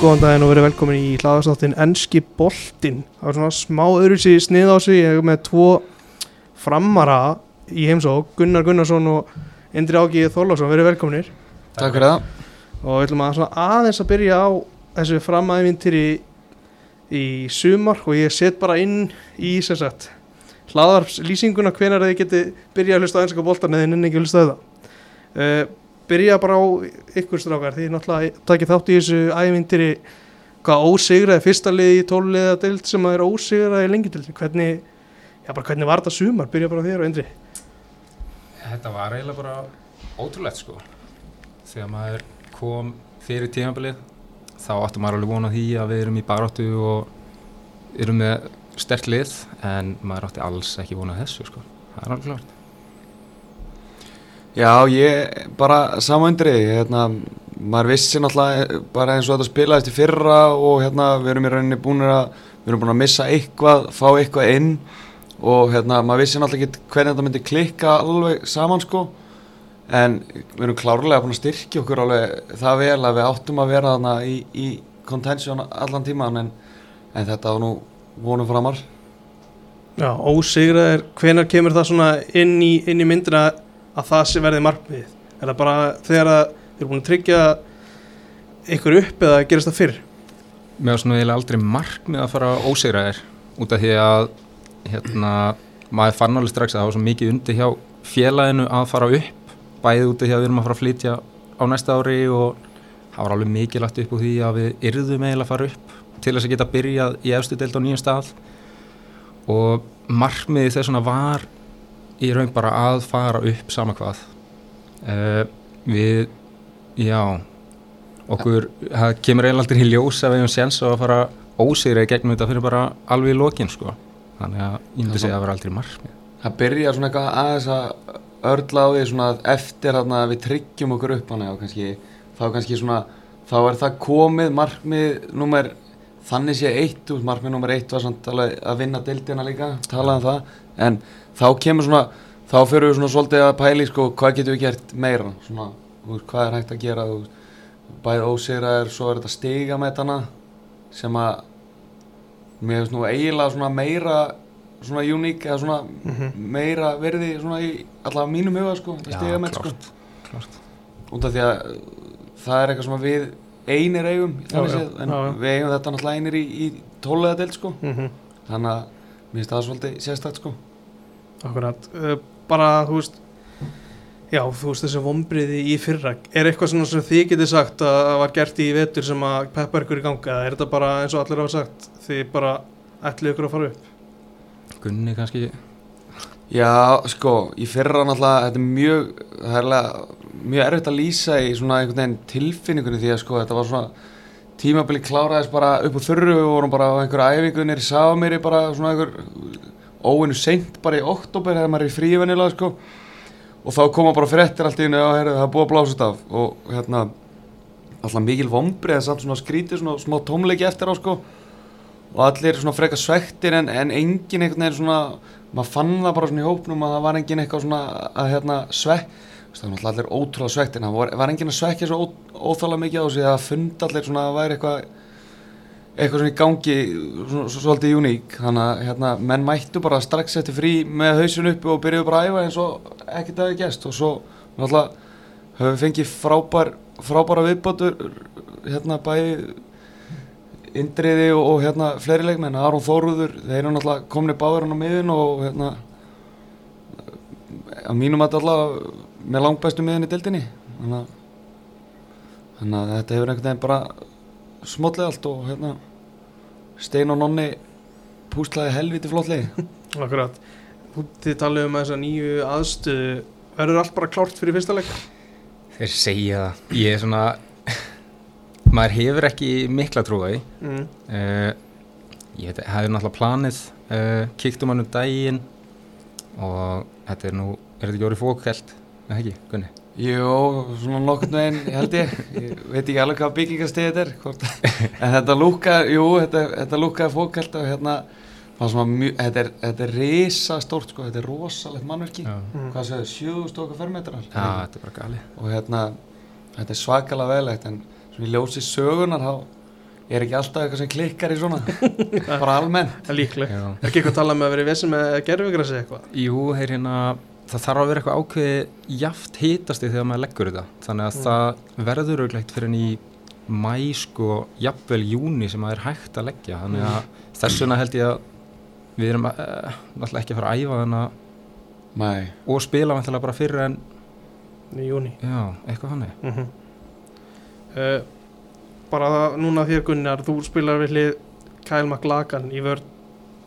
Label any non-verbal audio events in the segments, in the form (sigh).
Góðan daginn og verið velkomin í hlaðastáttin Enski Boltinn. Það var svona smá öðruðsi snið á sig. Ég hef með tvo framara í heimsók, Gunnar Gunnarsson og Indri Ági Þorlásson. Verið velkominir. Takk fyrir það. Og við ætlum að aðeins að byrja á þessu framæðvintýri í sumar og ég set bara inn í sem sagt hlaðarpslýsinguna hvenar þið geti byrjað að hlusta á Enska Boltan eða inn ekki að hlusta á það. Uh, byrja bara á ykkur strákar því náttúrulega takið þátt í þessu ævindiri hvað ósigraði fyrsta liði í tólulega deild sem að er ósigraði lengi til hvernig, já bara hvernig var þetta sumar? Byrja bara þér og Indri. Þetta var eiginlega bara ótrúlegt sko. Þegar maður kom fyrir tímabilið þá áttum maður alveg vonað því að við erum í baráttu og erum með sterk lið en maður átti alls ekki vonað þessu sko. Það er alveg klart Já, ég bara samöndri, hérna, maður vissi náttúrulega bara eins og þetta spilaðist í fyrra og hérna við erum í rauninni búin að, við erum búin að missa eitthvað, fá eitthvað inn og hérna maður vissi náttúrulega ekki hvernig þetta myndi klikka alveg saman sko en við erum klárlega búin að styrkja okkur alveg það vel að við áttum að vera þarna í, í contention allan tíman en, en þetta var nú vonum framar. Já, ósigraðir, hvenar kemur það svona inn í, inn í myndina að það sé verði markmið er það bara þegar þið eru búin að tryggja ykkur upp eða gerast það fyrr? Mér var svona aldrei markmið að fara ósigraðir út af því að hérna, maður fann alveg strax að það var svo mikið undir hjá félaginu að fara upp bæðið út af því að við erum að fara að flytja á næsta ári og það var alveg mikið lagt upp úr því að við yrðum eiginlega að fara upp til þess að geta byrjað í efstu deild á nýjum stað. Og markmiði þess að var í raun bara að fara upp sama hvað uh, við, já okkur, það kemur eiginlega aldrei í ljós að við hefum séns að fara ósýrið gegnum þetta fyrir bara alveg í lokin sko, þannig að myndi segja að var aldrei margmið. Það byrja svona eitthvað aðeins að örla á því svona eftir að við tryggjum okkur upp hana kannski, þá kannski svona þá er það komið markmið nummer, þannig sé eitt markmið nummer eitt var samt að vinna dildina líka, talaðum það en þá kemur svona, þá fyrir við svona svolítið að pæli sko, hvað getum við gert meira? Svona, hvað er hægt að gera? Bæðið ósýraðir, svo er þetta stiga með þarna sem að mér finnst nú eiginlega svona meira svona uník eða svona mm -hmm. meira verði svona í allavega mínum huga sko, þetta stiga með sko út af því að það er eitthvað sem við einir eigum já, já, en já, við eigum þetta náttúrulega einir í, í tólega del sko. Mm -hmm. þannig að mér finnst það svolítið sérstakt sko Akkurat, uh, bara þú veist já þú veist þessi vombriði í fyrra er eitthvað svona sem þið getið sagt að var gert í vetur sem að peppa ykkur í ganga eða er þetta bara eins og allir hafa sagt þið bara ætlið ykkur að fara upp? Gunni kannski? Já sko í fyrra náttúrulega þetta er mjög það er alveg mjög erfitt að lýsa í svona einhvern veginn tilfinningunni því að sko þetta var svona tímabili kláraðis bara upp á þurru og vorum bara á einhverja æfingunir í Sámiri bara svona einhver óinu seint bara í oktober þegar maður er í frívennilega sko. Og þá koma bara frettir allt í hennu og það er búið að blásast af. Og hérna alltaf mikil vombri það er samt svona skrítið svona smá tómleiki eftir á sko. Og allir svona freka svektir en, en engin einhvern veginn svona maður fann það bara svona í hópnum að það var engin eitthvað svona að hérna svekk. Það var alltaf allir ótrúlega svektir en það var, var engin að svekkja svo óþála mikið á sig að funda allir svona að væri eitthvað eitthvað svona í gangi svolítið uník. Þannig að hérna, menn mættu bara strax eftir frí með hausun uppi og byrjuðu bara að æfa eins og ekkert aðeins gæst og svo náttúrulega höfum við fengið frábær, frábæra viðbátur hérna bæði Indriði og, og hérna fleiri leikmenn. Aron Þóruður, þeir eru náttúrulega komni báður hann á miðun og hérna að mínum að allavega með langbæstu miðun í dildinni þannig að, þannig að þetta hefur einhvern veginn bara smotlega allt og hérna Stein og Nonni púslaði helviti flottlegi (laughs) Akkurat, þið talið um þessa nýju aðstöðu verður allt bara klárt fyrir fyrsta leik? Þeir segja það, ég er svona (laughs) maður hefur ekki mikla trúi mm. uh, ég hefði náttúrulega planið uh, kíktum hann um daginn og þetta er nú er þetta ekki orðið fókvælt, eða ekki, Gunni? Jó, svona nokkurnu einn, ég held ég, ég veit ekki alveg hvað byggingastið þetta er, hvort, en þetta lúka, jú, þetta, þetta lúkaði fókælt og hérna, mjög, þetta er, þetta er risa stórt sko, þetta er rosalegt mannverki, mm. hvað séu, 7000 okkar fermetrar. Já, þetta er bara gali. Og hérna, þetta er svakalega velegt, en svona í ljósi sögunar, þá, er ekki alltaf eitthvað sem klikkar í svona (laughs) bara almennt Það er líkleg Já. Er ekki eitthvað að tala með að vera í vesum með gerfugrassi eitthvað? Jú, heyr hérna, það þarf að vera eitthvað ákveði jaft hitasti þegar maður leggur þetta. Þannig að Mm. það verður auðvitað fyrir enn í mæ, sko, jafnvel júni sem það er hægt að leggja. Þannig að þess vegna held ég að við erum uh, náttúrulega ekki að fara að æfa Nei, og spila vantilega bara fyrir en, Í júni já, eitthvað hannig. mm uh, Bara það, núna þér Gunnar Þú spilar við hlið Kyle McLagan í vörð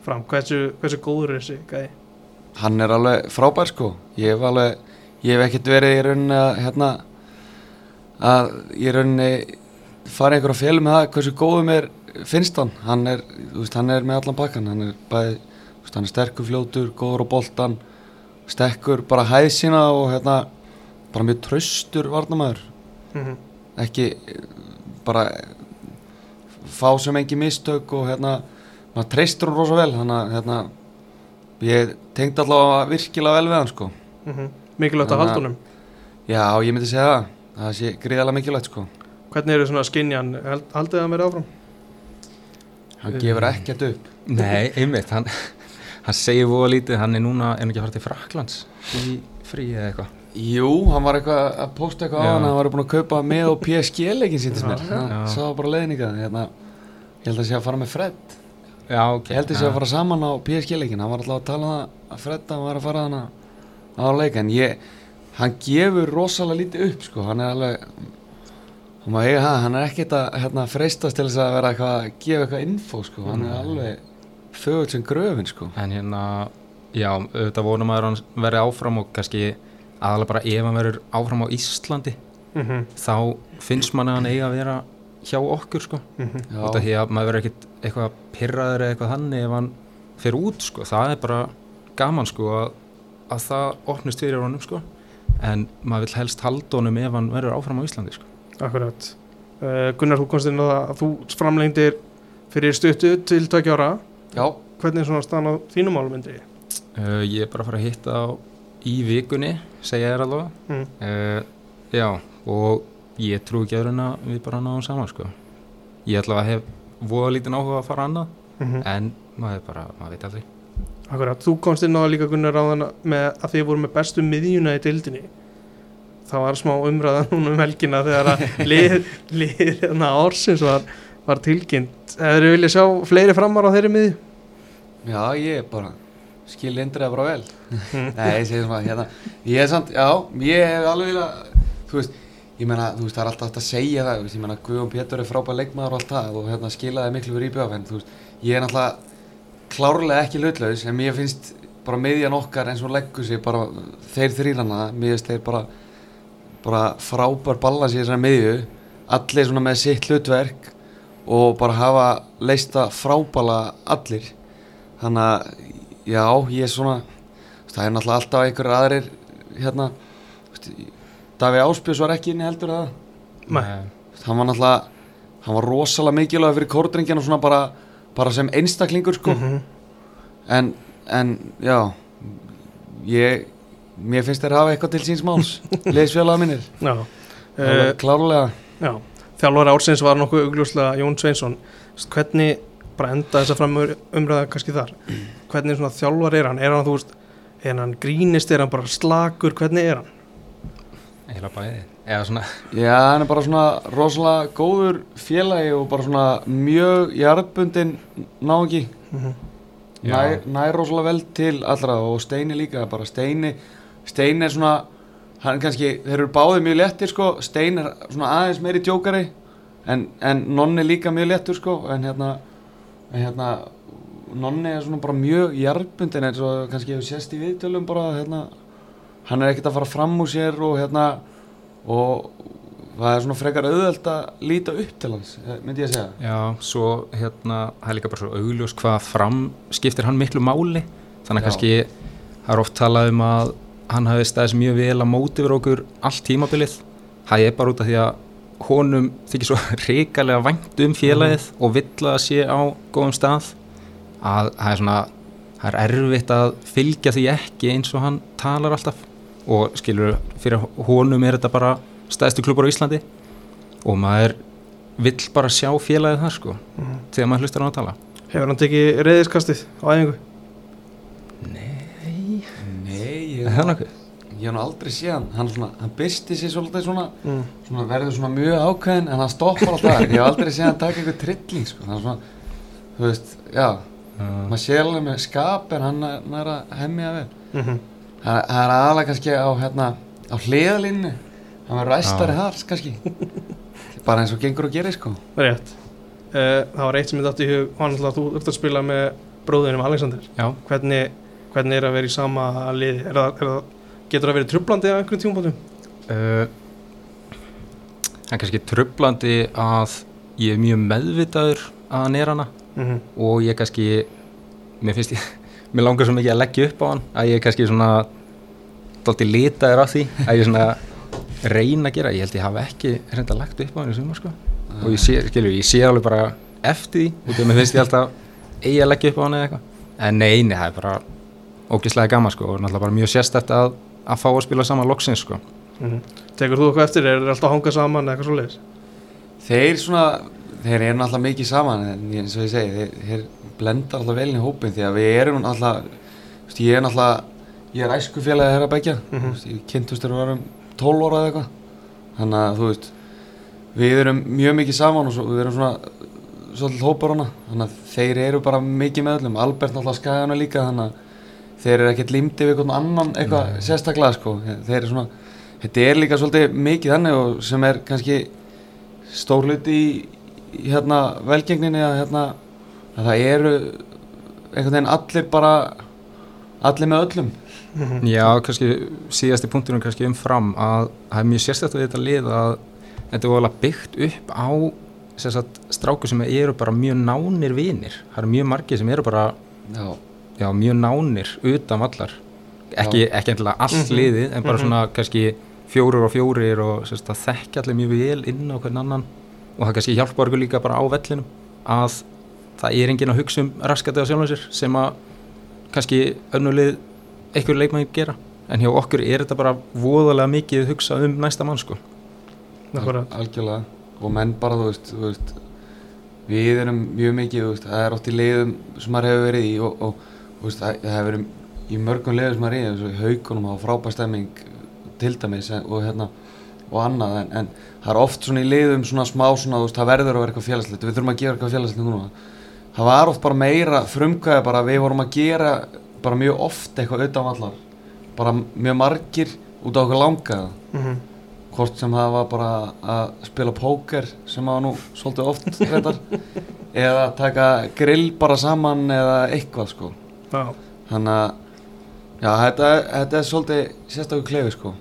fram Hversu, hversu góður er þessi gæði? Hann er alveg frábær sko. Ég hef alveg, ég hef ekkert verið í rauninni að hérna að í rauninni fara einhver að félum með það hversu góðum er finnst hann, hann er, veist, hann er með allan bakkan, hann er bæði veist, hann er sterkur fljótur, góður á boltan stekkur, bara hæð sína og hérna, bara mjög traustur varnamæður, Mm ekki eh, bara fá sem engi mistök og hérna maður treystur hann rosa vel. Þannig að hérna ég tengdi allavega virkilega vel við hann sko -hmm. Mikilvægt að honum já, ég myndi segja það það sé gríðarlega mikilvægt sko Hvernig eru svona skinjan? Hald, haldið það mér áfram? hann gefur ekkert upp Nei, einmitt, hann, hann segir voða lítið, hann er núna, hann ekki að fara til Fraklands í frí eða eitthvað. jú, hann var eitthvað að posta eitthvað á Já. hann hann var búin að kaupa með og PSG leikin sýntist mér, Já. sá bara leiðninga hérna, ég held að sé að fara með Fred Já, ok. ég held að sé að fara saman á PSG leikin hann var alltaf að tala um það að Fred hann var að fara hana á leik en ég, hann gefur rosalega lítið upp sko, hann er alveg hann, má eiga það, hann er ekkert að hérna, freistast til þess að vera eitthvað að gefa eitthvað info sko, hann er alveg fögull sem gröfin sko. En hérna, já, auðvitað vonum að hann verði áfram og kannski aðalega bara ef hann verður áfram á Íslandi Mm -hmm. þá finnst manni að hann eiga að vera hjá okkur sko. Já. Út af því að maður verður ekkit eitthvað pyrraður eða eitthvað þannig ef hann fer út sko. Það er bara gaman sko að, að það opnist fyrir honum sko. En maður vil helst halda honum ef hann verður áfram á Íslandi sko. Akkurat uh, Gunnar, þú komst inn á það að þú framlengdir fyrir stuttu til tökja ára já, Hvernig er svona stann á þínum álmyndi? Uh, ég er bara að fara að hitta á í vikunni, segja þér alveg. Mm. Uh, já, og ég trú ekki öðru en að við bara náðum saman sko. Ég ætla að hef voða lítinn áhuga að fara annað, Mm en maður bara, maður veit aldrei. Akkurat, þú komst inn á það líka Gunnar á þann með að þið voru með bestu miðjuna í dildinni Það var smá umræða (laughs) núna um helgina þegar að (laughs) lið, lið hérna ársins var, var tilkynnt Hefur þið viljað sjá fleiri framar á þeirri miðju? já, ég bara skil indriða bara vel. (laughs) Nei, ég segi svona, hérna, ég er samt, já, ég hef alveg vilja, þú veist, ég meina, þú veist, það er alltaf hægt að segja það, þú ég meina, Guðjón Pétur er frábær leikmaður og allt það og hérna skilaði miklu fyrir íbjöf, en þú veist, ég er náttúrulega klárlega ekki hlutlaus, en mér finnst bara miðjan okkar eins og leggur sig bara þeir þrýrana, mér finnst þeir bara, bara frábær balans í þessari miðju, allir svona með sitt hlutverk og bara hafa leista frábæla allir, þannig að, já, ég er svona, það er náttúrulega alltaf einhverjir aðrir hérna veist, Daví Áspjörs var ekki inni heldur það Nei. hann var náttúrulega hann var rosalega mikilvæg fyrir kórdringina svona bara, bara sem einstaklingur sko Mhm. en, en já ég mér finnst þeir hafa eitthvað til síns máls (laughs) liðsfélaga mínir Já, uh, klárlega já. Þjálfari ársins var nokkuð augljóslega Jón Sveinsson Hvernig, bara enda þess að fram umræða kannski þar Hvernig svona þjálfari er hann? Er hann, þú veist, er hann grínist, er hann bara slakur, hvernig er hann? Eila bæði. Eða svona, já hann er bara svona rosalega góður félagi og bara svona mjög jarðbundin náungi Mm Já. nær, nær rosalega vel til allra og Steini líka, bara Steini Steini er svona, hann kannski þeir eru báðið mjög léttir sko Steini er svona aðeins meiri djókari en, en Nonni líka mjög léttur sko en hérna, en hérna Nonni er svona bara mjög jarðbundin eins og kannski hefur sést í viðtölum bara hérna, hann er ekkert að fara fram úr sér og hérna og það er svona frekar auðvelt að líta upp til hans, eh, myndi ég að segja. Já, svo hérna, það er líka bara svo augljós hvað fram skiptir hann miklu máli. Þannig að kannski, það er oft talað um að hann hafi staðis mjög vel að móti fyrir okkur allt tímabilið. Það er bara út af því að honum þykir svo (laughs) reikalega vænt um félagið og vill að sé á góðum stað. Að það er svona það er erfitt að fylgja því ekki eins og hann talar alltaf og skilur fyrir honum er þetta bara stæðstu klubur á Íslandi og maður vill bara sjá félagið þar sko Mhm. þegar maður hlustar á hann að tala. Hefur hann tekið reyðiskastið á æfingu? Nei, Nei, er ég, ég hef nú aldrei séð hann. Hann, svona, hann bysti sér svolítið svona, Mm. svona verður svona mjög ákveðin en hann stoppar alltaf, ég hef aldrei séð hann taka eitthvað trilling sko, hann er svona þú veist, já, Uh, maður sé alveg með skap en hann er, hann er að hemmja vel. Mm það það er aðalega kannski á hérna, á hliðalínu hann verður æstari Já. þar kannski bara eins og gengur og gerir sko Rétt. Uh, það var eitt sem ég dætti í hug, og hann alltaf þú ert að spila með bróðinum Alexander. Hvernig, hvernig er að vera í sama liði? Er það, er það, getur það verið trublandi á einhverjum tímabótum? uh, það er kannski trublandi að ég er mjög meðvitaður að hann er hana Mm -hmm. og ég kannski mér finnst ég, mér langar svo mikið að leggja upp á hann að ég kannski svona dálítið litaður af því að ég svona reyna að gera, ég held ég hafa ekki reynda lagt upp á hann í sumar sko og ég sé, skilur, ég sé alveg bara eftir því og því að mér finnst ég alltaf eigi að leggja upp á hann eða eitthvað en nei, nei, það er bara ógislega gaman sko og náttúrulega bara mjög sérstætt að, að fá að spila saman loksins sko Mhm. Tekur þú eitthvað eftir? Er það alltaf að hanga saman eða eitthvað svo leiðis? Þeir svona, þeir eru náttúrulega mikið saman en eins og ég segi, þeir, þeir blenda alltaf vel inn í hópin því að við erum þú veist, ég er náttúrulega, ég er æsku félagi þeirra begja, þú veist, ég kynntust þegar við varum 12 ára eða eitthvað, þannig að þú veist, við erum mjög mikið saman og svo, við erum svona svolítið hópar hana, þannig að þeir eru bara mikið með öllum, Albert náttúrulega skæðana líka, þannig að þeir eru ekkert límdi við einhvern annan eitthvað sérstaklega sko, þeir eru svona, þetta er líka svolítið mikið þannig og sem er kannski stór hluti í, í hérna velgengninni að hérna að það eru einhvern veginn allir bara allir með öllum Mhm. Já, kannski síðasti punkturinn kannski umfram að það er mjög sérstætt við þetta lið að þetta er alveg byggt upp á sagt, stráku sem eru bara mjög nánir vinir. Það eru mjög margir sem eru bara já, já, mjög nánir utan vallar. Ekki, ekki endilega allt Mhm. liðið en bara Mhm. svona kannski fjórir og fjórir og sagt, að þekkja allir mjög vel inn á hvern annan og það kannski hjálpar okkur líka bara á vellinum að það er enginn að hugsa um raskati á sjálfum sér sem að kannski önnulið einhver leikmæði gera. En hjá okkur er þetta bara voðalega mikið hugsa um næsta mann sko. Al, algjörlega. Og menn bara þú veist, þú veist við erum mjög mikið veist, það er oft í leiðum sem maður hefur verið í og, og þú veist, það, hefur verið í mörgum leiðum sem maður er í eins og í haugunum á frábær stemming til dæmis og hérna og annað en, en það er oft svona í leiðum svona smá svona þú veist, það verður að vera eitthvað félagslegt. Við þurfum að gera eitthvað félagslegt núna það var oft bara meira frumkvæði bara við vorum að gera bara mjög oft eitthvað utan vallar bara mjög margir út á okkur langaða Mhm. hvort sem það var bara að spila póker sem var nú svolítið oft reyndar (laughs) eða taka grill bara saman eða eitthvað sko Já. þannig að já, þetta, þetta er svolítið sérstakur klefi sko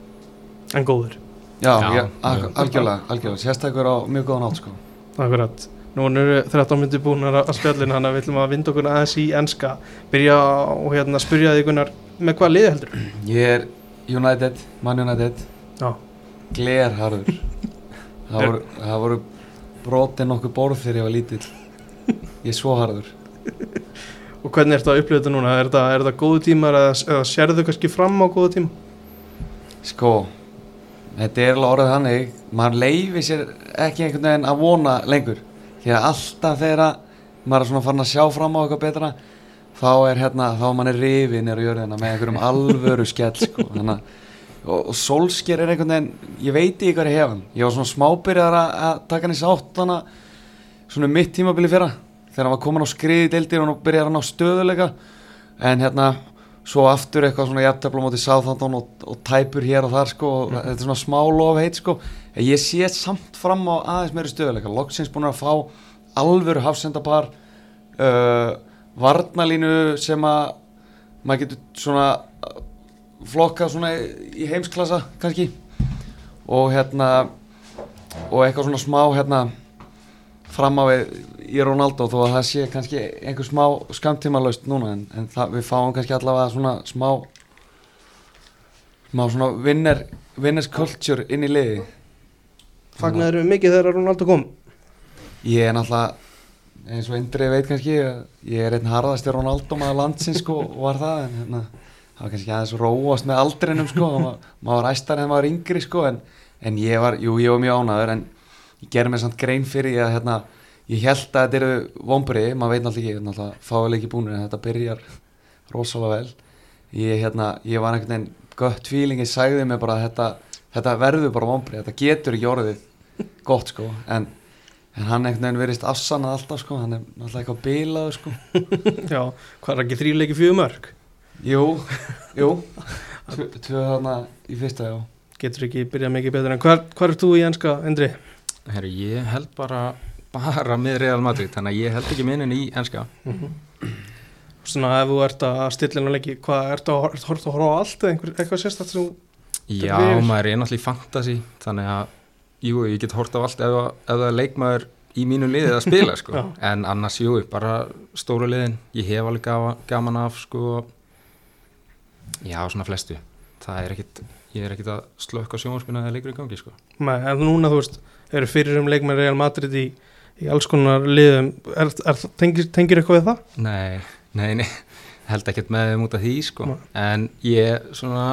En góður. já, Já, já, algjörlega, algjörlega sérstakur á mjög góðan átt sko Akkurat. Nú eru 13 myndir búin að spjallin hann að við ætlum að vinda okkur aðeins í enska. Byrja og hérna spyrja þig Gunnar með hvað liði heldur? ég er United, Man United glerharður það voru, það voru brotin nokkuð borð þegar ég var lítill ég er svo harður Og hvernig ertu að upplifa þetta núna? Er þetta, er þetta góðu tímar eða, eða sérðu kannski fram á góðu tíma? Sko, þetta er alveg orðið þannig, maður leifi sér ekki einhvern veginn að vona lengur því að alltaf þegar að maður er svona farin að sjá fram á eitthvað betra þá er hérna, þá er manni rifið nýra jörðina með einhverjum (laughs) alvöru skell sko, þannig að og, og Solskjær er einhvern veginn, ég veit ekki hvað ég hef hann, ég var svona smábyrjar að, að taka hann í sátt hana svona um mitt tímabili fyrra þegar hann var komin á skriði deildir og byrjar hann á stöðuleika en hérna svo aftur eitthvað svona jafntefla móti Southampton og, og tæpur hér og þar sko og þetta er svona smá lof heit sko. En ég sé samt fram á aðeins meiri stöðuleika. Loksins búin að fá alvöru hafsendapar uh, varnalínu sem að maður getur svona uh, flokkað svona í heimsklassa kannski. Og hérna og eitthvað svona smá hérna fram á í Ronaldo þó að það sé kannski einhver smá skamtíma laust núna en, en það, við fáum kannski allavega svona smá smá svona winner, winners culture inn í liði Fagnaður við mikið þegar Ronaldo kom? ég er náttúrulega eins og Indri veit kannski ég er einn harðasti Ronaldo maður landsins sko (laughs) var það en hérna, það var kannski aðeins róast með aldrinum sko maður var æstar en maður yngri sko en, en ég var, jú ég var mjög ánæður en ég gerði mér samt grein fyrir því að hérna, ég held að þetta eru vombriði, maður veit náttúrulega ekki náttúrulega fáileg ekki búinir en þetta byrjar rosalega vel ég, hérna, ég var einhvern veginn gött feeling ég sagði mig bara að þetta, þetta verður bara vombrið, þetta getur ekki orðið gott sko, en, en hann einhvern veginn verist afsannað alltaf sko, hann er náttúrulega eitthvað bilaðu sko (laughs) Já, hvað er ekki þrýleiki fjögur mörg? Jú, (laughs) jú Tvö þarna í fyrsta, já Getur ekki byrjað mikið betur en hvar er þú í enska, Endri? Herru, ég held bara bara með Real Madrid, þannig að ég held ekki minnin í enska. Svona ef þú ert að stilla inn á leiki, hvað, ertu að ertu að horfa á allt eða einhver, eitthvað sérstætt sem Já, maður er náttúrulega í fantasy þannig að, jú, ég get hort á allt ef, ef það er leikmaður í mínu liðið að spila, sko, (laughs) en annars, jú, bara stóru liðin, ég hef alveg gaman af, sko. Já, svona flestu. Það er ekkit, ég er ekkit að slökka sjónvarpina eða leikur í gangi, sko. Nei, en núna þú veist, eru fyrir um leikmenn Real Madrid í, í alls konar liðum er, er, tengir, tengir eitthvað við það? Nei, nei, nei (laughs) held ekkert með þeim út af því sko Nei. en ég svona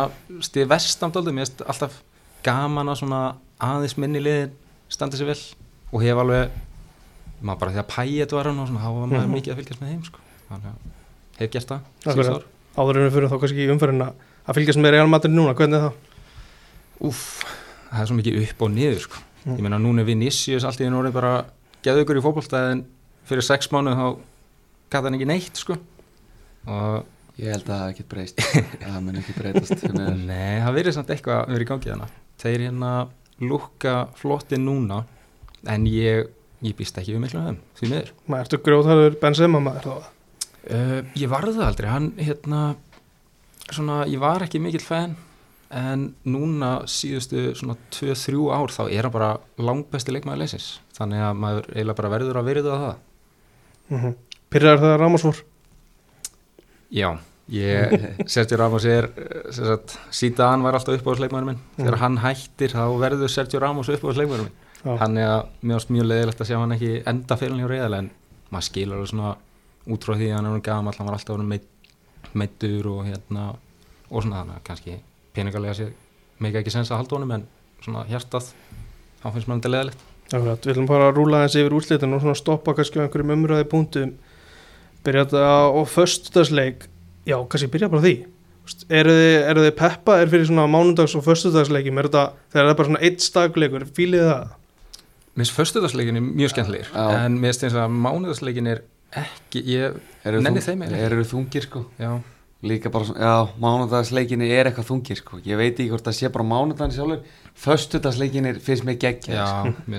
stið vestamdaldum, ég veist alltaf gaman að svona aðeins minni liðin standa sér vel og hef alveg maður bara því að pæja var hann og svona, var maður Mhm. mikið að fylgjast með þeim sko þannig að hef gert það síðustu ár. Áður en við fyrir þá kannski í umferðina að fylgjast með Real Madrid núna, hvernig er það? Úff, það er svo mikið upp og niður sko Mm. ég meina núna er Vinicius allt í einu orðið bara geðu ykkur í fótbolta en fyrir sex mánu þá gæti hann ekki neitt sko og Ég held að það ekki breyst (laughs) Það mun ekki breytast. Nei, það verið samt eitthvað verið í gangi þannig Þeir hérna lukka flotti núna en ég, ég býst ekki við miklu af þeim því miður Maður, ertu grjóðhæður Benzema maður þá? uh, Ég varði það aldrei, hann hérna svona, ég var ekki mikill fan en núna síðustu svona 2-3 ár þá er hann bara langbesti leikmaður leysins þannig að maður eiginlega bara verður að verða það Mm -hmm. Pyrrar það Ramos fór? Já, ég, (laughs) Sergio Ramos er sagt, Zidane var alltaf uppáðsleikmaður minn þegar Mhm. hann hættir þá verður Sergio Ramos uppáðsleikmaður minn Já. hann er að mjög, ást mjög leðilegt að sjá hann ekki enda fyrir hann hjá reyðal en maður skilur alveg svona út frá því að hann er hann gamall, hann var alltaf meittur og hérna og svona þannig að kannski peningalega sé mega ekki sens að halda honum en svona hjartað, hann finnst maður þetta leðilegt Akkurat, við ætlum bara að rúla þessi yfir úrslitin og svona stoppa kannski á einhverjum umröði punktum byrja þetta á, föstudagsleik. Já, kannski byrja bara því. Eru þið, þið peppa, er fyrir svona mánudags og föstudagsleikim, er þetta þegar það er bara svona eitt stagleikur, fílið þið það? Mér finnst föstudagsleikin er mjög skemmtlegir Já. en mér finnst eins og að mánudagsleikin er ekki, ég, Eru Nenni þeim eiginlega. Eru þungir sko. Já Líka bara svona, já, mánudagsleikinni er eitthvað þungir sko Ég veit ekki hvort það sé bara mánudaginn sjálfur Föstudagsleikinni finnst mér geggja Já,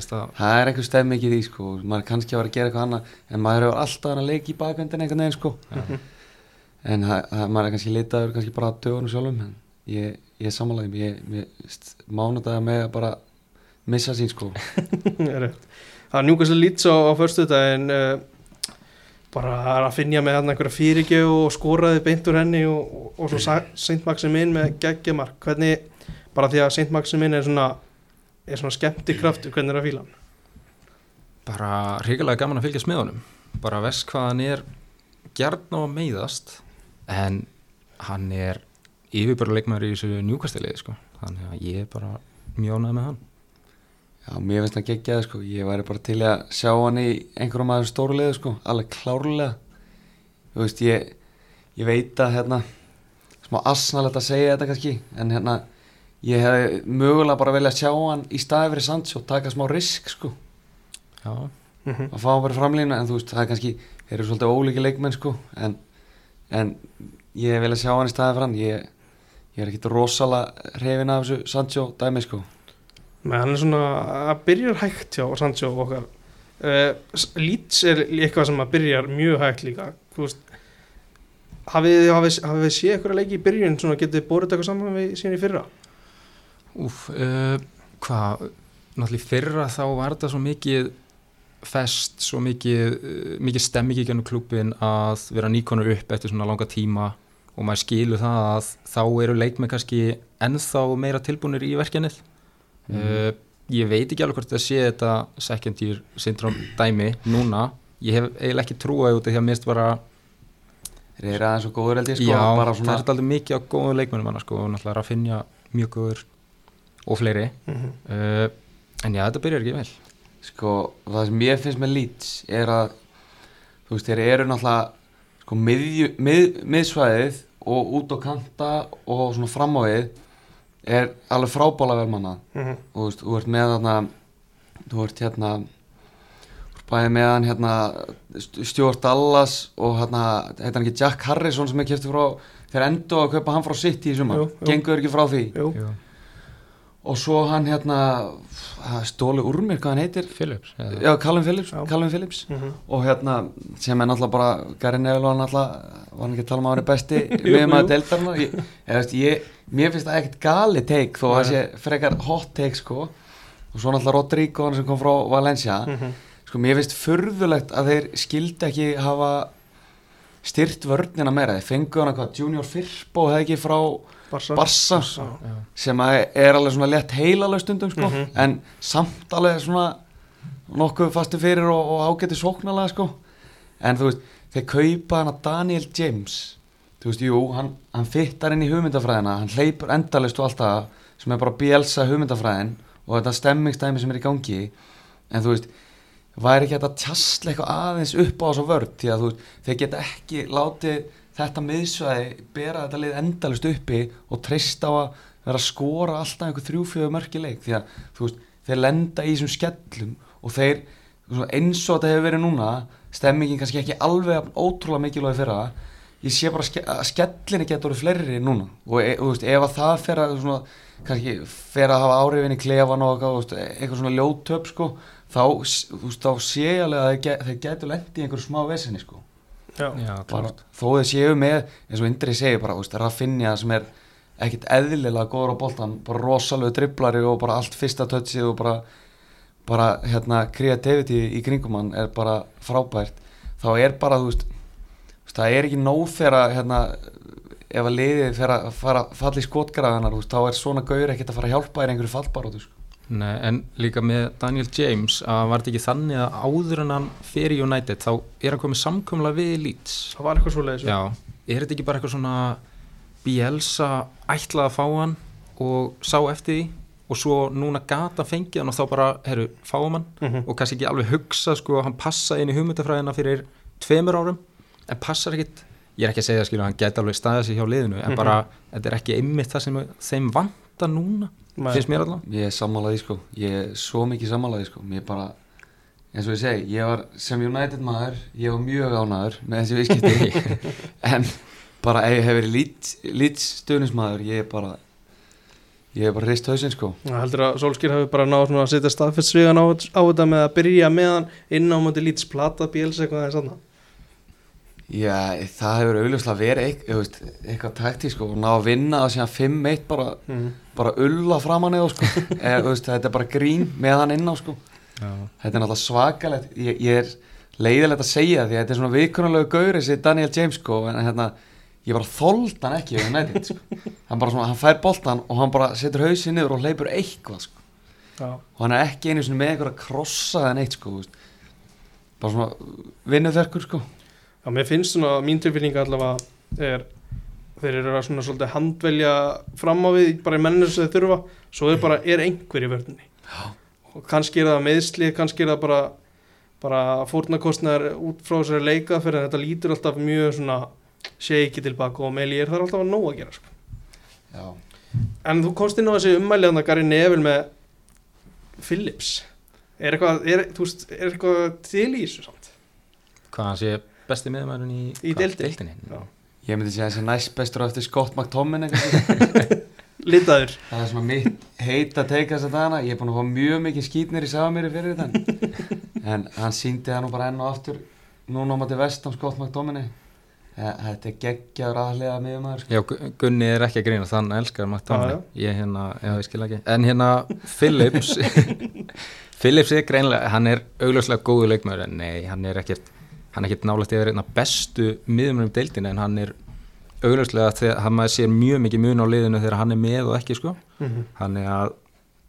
sko. það er eitthvað stemming í því sko Maður er kannski að vera að gera eitthvað annað En maður hefur alltaf að leika í bakvendin einhvern veginn sko Já. En maður er kannski litaður kannski bara að dögunum sjálfum En ég, ég samanlægum Ég, mánudaga með að bara missa sín sko (laughs) rétt. það er njúkast að lýtsa á, á föstudaginn uh, bara að finja með hann einhverja fyrirgjöf og skoraði beint úr henni og, og, og svo Saint Maximin með geggjamark hvernig, bara því að Saint Maximin er svona er svona skemmti kraftur, hvernig er að fíla hann? bara hrigalega gaman að fylgjast með honum bara veist hvað hann er gjarn á að meiðast en hann er yfirbara leikmaður í þessu njúkastiliði sko. þannig að ég er bara mjónað með hann Já, mér finnst það geggjaði sko, ég væri bara til að sjá hann í einhverjum aðeins stórulega sko, alveg klárlega. Þú veist, ég, ég veit að hérna, smá asnalegt að segja þetta kannski, en hérna, ég hef mögulega bara viljað sjá hann í staði fyrir Sancho, taka smá risk sko, já, -hmm. að fá hann bara í framlínu, en þú veist, það er kannski, þeir eru svolítið ólíki leikmenn sko, en, en ég hef viljað sjá hann í staði fyrir hann, ég, ég er ekkit rosalega hrifin af þessu Sancho dæmi sko. Men hann er svona að byrjar hægt hjá Sancho okkar. Uh, Leeds er eitthvað sem að byrjar mjög hægt líka veist, hafið þið séð eitthvað leiki í byrjun svona getið borðið eitthvað saman við síðan í fyrra? Úf uh, hvað, náttúrulega í fyrra þá var þetta svo mikið fest, svo mikið uh, mikið stemming í gennum klubin að vera nýkonur upp eftir svona langa tíma og maður skilur það að þá eru leikmenn kannski ennþá meira tilbúinir í verkefnið uh, ég veit ekki alveg hvort það sé þetta second year syndrom dæmi núna, ég hef eiginlega ekki trúið út af því að mist bara Þeir eru aðeins og góður held ég sko, já, bara það svona, er alltaf mikið á góðum leikmennum hann sko, og náttúrulega er að finja mjög góður og fleiri. Mm -hmm. uh, en já, þetta byrjar ekki vel. Sko, það sem ég finnst með Leeds er að þú veist, þeir eru náttúrulega sko, miðju, mið, miðsvæðið og út á kanta og svona fram á við er alveg frábála velmanna Mhm. og þú veist, þú ert með þarna þú ert hérna bæðið með hann hérna St- Stuart Dallas og hérna heit hann ekki Jack Harrison sem er kæfti frá þeir endur að kaupa hann frá City í jú. gengur ekki frá því Jú, Jú. Og svo hann hérna stóli úr mér hvað hann heitir Phillips eða- já, Callum Phillips, Já. Callum Phillips. Mhm. og hérna sem er náttúrulega bara Gary Neville var náttúrulega var hann ekki að tala um að hann er besti (laughs) með maður deildarna ég, ég, ég, mér finnst það ekkert gali teik þó að það sé frekar hot teik sko og svo náttúrulega Rodrigo hann sem kom frá Valencia Mhm. sko mér finnst furðulegt að þeir skildi ekki hafa styrt vörnina meira þeir fengu hann eitthvað Junior Firpo hefði ekki frá Barsa. Barsa sem er alveg svona létt heilaleg stundum sko Mhm. en samt alveg svona nokkuð fastu fyrir og, og ágæti sóknarlega sko. En þú veist, þeir kaupa hann að Daniel James. Þú veist, jú, hann, hann fittar inn í hugmyndafræðina hann hleypur endalist og allt það sem er bara bjelsa hugmyndafræðin og þetta stemmingstæmi sem er í gangi. En þú veist, væri ekki þetta tjastlega eitthvað aðeins upp á þessu vörð því að þú veist, þeir geta ekki látið þetta miðsvæði bera þetta lið endalist uppi og treysta á að vera að skora alltaf einhver þrjúfjöðu mörkileik því að veist, þeir lenda í þessum skellum og þeir, eins og þetta hefur verið núna stemmingin kannski ekki alveg ótrúlega mikilvægi fyrra ég sé bara að skellinni getur fleiri núna. Og e, þú veist, ef að það fer að svona, kannski fer að hafa áhrifin í klefan og eitthvað, svona ljótöp sko, þá, veist, þá sé ég alveg að þeir, ge- þeir getur lendi í einhverju smá vesinni sko bara, þó þeir séu með eins og Indri segir bara, þú veist, Rafinha sem er ekkit eðlilega góður á boltan bara rosalegu driblari og bara allt fyrsta touchið og bara, bara hérna, creativity í kringum hann er bara frábært. Þá er bara, þú veist, þú veist það er ekki nóg þegar að, hérna, ef að liðið fer að fara falla í skotgraðanar, þú veist, þá er svona gaur ekkert að fara að hjálpa þér einhverju fallbarótu sko. Nei, en líka með Daniel James að var þetta ekki þannig að áður en hann fyrir United þá er hann komið samkumla við Leeds Það var eitthvað svo leiðis Já, er þetta ekki bara eitthvað svona Bielsa ætlaði að fá hann og sá eftir því og svo núna gata fengið hann og þá bara, herru, fáum hann Mhm. og kannski ekki alveg hugsa sko að hann passa inn í hugmyndafræðina fyrir tveimur árum en passar ekkit, ég er ekki að segja skilja hann geti alveg staðið sér hjá liðinu en Mhm. bara, þetta er ekki einmitt það sem þeim vantar núna. Finnst mér allavega Ég er sammálaði sko, ég er svo mikið sammálaði sko, mér bara, eins og ég segi, ég var sem United maður, ég var mjög ánæður með þessi viðskipti, (laughs) en bara ef ég hef verið lít, lít stöðnismadur, ég er bara, ég er bara reist hausinn sko. Það heldur að Solskýr hafi bara náð svona að setja staðfestsvíðan á, á þetta með að byrja með hann inn á móti lítið plata bíls eitthvað aðeins annað Já, það hefur auðvitað verið eitthvað taktík sko, og ná að vinna það síðan 5-1 bara, mm. bara ulla framan (laughs) eða sko, eða, veist, þetta er bara grín með hann inn á sko. Þetta er náttúrulega svakalegt, ég, ég er leiðilegt að segja því að þetta er svona viðkunarlegu gaur þessi Daniel James sko, en hérna, ég bara þóld hann ekki United sko. hann bara svona, hann fær boltan og hann bara setur hausinn niður og hleypur eitthvað sko. Og hann er ekki einu með eitthvað að krossa eða neitt sko, bara svona vinnuþerkur sko. Já, mér finnst svona, mín tilfinning allavega er, þeir eru að svona svolítið handvelja fram á við bara í menninu sem þeir þurfa, svo er bara, er einhver í vörðinni. Já. Og kannski er það meðsli, kannski er það bara, bara fórnarkostnaðar út frá þessari leika fyrir að þetta lítur alltaf mjög svona shaky tilbaka og Meli er það alltaf að nóg að gera, sko. Já. En þú komst inn á þessi ummæli að Gary Neville með Phillips. Er eitthvað, er, þú veist, er eitthvað til í þessu samt? hvað hann sé besti meðmæðurinn í, Í deildinni? ég myndi segja þessi næst bestur á eftir Scott kannski. (laughs) Litaður. það er svona mitt heit að teika þess að dana ég er búin að fá mjög mikið skýtnir í Samiri fyrir þetta en hann síndi það nú bara enn og aftur núna á mati vestam Scott McTominay Eh, þetta er geggjaður aðlega miðjumæður sko. Já, Gu- Gunni er ekki að grína þann elskar já. ég hérna, já, ég skil ekki en hérna Phillips (laughs) Phillips er greinlega, hann er augljóslega góðu leikmæður en nei, hann er ekkert hann er ekkert nálægt að vera einna bestu miðum um deildina en hann er augljóslega þegar hann maður sér mjög mikið mun á liðinu þegar hann er með og ekki sko. Mm hann er að,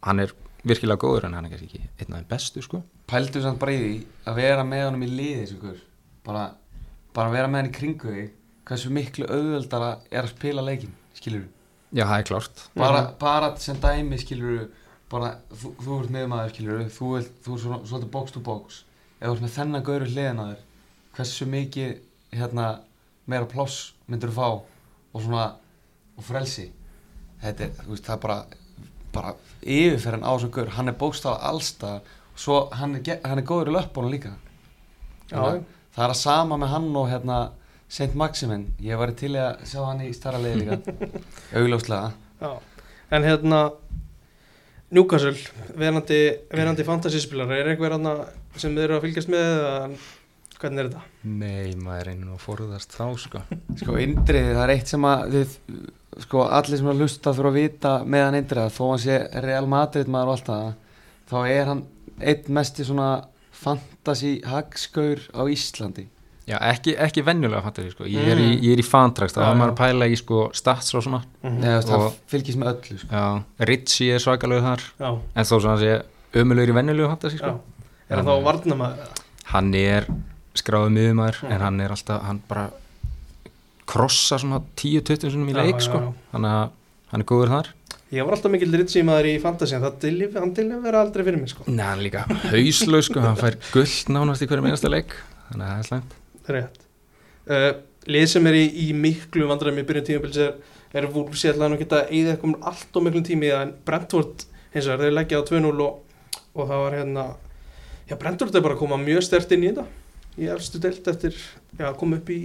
hann er virkilega góður en hann er kannski ekki einn af þeim bestu sko. Pældu samt bara í því að vera með honum í liði þessu guður. bara, bara vera með hann í kringu því hversu miklu auðveldara er að spila leikin skilur Já, það er klárt. Bara, bara sem dæmi skilur bara, þú, þú ert miðmaður skilur þú, vilt, þú ert svona, box to box. Ef þú ert með þennan gauru hliðin á þér hversu mikið hérna, meira pláss myndir þú fá og svona, og frelsi. Þetta er, veist, það er bara bara yfirferðin á þessum gaur. Hann er bókstaf allstað svo hann er, hann er góður í löpunum líka. Þannig að það er að sama með hann og hérna Saint Maximin, ég var til að sjá hann í starra liði líka. (laughs) Augljóslega. En hérna Newcastle, verandi, verandi fantasyspilar, er einhver sem þið eru að fylgjast með eða hvernig er þetta? Nei, maður nú að forðast þá sko sko Indriði, það er eitt sem að þið, sko allir sem er að lusta þurfa að vita meðan Indriða, þó hann sé Real Madrid maður og allt það þá er hann einn mesti svona fantasy hagskaur á Íslandi Já, ekki, ekki venjulega fattar ég sko Ég er í, Mm. ég er í fantrax, Já, það var maður já. að pæla í sko stats og svona Mm Nei, veist, það Og- fylgist með öllu sko. Já, Ritchie er svakalegu þar Já, En þó svona sé ömulegur í venjulegu fantasy já. sko Er hann þá að varna maður? Hann er skráðið miðumæður Já. En hann er alltaf, hann bara krossa svona 10-20 sinum í leik já, sko. Þannig að hann er góður þar Ég var alltaf mikill ritsýmaður í fantasy en það dilif, hann að vera aldrei fyrir mig sko. Nei, hann er líka hauslaug sko Hann fær gullt nánast í hverjum einasta leik Þannig að það er slæmt Rétt. Uh, lið sem er í, í miklu vandræðum í byrjun tímabils er, er Wolves ég ætla að nú geta eða eitthvað allt og miklum tími það en Brentford hins vegar þeir leggja á 2-0 og, og það var hérna já Brentford er bara að koma mjög stert inn í þetta í efstu deilt eftir að koma upp í,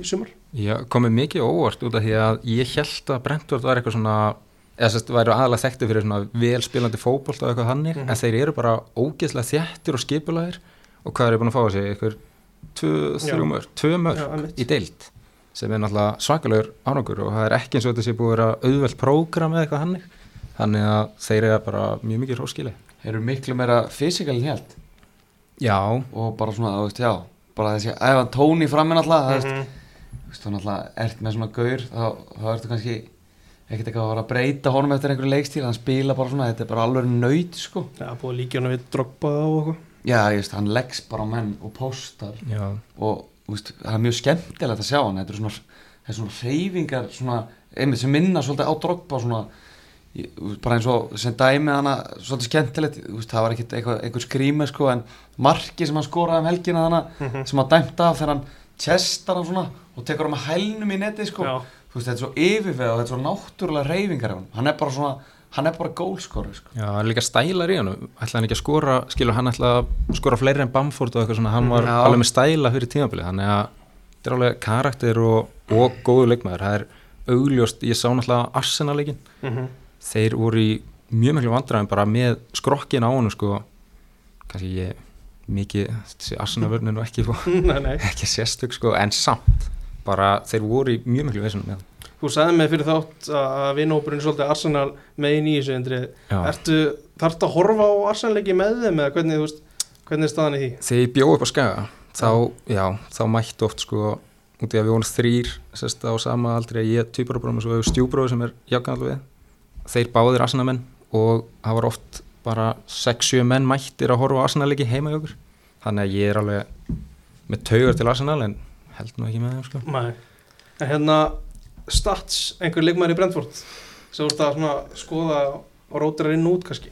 í sumar. Já, komið mikið óvart út af því að ég held að Brentford var eitthvað svona eða sérst, væru aðalega þekktu fyrir svona vel spilandi fótbolt og eitthvað hannig, Mhm. en þeir eru bara ógeðslega þjættir og skipulaðir og hvað er búin að fá sig, eitthvað tvö, mörg, tvö mörg í deild sem er náttúrulega svakalegur árangur og það er ekki eins og þetta sé búið að vera auðvelt prógram eða eitthvað hannig þannig að þeir eru bara mjög mikið hróskili Þeir eru miklu meira fysikalin helt Já, og bara svona, þú veist, já bara þessi æfa tóni framinn alltaf það Mhm. þú veist, þú náttúrulega ert með svona gaur þá, þá ertu kannski ekkert eitthvað að fara að breyta honum eftir einhverju leikstíl hann spila bara svona, þetta er bara alveg nöyt sko. Já, búið hana við drogba og eitthvað. Já, ég veist, hann leggs bara á menn og postar. Já, og þú veist, það er mjög skemmtilegt að sjá hann þetta er svona, þetta er svona hreyfingar svona, einmitt sem minna svolítið á drogba svona, ég, bara eins og sem dæmi hana, svolítið skemmtilegt veist, það var ekkert eitthvað skrýmur sko, en marki sem hann skoraði um helgina hana, Mhm. sem hann dæmt af þegar hann chestar hann svona og tekur hann með hælnum í netið sko, Já. þú veist, þetta er svo yfirveð og þetta er svo náttúrulega hreyfingar af hann hann er bara svona, hann er bara gólskori sko. Já, það er líka stælar í hann ætlaði hann ekki að skora, skilur hann ætlaði að skora fleiri en Bamford og eitthvað svona hann var Já. alveg með stæla fyrir tímabilið þannig að þetta er alveg karakter og, og góðu leikmaður, það er augljóst ég sá náttúrulega Arsenal leikin Mhm. Þeir voru í mjög miklu vandræðum bara með skrokkin á hann sko, kannski ég mikið, þessi Arsenal vörn er nú ekki, (laughs) nei ekki sérstök sko, en samt bara þeir voru í mjög miklu veisunum með. Þú sagði mig fyrir þátt að vinhópurinn svolítið Arsenal með í Indri. Já. Ertu, þarftu að horfa á Arsenal leiki með þeim eða hvernig, veist, hvernig er staðan í því? þegar ég bjóð upp á skaga þá, já, þá mætti oft sko út í að við vorum þrýr sérst á sama aldrei ég tvíbarabróðum og svo hefur stjúbróður sem er jákvæðan við þeir báðir asanamenn og það var oft bara 6-7 menn mættir að horfa á asanalegi heima í okkur þannig að ég er alveg með taugar til asanal en held nú ekki með þeim sko Nei. En hérna, stats, einhver leikmaður í Brentford sem ert að svona skoða og rótir inn út kannski.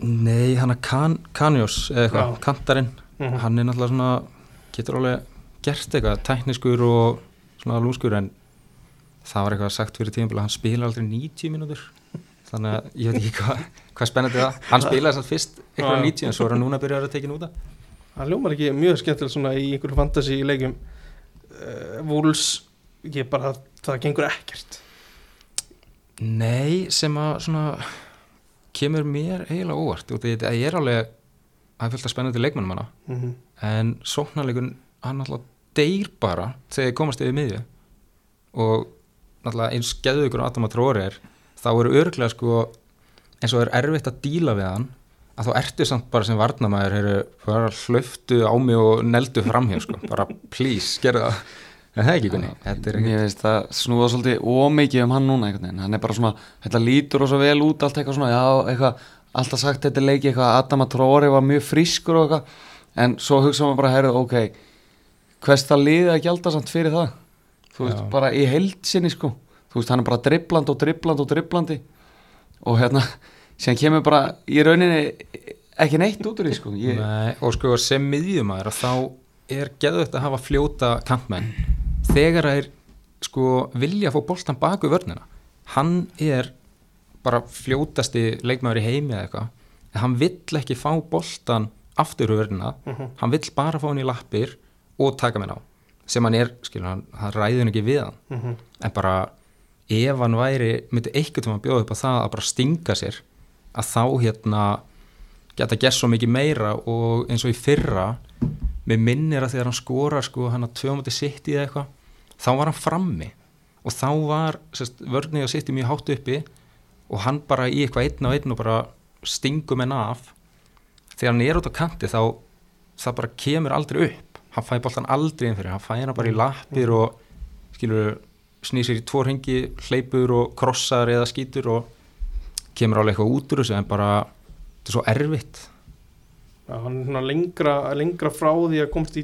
Nei, hann er kan, Kanjós eða eitthvað, kantarinn Mhm. hann er náttúrulega svona, getur alveg gert eitthvað, tækniskur og svona lúskur en það var eitthvað sagt fyrir tímabili að hann spila aldrei 90 mínútur þannig að ég veit ekki hvað hvað spennandi það, hann spilaði samt fyrst eitthvað 90 en svo er hann núna að byrja að tekja út af Það ljómar ekki mjög skemmtilega svona í einhverju fantasy leikjum. Uh, Wolves, ég bara, það gengur ekkert. Nei, sem að svona kemur mér eiginlega óvart út af því að ég er alveg að fylgta spennandi leikmannum hana Mm -hmm. en sóknarleikun hann alltaf deyr bara þegar þið komast yfir miðju og náttúrulega eins geðu ykkur Adam Tróri er þá eru örglega sko eins og er erfitt að díla við hann að þá ertu samt bara sem varnamæður eru bara hlöftu á mig og neldu framhér sko, bara please, gerðu það. Ekki kunni, er Mér finnst það snúða svolítið ómikið um hann núna einhvern veginn, hann er bara svona, þetta lítur og svo vel út allt eitthvað svona, já, eitthvað alltaf sagt þetta leiki eitthvað, Adama Tróri var mjög frískur og eitthvað, en svo hugsa maður bara, herru, ok hvers það liðið að gjalda samt fyrir það? Þú veist, bara í heildsinni sko þú veist, hann er bara driblandi og driblandi og driblandi og hérna, síðan kemur bara í rauninni ekki neitt út úr því sko. Ég, Nei, og sko sem miðjumæður þá er geðvögt að hafa fljóta kantmenn. Þegar það er sko vilja að fá boltan baku vörnina. Hann er bara fljótasti leikmaður í heimi eða eitthvað. En hann vill ekki fá boltan aftur vörnina, Mhm. hann vill bara fá hann í lappir og taka mér á. Sem hann er, skilur hann, hann ræður ekki við hann. Mhm. en bara ef hann væri, myndi eitthvað til að bjóða upp á það að bara stinga sér að þá hérna geta gert svo mikið meira og eins og í fyrra með minnir að þegar hann skorar sko hann að tvö múti sitt í eða eitthvað þá var hann frammi. Og þá var vörnið að sitt mjög hátt uppi og hann bara í eitthvað einn og einn og bara stingum henn af. Þegar hann er út á kanti þá það bara kemur aldrei upp. Hann fæ boltan aldrei inn fyrir, hann fæ hann bara í lappir og skilur snýr sér í tvo ringi, hleypur og krossar eða skýtur og kemur alveg eitthvað út úr þessu en bara þetta er svo erfitt. Já, hann er svona lengra, lengra frá því að komast í,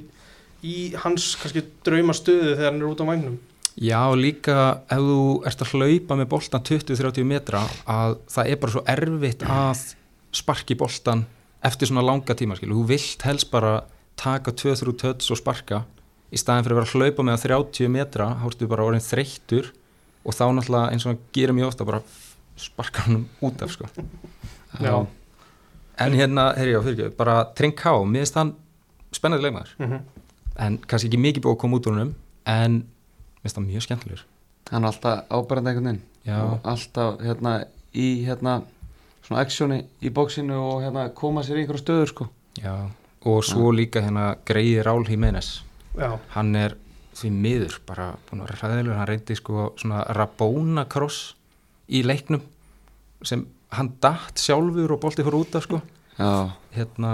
í hans kannski drauma stöðu þegar hann er út á vagnum Já, og líka ef þú ert að hlaupa með boltan 20-30 metra að það er bara svo erfitt að sparki boltan eftir svona langa tíma, skilu, þú vilt helst bara taka 2-3 töts og sparka í staðin fyrir að vera að hlaupa með að 30 metra, ertu bara orðin þreyttur og þá náttúrulega eins og hann gerir mjög ofta bara sparka hann út af, sko. Já. En hérna, herri, já, fyrir ekki, bara Trinká, mér finnst hann spennandi leikmaður. Mm -hmm. en kannski ekki mikið búið að koma út úr húnum en mér finnst hann mjög skemmtilegur. Hann er alltaf ábærandi einhvern veginn. Já. alltaf hérna í hérna svona actioni í bóksinu og hérna koma sér í einhverju stöður sko. Já, og svo líka hérna Greiði Rál Jiménez Já, hann er því miður bara búin að vera hræðilegur, hann reyndi sko svona Rabona cross í leiknum sem hann datt sjálfur og bolti fór út af sko. Já, hérna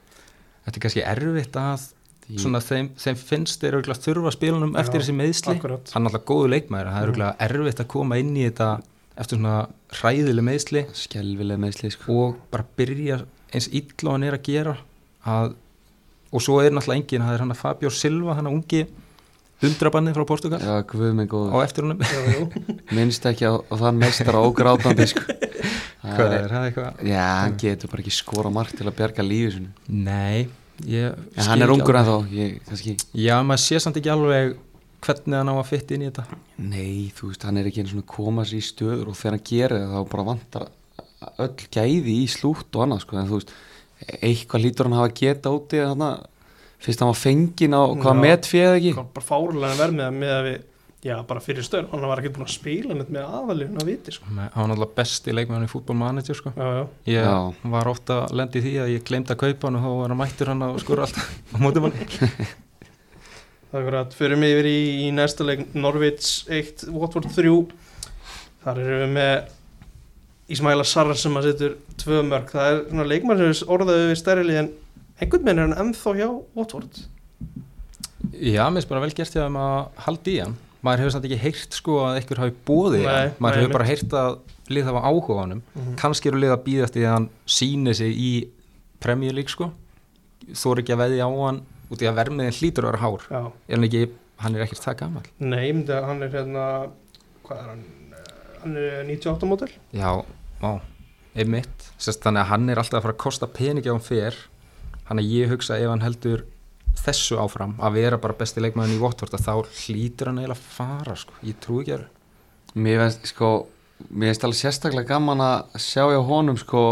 (laughs) þetta er kannski erfitt að Því- svona þeim, þeim finnst þeir auðvitað þurfa spilunum Já, eftir þessi meðsli akkurat. hann er alltaf góðu leikmæður, það er auðvitað erfitt að koma inn í þetta eftir svona hræðileg meðsli meðsli sko. Og bara byrja eins illa og hann er að gera að, og svo er náttúrulega engin það er hann að Fabio Silva, hann að ungi hundrabanni frá Portugal. Já, guð mig á góður, eftir honum. Já, jú. (laughs) minnst ekki á, á þann meistara ógrátandi sko. Það (laughs) hvað er- það eitthvað? já, hann getur bara ekki skora margt til að bjarga lífi sinu Nei, ég en hann er ungur en þá ég, Já, maður sé samt ekki alveg hvernig hann á að fytta inn í þetta. Nei, þú veist, hann er ekki einu svona koma sér í stöður og þegar hann gerir það þá bara vantar öll gæði í slútt og annað sko, en þú veist eitthvað lítur hann hafa geta úti þannig að fyrst hann var fenginn á hvað metfið ekki? Bara fárlega verð með að með að við já, bara fyrir stöð, hann var ekki búin að spila með aðalinn að viti sko. hann var náttúrulega besti leikmæðan í fútbolmanager sko. já, já, ég Já. var ótt að lendi því að ég glemd að kaupa hann og þá var hann mættur hann að skora alltaf á mótum hann það er að fyrir mig yfir í, í næsta leik. Norvits 1, Watford 3 þar erum við með Ísmæla Sarra sem að setur tvö mörg, það er svona leikmann sem orðaði við stærri en einhvern veginn er hann ennþá hjá Watford. Já, mér finnst bara vel gert þeim að halda í hann. Maður hefur samt ekki heyrt sko að einhver hafi bóðið Nei, hann. Maður nei, hefur bara heyrt að lið hafa áhuga á hann Mhm. kannski eru lið að býðast í að hann síni sig í Premier League sko. Er ekki að veðja á hann út í að vermiðin hlýtur að vera hár. Já, hann ekki, hann er ekkert það gammal nei, hann er hérna hvað er hann? Hann er 98 mótel Já, á, einmitt. Sest, þannig að hann er alltaf að fara að kosta peningi á hann fyrr hann að ég hugsa ef hann heldur þessu áfram að vera bara besti leikmaðin í Watford að þá hlýtur hann eiginlega að fara sko. ég trú ekki að Mér finnst sko alveg sérstaklega gaman að sjá hjá honum sko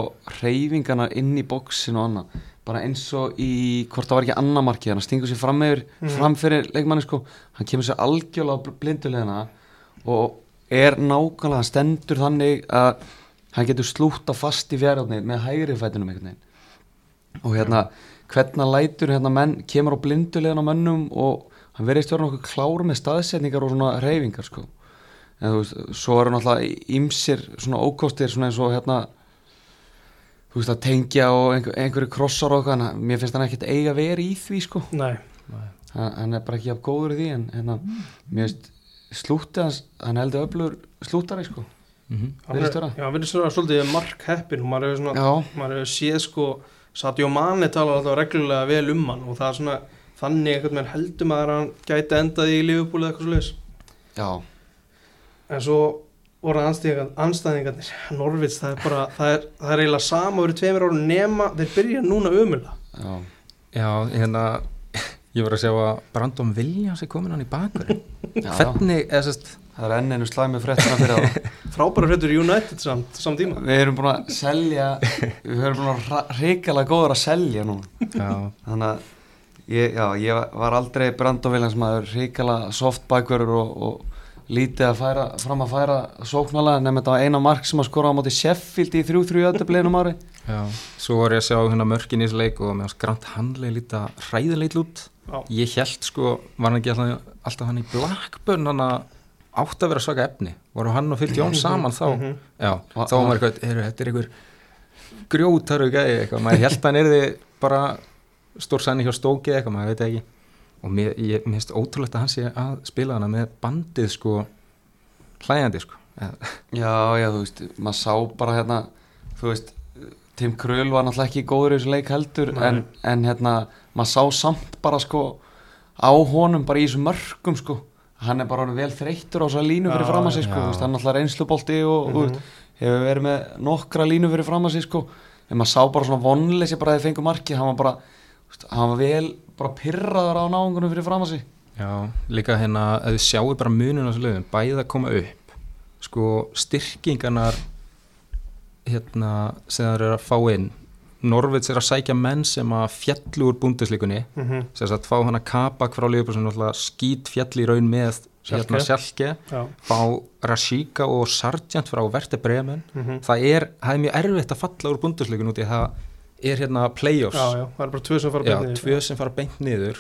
reyfingarna inn í bóksin og annað. Bara eins og í, hvort það var ekki annar markið hann stingur sér fram yfir, Mhm. fram fyrir leikmanni sko, hann kemur sér algjörlega á blindulegina og er nákvæmlega, hann stendur þannig að hann getur slúta fast í fjárhjóðni með hægri fætunum einhvern veginn. Og hérna, hvernig lætur hérna menn, kemur á blindulegina á mönnum og hann verðist vera nokkuð klár með staðsetningar og svona reyfingar sko. En þú veist, svo eru náttúrulega ímsir svona ókostir svona eins og hérna þú veist að tengja og einhver, einhverju krossar og eitthvað, en mér finnst hann ekkert eiga að vera í því sko, nei, hann, hann er bara ekki af góður í því en hérna, mér finnst slútið hans, hann heldur öflur slútari sko, mm. Hann er, já, hann virðist vera svolítið mark heppin og maður hefur séð sko Sadio Mane talar alltaf reglulega vel um hann og það er svona þannig einhvern veginn heldur maður að hann gæti endað í Liverpool eða eitthvað já. En svo voru anstæðingarnir Norvits, það er bara það er, það er eiginlega sama verið tveimur árum nema þeir byrja núna umula Já, Já, hérna (laughs) ég var að sjá að Brandon Williams er komin hann í bakur hvernig, eða sérst Það er enn einu slæmi fréttina fyrir það (laughs) frábæra fréttur í United samt, samt tíma. Við erum búin að selja Við erum búin að hrikalega góður að selja núna. Já, Þannig að ég, já, ég var aldrei brandóviljans maður hrikalega soft bakverður og, og lítið að færa, fram að færa sóknarlega nefnum þetta var eina mark sem að skora á móti Sheffield í 3-3 öllubleginum ári já svo var ég að sjá hérna mörkin í þessu leik og með hans grant handlega líta hræðilegt út. Já. ég held sko, var hann ekki alltaf hann í Blackburn hann að átt að vera svaka efni. Voru hann og Phil Jones saman þá? Mhm. já, Va- þá var maður eitthvað, er, þetta er einhver grjótaru gæði eitthvað, maður held að hann erði bara stór sæni hjá stóki eitthvað, maður veit það ekki. Og mér, ég, finnst ótrúlegt að hann sé að spila hana með bandið sko hlæjandi sko. Já, já, þú veist, maður sá bara hérna, þú veist, Tim Kröll var náttúrulega ekki góður í þessu leik heldur en, en hérna, maður sá samt bara sko á honum bara í þessu mörgum sko, hann er bara vel þreyttur á þessa línu fyrir fram að sig sko, hann er náttúrulega reynslubolti og, mm Mhm. hefur verið með nokkra línu fyrir fram að sig sko, en maður sá bara svona vonleysi bara að þið fengu markið, hann var bara, hann var vel bara pyrraður á náungunum fyrir fram að sig. Já, líka hérna að þið sjáu bara munun á þessu lögum, bæði að koma upp sko styrkingarnar hérna sem það eru að fá inn Norvits er að sækja menn sem að fjallu úr búndisleikunni Mhm. sem að fá hana Kabak frá Liverpool sem náttúrulega skýt fjall í raun með hérna. Sjálke Já. fá Rashika og Sargent frá Verte Bremen Mhm. það er, það er mjög erfitt að falla úr búndisleikun út í að það er hérna playoffs já, já, það er bara tvö sem fara beint niður. tvö sem fara beint niður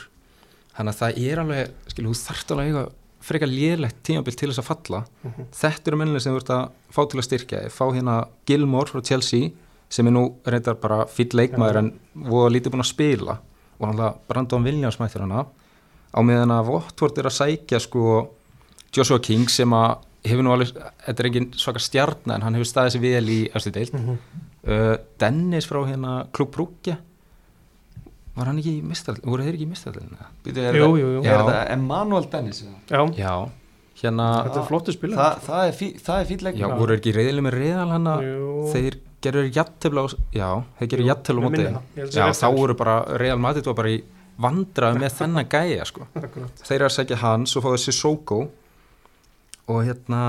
þannig að það er alveg skilur, þú þarft alveg að eiga frekar lélegt tímabil til þess að falla Mhm. þetta eru mennileg sem þú ert að fá til að styrkja fá hérna Gilmore frá Chelsea sem er nú reyndar bara fýll leikmaður en voða lítið búin að spila og hann Brandon Williams mættir hana á meðan að Votvort er að sækja sko Joshua King sem að hefur nú alveg, þetta er engin svaka stjarn en hann hefur staðið sér vel í eftir deild Mhm. uh, Dennis frá hérna Klub Brugge var hann ekki í mistarall voru þeir ekki í mistarallinu? Býtu, er, er Já. þetta Emmanuel Dennis? eða? Já, já, hérna þetta er flottu spila Þa, það er, það er fýll já, leikmaður. voru þeir ekki reyðileg með reyðal hann Jú. þeir gerur jættefla á já, þeir gerur Jú, jættefla á móti já, þá voru bara Real Madrid var bara í vandrað með þennan gæja sko. (laughs) Þeir eru að segja hann, svo fáðu Sissoko og hérna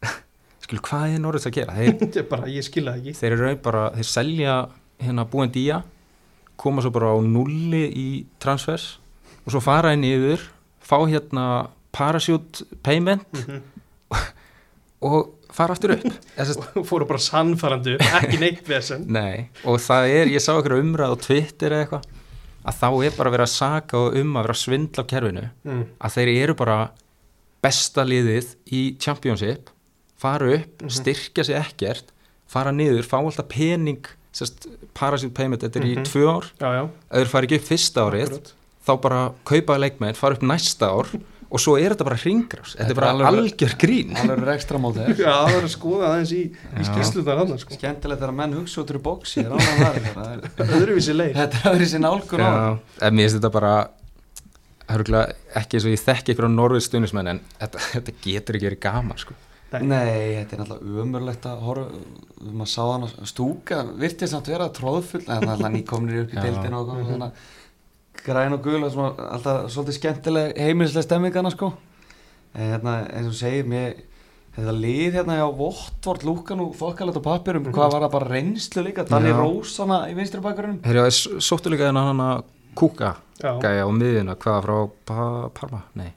(laughs) skilur, hvað er Norris að gera? Þeir, (laughs) er bara, ég skilja það ekki þeir eru bara, þeir selja hérna búin dýja koma svo bara á nulli í transfers og svo fara inn yfir fá hérna parachute payment Mhm. og fara aftur upp (laughs) að, og fóru bara sannfærandu ekki neitt vesen (laughs) nei, og það er, ég sá okkur umræð á Twitter eða eitthvað að þá er bara verið að saka og um að vera að svindla á kerfinu mm. að þeir eru bara besta liðið í championship fara upp, Mhm. styrkja sig ekkert fara niður, fá alltaf pening sérst, parachute payment, þetta er Mhm. í tvö ár Já, já, ef þeir fara ekki upp fyrsta árið akkurat. þá bara kaupa leikmenn, fara upp næsta ár (laughs) og svo er þetta bara hringras þetta er bara er alveg- algjör grín Alveg (laughs) er ekstra mótið Já, það er að skoða aðeins í, í Já. skýslutar hann sko. Skemmtilegt þegar menn hugsa út úr bóksi er (laughs) öðruvísi leið Þetta er öðru sér nálgun á Já, en mér finnst þetta bara ekki eins og ég þekki ykkur á norðið stunismenn en þetta, (laughs) þetta getur ekki verið gaman sko. Nei, þetta er náttúrulega umörlegt að horfa maður sá hann að stúka virtið samt vera tróðfull en það er alltaf nýkomnir upp í Já. deildinu og Mhm. mm -hmm. Græn og gul og alltaf svolítið skemmtileg heimilislega stemmingana sko en hérna, eins og segir mér þetta lið hérna hjá Votvort lúka nú þokkalegt á pappirum Mhm. hvað var það bara reynslu líka Danni Já. Rósana í vinstri bakgrunum Herjá, sóttu líka hérna hann að kúka Já, gæja á miðjuna, hvaða frá pa Parma? Nei,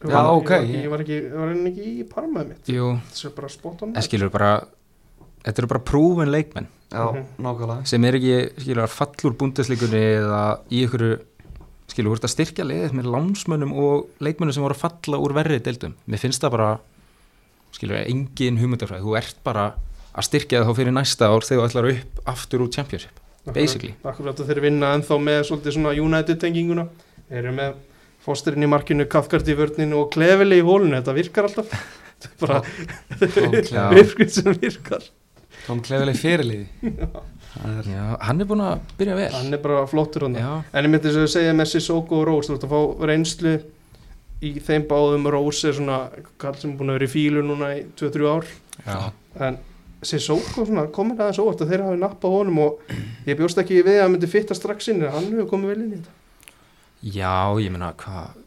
Já, Ég var- ok. Ég var, ekki- ég var ekki, ég í parmaði mitt jú, Það er bara spot on en skilur bara þetta eru bara prúfin leikmenn Já, Mhm. sem er ekki, skilur, úr búndisleikunni eða í ykkur skilur, þú ert að styrkja liðið með lánsmönnum og leikmönnum sem voru að falla úr verri deildum. Mér finnst það bara skilur, engin hugmyndafræði, þú ert bara að styrkja það þá fyrir næsta ár þegar þú ætlar upp aftur úr championship basically. Akkurat þeir vinna ennþá með svolítið svona United tenginguna. Þeir eru með Fosterinn í markinu, Kafkart í vörninu og Klefili í hólinu, þetta virkar alltaf. (laughs) Þetta er bara (laughs) virkun sem virkar. Tom Klefileg fyrirliði (laughs) er Já, hann er búin að byrja vel. Hann er bara flottur hann En ég myndi þess að segja með Sissoko og Rós Þú ert að fá reynslu í þeim báðum. Rose er svona kall sem er búin að vera í fílu núna í 2-3 ár. Já, en Sissoko svona komin aðeins óvart að þeir hafi nappað honum og ég bjóst ekki við að hann myndi fitta strax inn. En hann hefur komið vel inn í þetta. Já, ég meina hvað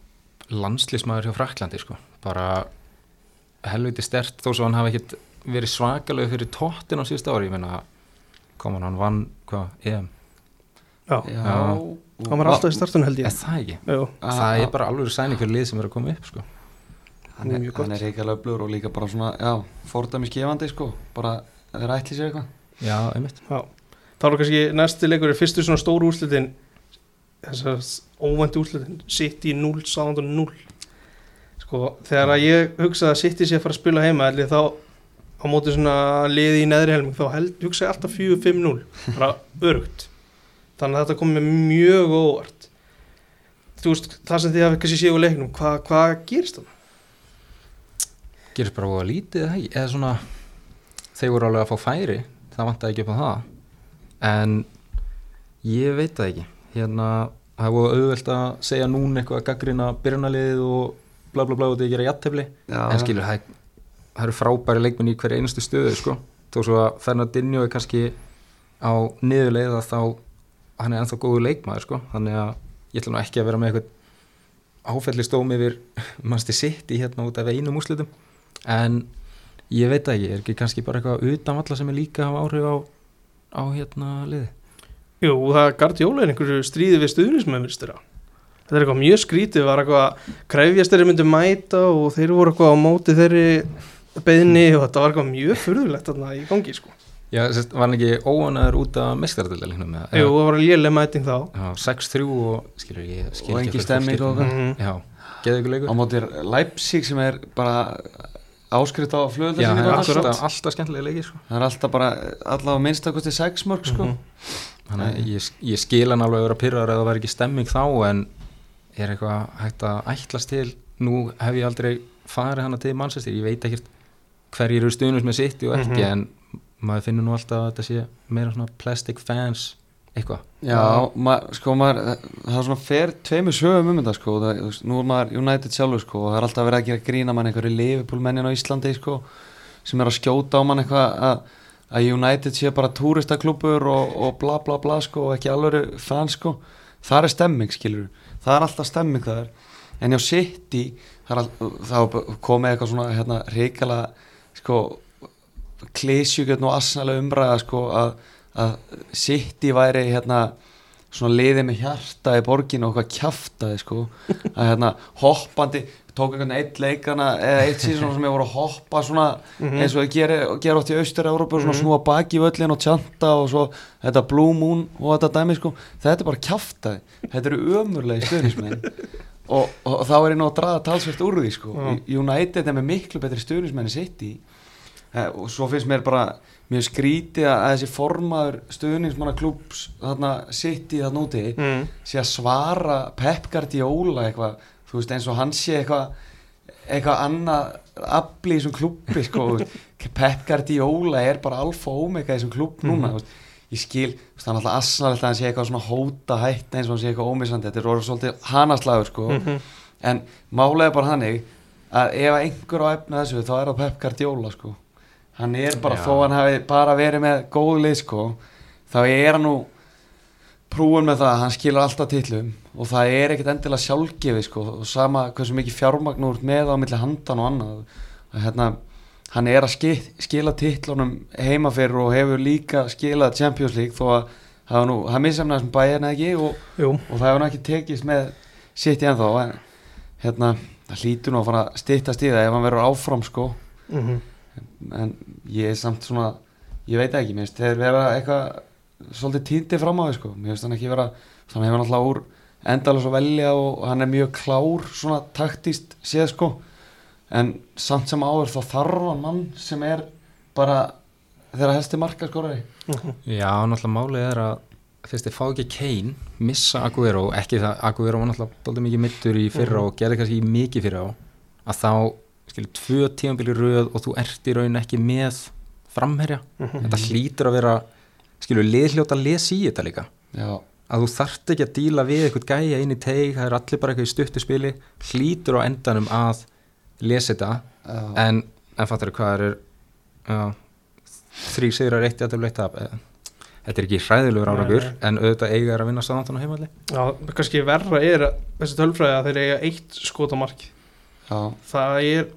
landslísmaður hjá Fraklandi sko. Bara helviti stert þó svo hann hafi ekkit verið svakalega fyrir tóttin á síðust ári, ég meina kom hann, hann vann, hvað, EM? Já, Já, hann var alltaf í startun held er ég það ekki? Jú, það er bara alveg sæning fyrir lið sem er að koma upp sko. Hann er, mjög gott. hann er reikalega blur og líka bara svona, já, fordæmi skefandi sko, bara þeir ætli sér eitthvað. Já, einmitt. Já. Þá er kannski næsti leikur er fyrstu svona stóru úrslitin þessar óvænti úrslitin City 0, Southampton 0 sko, þegar að ég hugsaði að City sé að fara að spila heima allir þá á móti svona liði í neðri helming þá held, hugsaði ég alltaf 4-5-0 bara örugt þannig að þetta kom með mjög óvart. Þú veist, það sem þið hafi kannski séu á leiknum, hvað hva gerist það? gerist bara voða lítið eða svona þeir voru alveg að fá færi það vantaði ekki upp á það. En ég veit það ekki. Hérna, það er voða auðvelt að segja núna eitthvað að gaggrina byrjunaliðið og bla bla bla og þetta gera jattefli já, en skilur það, það eru frábæri leikmenn í hverju einustu stöðu sko. Þó svo að Fernandinho er kannski á niðurleið að þá hann er ennþá góðu leikmaður sko. Þannig að ég ætla nú ekki að vera með eitthvað áfelli stóm yfir mannstu sitt í hérna út af einum úrslitum. En ég veit það ekki, er ekki kannski bara eitthvað utan valla sem er líka að hafa áhrif á, á hérna liði Jú, það Guardiola er einhverju stríði við stuðnismenn virðist þeirra. Þetta er eitthvað mjög skrítið, var eitthvað krefjast þeirri myndi mæta og þeir voru eitthvað á móti þeirri beðni og þetta var eitthvað mjög furðulegt þarna í gangi sko. Já, sérst, var hann ekki óanaður út af mestardeldaliknum með Jú, það var léleg mæting þá. Já, 6-3 og skilur ég skil Og ekki stemming og er- Mhm. Já, geðu ykkur leikur á móti Leipzig sem er bara áskrift á Já, það er flöðuðarsynningu akkurat. alltaf, alltaf skemmtilega leikir sko. það er alltaf bara allavega minnstakosti sex mörg sko Mhm. Þannig að ég, ég skil hann alveg að vera pyrrar eða það væri ekki stemming þá en er eitthvað hægt að ætlast til nú hef ég aldrei farið hana til mannsestir, ég veit ekkert hverjir eru stuðnus með sitt og ekki Mhm. en maður finnur nú alltaf að þetta sé meira svona plastic fans eitthvað. Já, ma, sko maður, það er svona fer tveimur sögum um þetta sko, það, nú er maður United sjálfur sko og það er alltaf verið að gera grína mann einhverju Liverpool mennin á Íslandi sko sem er að skjóta á mann eitthvað að, að United sé bara túristaklúpur og, og bla bla bla sko og ekki alveg fan sko, það er stemming skilur, það er alltaf stemming það er en hjá City það all, þá komið eitthvað svona hérna reikala sko klísjugjötn og asnalega umræða sko að, að City væri hérna svona liðið með hjarta í borginu og hvað kjaftaði sko (laughs) að hérna hoppandi tók einhvern eitt leikana eða eitt síðan sem ég voru að hoppa svona Mhm. eins og ég gera, gera oft í austur-Európa svona Mhm. snúa baki í völlin og tjanta og svo þetta Blue Moon og þetta dæmi sko þetta er bara kjaftaði, þetta eru ömurlegi stuðnismenn (laughs) og, og þá er ég nú að draða talsvert úr því sko. United er með miklu betri stuðnismenn í City Eh, og svo finnst mér bara mjög skrítið að þessi formaður stuðningsmanna klúps þarna City þarna úti Mm. sé að svara Pep Guardiola eitthvað, þú veist eins og hann sé eitthvað eitthvað annað afli í þessum klubbi sko, þú veist. (laughs) Pep Guardiola er bara alfa og omega í þessum klubb núna Mhm. þú veist. ég skil, er alltaf asnalegt að hann sé eitthvað svona hóta hætt eins og hann sé eitthvað ómissandi þetta er orðið svolítið hanaslagur sko Mhm. en málega bara hannig að ef einhver á efna þessu þá er það Pep Guardiola sko hann er bara, Já. þó hann hafi bara verið með góð lið sko þá er hann nú prúin með það að hann skilur alltaf titlum og það er ekkert endilega sjálfgefi sko og sama hversu mikið fjármagn úr með á milli handan og annað að hérna hann er að skil, skila titlunum heima fyrir og hefur líka skilað Champions League þó að það nú, það missamnaði sem bæjarna ekki og og það hefur nú ekki tekist með sitt í ennþá en hérna, það hlýtur nú að fara að styttast í það ef hann verður áfram sko Mhm. En ég er samt svona ég veit ekki, mér finnst þeir vera eitthvað svolítið týndi fram á því sko mér finnst hann ekki vera, þannig hefur hann alltaf úr endalus að velja og hann er mjög klár svona taktíst séð sko en samt sem áður þá þarf hann mann sem er bara þeirra helsti marka skorari Mhm. (laughs) Já, náttúrulega málið er að fyrst þið fá ekki Kane, missa Aguero ekki það, Aguero var náttúrulega doldið mikið mittur í fyrra Mhm. og gerði kannski mikið fyrir á að þá, skilur, tvö tímabili röð og þú ert í raun ekki með framherja, Mhm. þetta hlýtur að vera skilur, liðhljóta að lesa í þetta líka. Já, að þú þarft ekki að díla við eitthvað gæja inn í teig, það er allir bara eitthvað í stuttu spili hlýtur á endanum að lesa þetta. Já. en, en fattar þú hvað er þrý sigrar eitt jættum leitt tap eh, þetta er ekki hræðilegur áragur en auðvitað eiga er að vinna saðan á heimalli Já, kannski verra er að þessi tölfræði að þeir eiga eitt skot á marki Já, það er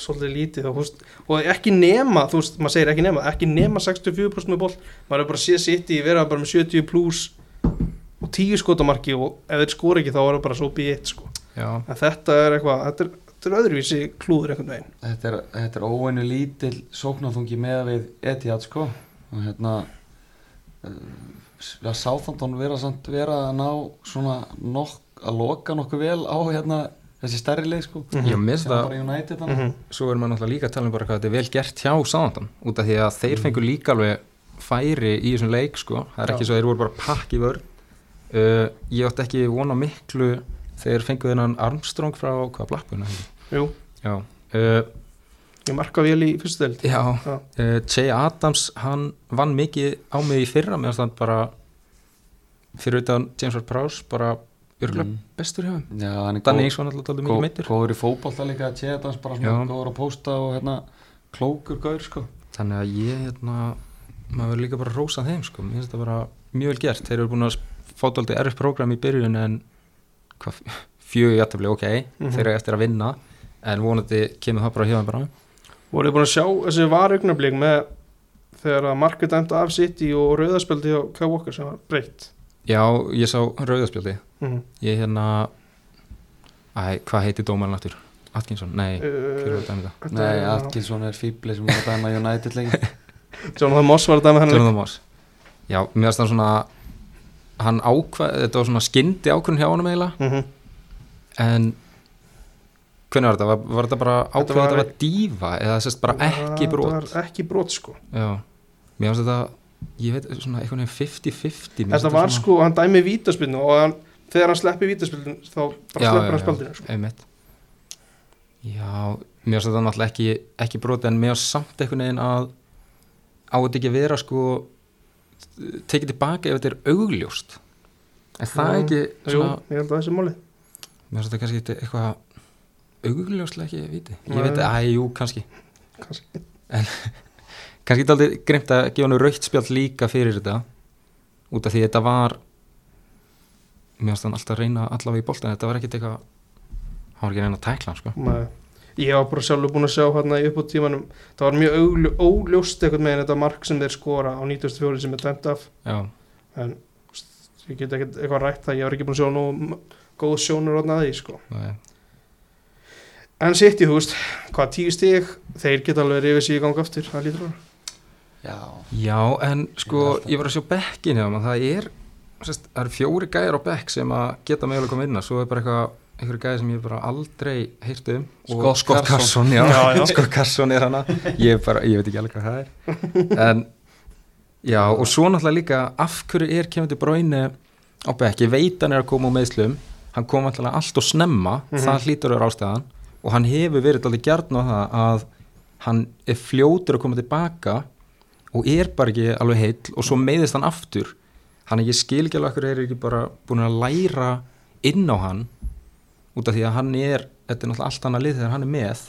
svolítið lítið þá, þú veist, og ekki nema, þú veist, maður segir ekki nema ekki nema 64% með boll maður er bara að sé sitt í vera bara með 70 pluss og 10 skot á marki og ef þeir skor ekki þá er það bara svo býtt sko. en þetta er eitthvað, þetta er, þetta er öðruvísi klúður einhvern veginn. Þetta er, þetta er óeinu lítil sóknarþungi með við Etihad sko. Og hérna uh, Sáþandón vera samt vera að ná svona nokk, að loka nokkuð vel á hérna þessi stærri leik sko. Mhm. ég minnst sem bara United mm mm -hmm. svo erum maður náttúrulega líka að tala um bara hvað þetta er vel gert hjá Sáðan út af því að þeir fengur líka alveg færi í þessum leik sko. Það er ekki Já. svo að þeir voru bara pakk í vörn. Uh, ég átti ekki vona miklu þegar fenguð þennan Armstrong frá hvað Blackburn Jú, já uh, ég marka vel í fyrstu deild. Já. Já. uh, Che Adams hann vann mikið á mig í fyrra meðan þann bara fyrir utan James Ward-Prowse bara örgulega Mm. bestur hjá hann er var náttúrulega dálítið góð- mikið meittur góður í fótbolta líka að tjeða dans bara svona góður að pósta og hérna klókur gaur sko. Þannig að ég hérna maður verður líka bara að rósa þeim sko. Mér finnst þetta bara mjög vel gert. Þeir eru búin að fá dálítið erfitt prógram í byrjun en hvað, (laughs) fjögur jættafli ok. Mhm. þeir eru eftir að vinna en vonandi kemur það bara hjá þeim bara. Voruð þið búin að sjá þessi varugnablík með þegar að markið dæmta af City og rauðaspöldi á Kyle Walker sem var breytt já, ég sá rauðaspjaldi mm ég hérna æ, hvað heitir dómarinn aftur? Atkinson? Nei, hver var uh, þetta með það? Nei, Atkinson er fýbli sem var að dæma United leikin (laughs) Jonathan Moss var að dæma hennar Jonathan Moss já, mér finnst það svona hann ákvað, þetta var svona skyndi ákvörðin hjá honum eiginlega mm -hmm. En hvernig var þetta? Var, var þetta bara Þetta ákveð að þetta var- var dífa eða sérst bara ekki brot? það var ekki brot sko Já, mér finnst þetta ég veit, svona einhvern veginn 50-50 mér þetta var svona- sko, hann dæmi vítaspilnu og hann, þegar hann sleppi vítaspilnu þá bara sleppur hann spaldinu sko. Já, mér finnst þetta náttúrulega ekki, ekki brot en mér finnst samt einhvern veginn að á þetta ekki að vera sko tekið tilbaka ef þetta er augljóst. En það er ekki Jú, svona, ég held að þessi máli. Mér finnst þetta kannski eitthvað augljóslega ekki viti ég veit að, æ, jú, kannski. Kannski. Kannski þetta aldrei grimt að gefa hann raukt spjall líka fyrir þetta út af því þetta var mér finnst hann alltaf að reyna allavega í boltan þetta var ekkit eitthvað hann var ekki að reyna að tækla sko. Nei. ég var bara sjálfur búin að sjá hérna í uppbútt tímanum það var mjög óljó, óljóst einhvern veginn þetta mark sem þeir skora á 94 sem er dæmt af. Já, en ég get ekkert eitthvað rætt það ég var ekki búin að sjá nú góð sjónur orðna að því sko. nei, en sitt í húst, hvað tíu stíg þeir geta alveg sér í gang aftur það lítur að Já, já en sko Ég alltaf- var að sjá bekkin hjá hann það er, sérst, það er fjóri gæjar á bekk sem að geta mögulega koma inn að svo er bara eitthvað einhverju gæði sem ég bara aldrei heyrt um Scott Scott Carson. Carson, já, (laughs) Já, já. Scott Carson er hana. Ég, bara, ég veit ekki alveg hvað það er. En já og svo náttúrulega líka af hverju er kemur til bráinu á bekk, ég veit hann er að koma úr meðslum hann kom alltaf allt og snemma. Mhm. það hlýtur að vera ástæðan. Og hann hefur verið alveg gjarn á það að hann er fljótur að koma tilbaka og er bara ekki alveg heill og svo meiðist hann aftur. Hann skil ekki alveg hverju er ekki bara búin að læra inn á hann út af því að hann er þetta er náttúrulega allt annað lið þegar hann er með.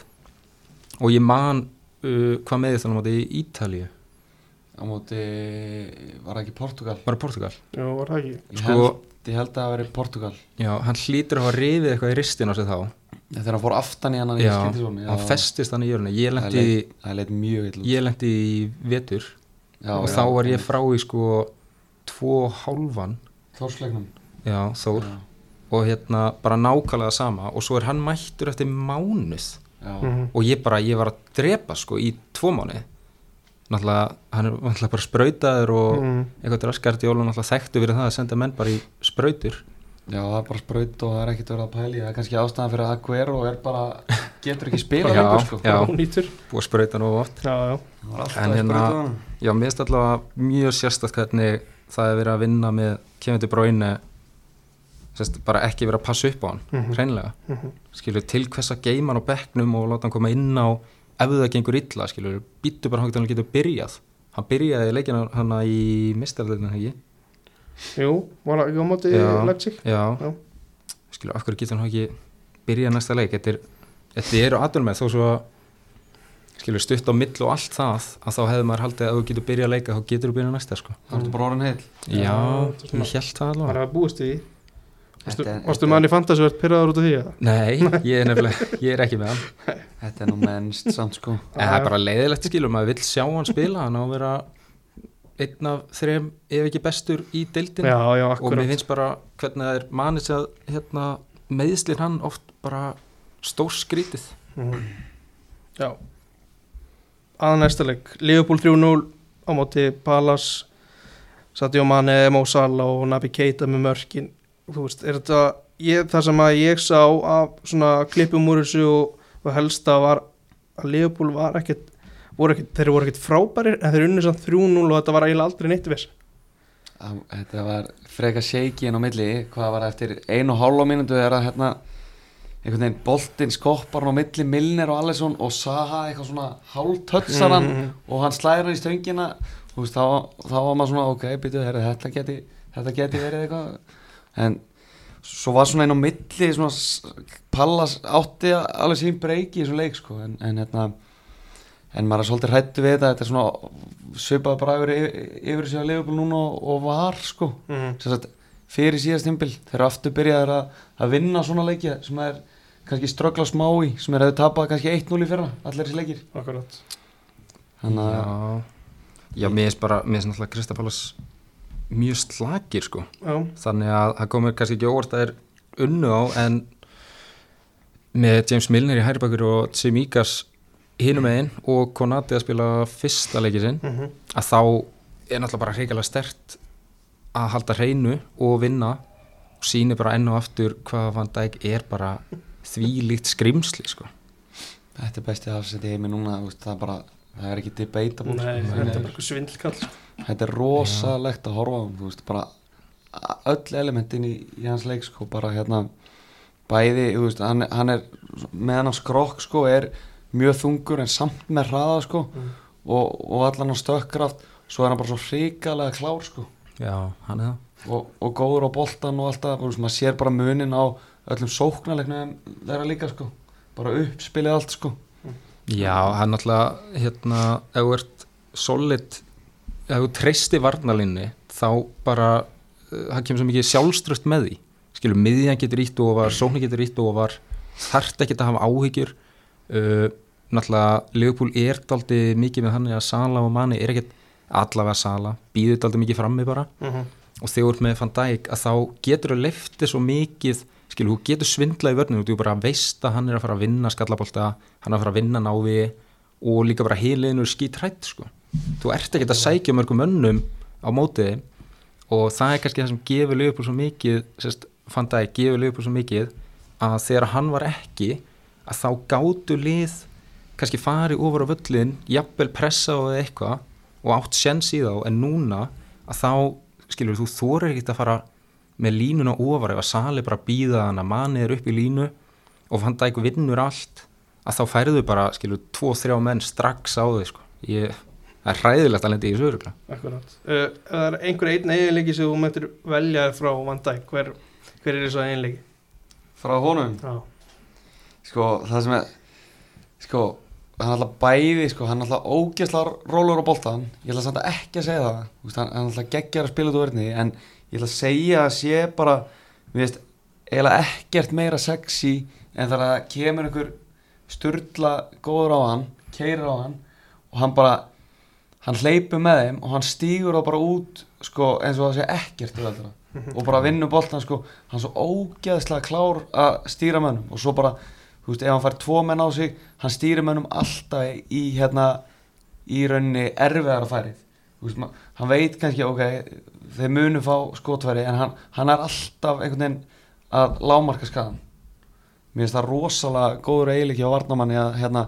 Og ég man uh, hvað meðist hann á móti í Ítalíu? Á móti var það ekki Portugal? Var það Portugal? Já, var það ekki. Ég, Sko- held, ég held að það veri Portugal. Já, hann hlýtur að hafa rifið eitthvað í ristin á sig þá Þegar hann fór aftan í hann í já, hann festist hann í jörunni ég Það lendi, leit- það leitt mjög illa út. ég lendi í vetur. Já, og já, þá var ég frá í sko tvo hálfan. Þórsleiknum. Já, Þór. Já, og hérna bara nákvæmlega sama. Og svo er hann mættur eftir mánuð. Mhm. og ég bara, ég var að drepa sko í tvo mánuði. Náttúrulega, hann er náttúrulega bara sprautaður og Mhm. eitthvað draskart í ólun náttúrulega þekktu fyrir það að senda menn bara í sprautur já, það er bara spraut og það er ekkert verið að pæli Það er kannski ástæðan fyrir að Aguero er bara getur ekki spila Já, lengur sko já. búið að sprauta nú oft já, já. Alltaf En hérna- hann já, mér finnst allavega mjög sérstætt hvernig það er verið að vinna með kemur til bráinu bara ekki verið að passa upp á hann Mhm. hreinlega, Mhm. skilur til hvers að geima hann á bekknum og láta hann koma inn á ef það gengur illa, skilur býttu bara hann getur byrjað hann byrjaði leikina hana í mistarleitinu, ekki? Jú, var það ekki á móti Já. Leipzig Já, Já. skilur, af hverju getur hann ekki byrjað næsta leik þetta, er, þetta eru aðdur með þó svo skilur, stutt á mill og allt það að þá hefði maður haldið að þú getur byrjað að leika þá getur þú byrjað næsta sko Það ertu bara orðin heil Já, er ég held það alveg það búist í því? Varstu, Þetta er- varstu manni fantasi verið pyrraður út af því? eða? Nei, ég er nefnilega, ég er ekki með hann Þetta er nú mennst samt sko En það er bara leiðilegt skilur, maður vill sjá hann spila hann á að vera einn af þrejum ef ekki bestur í deildin Já, já, og mér finnst bara hvernig það er mannis að hérna, meðslinn hann oft bara stór skrítið Mhm. Já. Að næsta leik. Liverpool 3-0 á móti Palace Sadio Mane, Mo Salah og Naby Keita með mörkin. Þú veist, er þetta ég, það sem að ég sá af svona klippum úr þessu og, og helsta var að Liverpool var ekkert voru ekkert, þeir voru ekkert frábærir en þeir unni samt 3-0 og þetta var eiginlega aldrei neitt viss Þetta var freka shaky inn á milli. Hvað var eftir einu og hálfa mínútu er að hérna einhvern veginn boltinn skoppar hann á milli Milner og Alisson og Saha eitthvað svona hálftötsar hann Mhm. og hann slæðir hann í stöngina. Þú veist, þá, þá var maður svona ok, býtu, herri, þetta geti þetta geti verið eitthvað. En svo var svona inn á milli svona Pallas átti alveg sín breyki í þessu leik sko en, en hérna en maður er svolítið hrættu við þetta þetta er svona svipað bara yfir, yfir sig að Liverpool núna og, og var sko. Mm. sagt, fyrir síðast tímbil þeir eru aftur byrjaðir að, að vinna svona leiki sem er kannski ströggla smá í sem er að þau tapa kannski 1-0 í fyrra allir þessi leikir. Akkurat. Þannig að Já, já mér finnst bara mér finnst náttúrulega Kristapalas mjög slagir sko. Já, þannig að það komur kannski ekki óvart að þeir unnu á en með James Milner í hæribakur og Tsimikas hinum einn og Konati að spila fyrsta leikið sinn mm að þá er náttúrulega bara hreikalega stert að halda hreinu og vinna og síni bara enn og aftur hvað Van Dijk er bara þvílíkt skrimsli sko. þetta er bestið afsett í heimi núna þú veist, það er bara, það er ekki debatable Nei, sko. þetta er þetta, bara er, eitthvað svindlkall sko. þetta er rosalegt að horfa á hann, þú veist, bara öll elementin í, í hans leik sko, bara hérna bæði, þú veist, hann, hann er með hann skrokk sko, er mjög þungur en samt með hraða sko Mm. og, og allan á stökkraft svo er hann bara svo hrikalega klár sko. Já, hann er það. Og, og góður á boltan og alltaf þú veist, maður sér bara munin á öllum sóknarleiknum þeirra líka sko. Bara uppspilið allt sko. Já, hann náttúrulega hérna, ef þú ert solid ef þú treysti varnalinni þá bara uh, hann kemur svo mikið sjálfströst með því. Skilur, miðjan getur ítt ofar, sóknir getur ítt ofar þarft ekki að hafa áhyggjur uh, náttúrulega Leopold er daldi mikið með hann að Sala og Mani er ekkert allavega Sala býður daldi mikið frammi bara Mhm. og þegar þú ert með Van Dijk að þá getur þú leftið svo mikið skilur, þú getur svindlað í vörnum þú bara veist að hann er að fara að vinna skallabólta hann er að fara að vinna návi og líka bara heiliðinu skýt hrætt sko. þú ert ekki að sækja mörgum önnum á mótiði og það er kannski það sem gefur Leopold svo mikið sérst, Van Dijk gefur Leopold svo mikið að þegar hann var ekki að þá gátu lið kannski farið ofur á völlin jafnvel pressa á eða eitthvað og átt sjens í þá en núna að þá skilur þú þorir ekkert að fara með línuna ofar ef að sali bara býða hann að manið er upp í línu og Van Dijk vinnur allt að þá færðu bara skilur tvo, þrjá menn strax á þau sko. ég, það er hræðilegt að lendi í þessu örugla Akkurat uh, það er einhver einn eiginleiki sem þú mættir velja frá Van Dijk hver, hver er þessu eiginleiki? frá honum Já, sko það sem er sko hann alltaf bæði sko hann alltaf ógeðslega rólur á boltan ég ætla samt ekki að segja það. Veist, hann hann alltaf geggjar að spila út úr verðni en ég ætla að segja að sé bara við veist eiginlega ekkert meira sexy en þegar það kemur einhver sturla góður á hann keirir á hann og hann bara hann hleypur með þeim og hann stígur þá bara út sko eins og það sé ekkert (laughs) og bara vinnur boltan sko. Hann er svo ógeðslega klár að stýra mönnum og svo bara, þú veist, ef hann fær tvo menn á sig, hann stýrir mönnum alltaf í hérna í rauninni erfiðara færið þú veist, ma- hann veit kannski, ok þeir munu fá skotfæri en hann, hann er alltaf einhvern veginn að lámarka skadan mér finnst það rosalega góður eiginleiki á varnamanni að hérna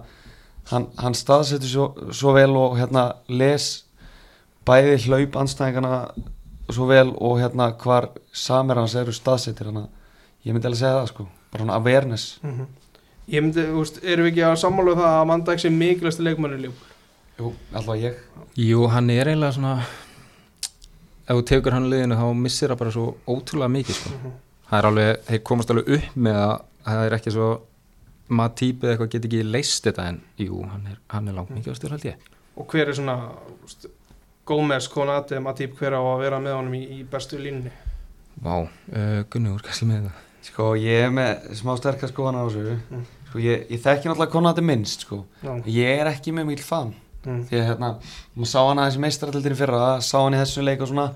hann, hann staðsetur svo, svo vel og hérna les bæði hlaup anstæðingana svo vel og hérna hvar samir hans eru staðsetir hann ég myndi alveg segja það sko. Bara hann awareness. Mm Ég myndi, þú veist, erum við ekki að sammála um það að Van Dijk sé mikilvægsti leikmanni líf Jú, alltaf ég. Jú, hann er eiginlega svona ef þú tekur hann liðinu þá missir það bara svo ótrúlega mikið sko. Mhm. það er alveg, þeir komast alveg upp með að það er ekki svo maður típið eitthvað get ekki leist þetta en jú, hann er, hann er langt mikið ástur held ég. Og hver er svona úst, Gómez, Konate, Matip hver á að vera með honum í, í bestu línni Vá, uh, Gunnur, kannski með það Sko ég er með smá sterkar skoðanar á þessu. Mm. Sko ég, ég þekki náttúrulega Konati minnst sko Já. Ég er ekki með mikil fan mm. Því að hérna, maður sá hann aðeins í meistaraldildinni fyrra Sá hann í þessu leik og svona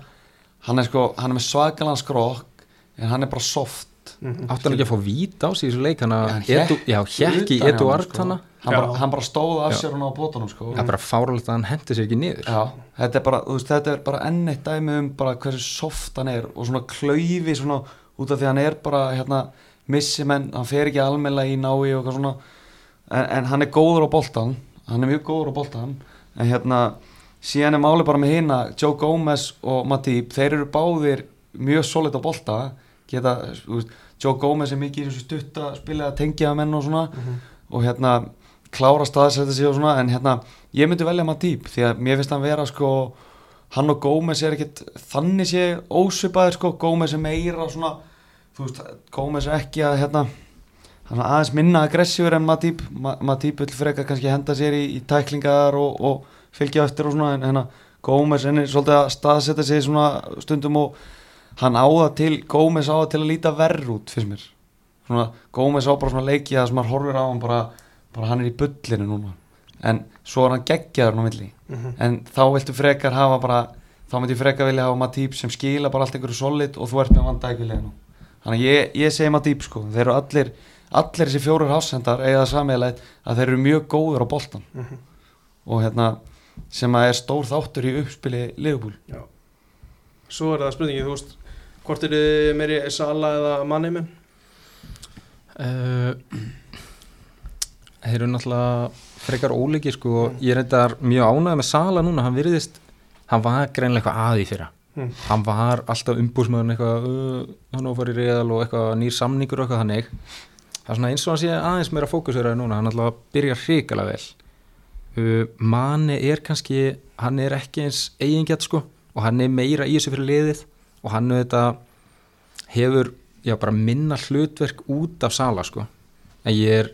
Hann er sko, hann er með svakalan skrokk En hann er bara soft Mm. Átti hann ekki að fá vít á sig í þessu leik hann hann hékk í utan hjá Edu honum, Art sko. hann, Já. bara, hann bara stóð af sér hann á bótunum sko það er bara fáralegt að hann hendi sér ekki niður Já, þetta er bara, er bara enn eitt dæmi um bara hversu soft hann er og svona klaufi svona út af því hann er bara hérna missi menn, hann fer ekki almennilega í nái og eitthvað svona. En, en hann er góður á boltan, hann er mjög góður á boltan en hérna síðan er máli bara með hina, Joe Gomez og Matip, þeir eru báðir mjög solid á bolta. Geta, veist, Joe Gomez er mikið í þessu stutta spilið að tengja menn og svona. Og hérna klára staðsetta sig og svona. En hérna ég myndi velja Matip því að mér finnst hann vera sko hann og Gómez er ekkit þannig sé ósvipaðir sko. Gómez er meira svona þú veist Gómez er ekki að hérna hann er aðeins minna aggressífur en Matip. Ma Matip vil freka kannski henda sér í, í tæklingar og, og fylgja eftir og svona en hérna Gómez er svolítið að staðsetta sig svona stundum og hann áða til Gómez áða til að líta verð út fyrst mér. Svona Gómez á bara svona leiki að sem maður horfir á hann bara, bara hann er í bullinu núna. En svo er hann geggjaður ná milli. Mhm. en þá viltu frekar hafa bara þá myndi frekar vilja hafa Matip sem skila bara allt einhverju solid og þú ert með vanda ekki leginu þannig að ég, ég segi Matip sko þeir eru allir, allir þessi fjórir hásendar eiga það sammeðilegt að þeir eru mjög góður á boltan Mhm. og hérna sem að er stór þáttur í uppspili liðbúl Já. Svo er það spurningi, þú veist hvort er þið meiri Sala eða Mannimin? uh, Þeir eru náttúrulega frekar ólíki sko og ég er reyndar mjög ánægð með Sala núna, hann virðist hann var greinlega eitthvað aði fyrra Mm. hann var alltaf umbúsmaður eitthvað, uh, hann ofar í reðal og eitthvað nýr samningur og eitthvað þannig. Það er svona eins og hann sé aðeins meira fókuseraði núna hann alltaf byrja hrikalega vel. Uh, Mani er kannski hann er ekki eins eigingjart sko og hann er meira í þessu fyrir liðið og hann hefur já bara minna hlutverk út af Sala sko. En ég er,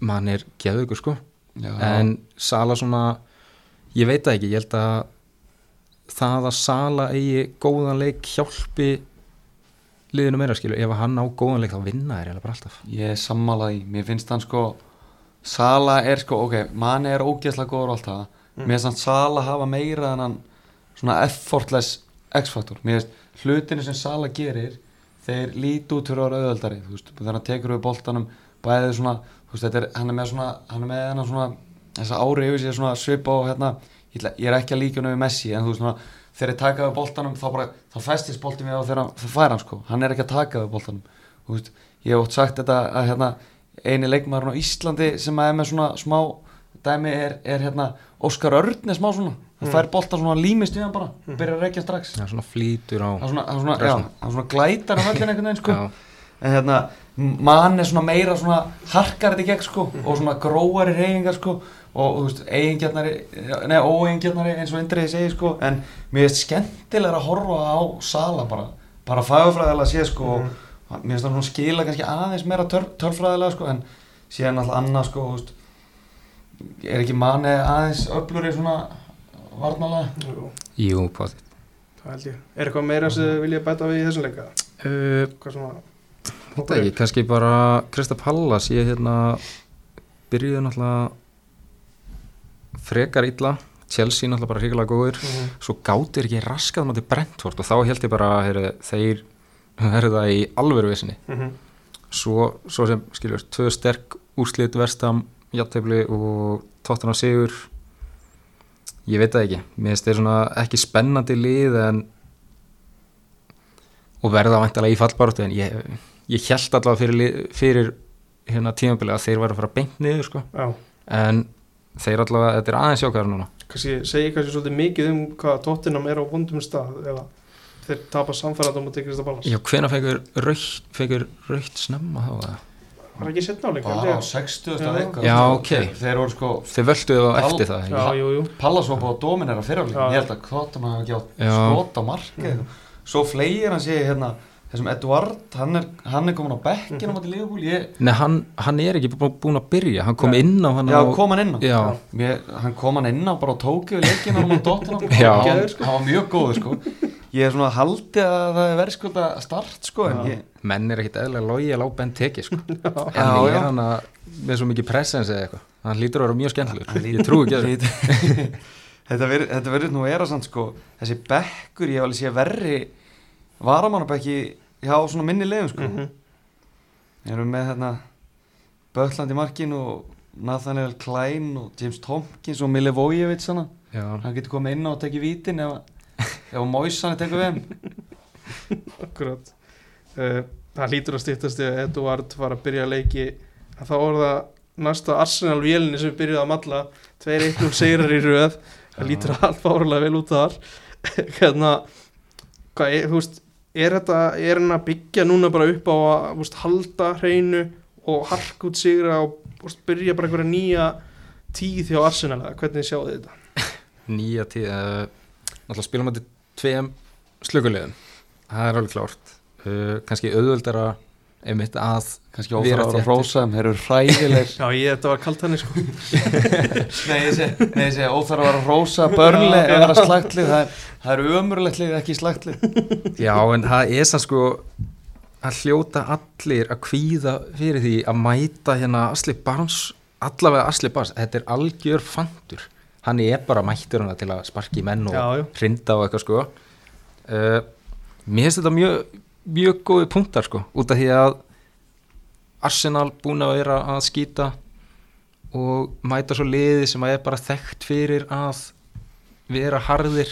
mann er geðugur sko. En Sala svona ég veit það ekki, ég held að það að Sala eigi góðan leik hjálpi liðinu meira skilu, ef hann á góðan leik þá vinna eiginlega bara alltaf. Ég er sammálað í, mér finnst hann sko Sala er sko, ok, manni er ógeðslega góður og allt það. Mm. Mér finnst hann Sala hafa meira en hann svona effortless X-faktor. Mér finnst hlutinu sem Sala gerir þeir líti út fyrir að vera auðveldari þú veist, þegar hann tekur við boltanum bæðið svona, þú veist, þetta er, hann er með svona hann er með hennar svona, þessa ári yfir sér svona svipa og hérna, ég, ætla, ég er ekki að líka hann við Messi, en þú veist svona þegar ég taka við boltanum, þá bara, þá festist boltin við á þegar hann- það fær hann sko, hann er ekki að taka við boltanum, þú veist, ég hef ótt sagt þetta að hérna, eini leikmaður á Íslandi sem er með svona smá dæmi er, er hérna Óskar Örn er smá svona, hann fær boltan svona límist við hann bara, byrjar að reykja strax. Já, svona flýtur á hann svona, hann svona, Já, hann svona glætar á völlin einhvern veginn sko. Já. en hérna, mann er svona meira svona harkar þetta í gegn sko og svona gróari reyfingar sko og þú veist, eigingjarnari, nei óeigingjarnari eins og Indriði segir sko en mér finnst skemmtilega að horfa á Sala bara, bara fagfræðilega sé sko Mhm. og mér finnst það svona skila kannski aðeins meira tör, törfræðilega sko en síðan alltaf annað sko, þú veist er ekki manni aðeins öflur í svona varnalega Jú, jú, potið það held ég. Er eitthvað meira sem þið vilja bæta við í þessum leika? uh, Hvað svona Þetta ekki, kannski bara Krista Pallas, ég hérna byrjuði náttúrulega frekar illa Chelsea náttúrulega bara hrigalega góður Mhm. svo gátir ekki raskað mátti Brentford og þá held ég bara heyri, þeir (laughs) verða í alvöru vissinni Mhm. svo, svo sem skiljur tvö sterk úrslit vestam, jafntefli og tóttan sigur ég veit það ekki mér finnst þeir svona ekki spennandi lið en og verða væntalega í fallbaratu en ég, ég held allavega fyrir, fyrir hérna tímabili að þeir væri að fara beint niður sko. Já, en þeir allavega, þetta er aðeins sjákvæður núna kannski segi kannski svolítið mikið um hvað tóttinam er á vondum stað eða þeir tapa samfæraðum og tekist að balans já, hvena fegur raukt fegur raukt snemma þá eða? var ekki setna áleik bara á 60. Já. eitthvað Já, ok. þeir, voru sko Þeir völduðu Pall- eftir það ekki? já, jú, jú Pallas var bara dominera fyrirháleik Já. ég held að Kvotum hafa ekki átt Já. skot á markið svo fleir hann sé hérna þessum Eduard, hann er, hann er komin á bekkinu á móti Liverpool, ég, Nei, hann, hann er ekki bú- búinn að byrja Hann kom Nei. inn á hann já, á kom hann inn á Já, Mér, hann kom hann inn á bara á tókju leikinu á Tottenham (laughs) Já. hann, Geðveikur, sko. hann var mjög góður sko ég er svona haldi að það er verið sko start sko en Já. ég, menn er ekkit eðlilega lojal á Ben Teki sko. (laughs) En Já, er já. hann að með svo mikið presens eða eitthvað Hann lítur að vera mjög skemmtilegur Hann Ég trúi ekki að (laughs) þetta verður nú að vera samt sko þessi bekkur ég hef alveg sé verri varamannabekki hjá svona minni leiðum sko. Mhm. erum með hérna Böttland í markin og Nathaniel Klein og James Tompkins og hana. Já, hann getur komið inn á og tekið vítin ef, ef Moisanni tekur við hann. (laughs) Akkurat. Uh, Það hlýtur að stýttast ef Eduard var að byrja að leiki. Að þá var það næsta Arsenal vélinni sem byrjuði að eitt og segrar í röð. Það lítur alveg árulega vel út þar. (laughs) Hérna hvað, er, þú veist, er þetta er hann að byggja núna bara upp á að veist, halda hreinu og hark út sigra og veist, byrja bara einhverja nýja tíð hjá Arsenal hvernig sjáu þið þetta? (laughs) nýja tíð uh, Náttúrulega spilum við tveim slökulegum Það er alveg klárt uh, Kannski auðvöldara einmitt að kannski að þéttir. rósa þeim, þeir eru hræðilegir. (laughs) Já, ég, þetta var kalt hann sko. (laughs) Nei, ég segi, að vera rósa börnli eða vera slagtlið, það er, það er ömurlegt lið ekki slagtlið Já, en það er sann sko að hljóta allir að kvíða fyrir því að mæta hérna Asli Barnes, allavega Asli Barnes þetta er algjör fantur hann er bara mættur hana til að sparki menn og hrinda og eitthvað sko. Uh, mér finnst þetta mjög mjög góði punktar sko út af því að Arsenal búin að vera að skýta og mæta svo liði sem að er bara þekkt fyrir að vera harðir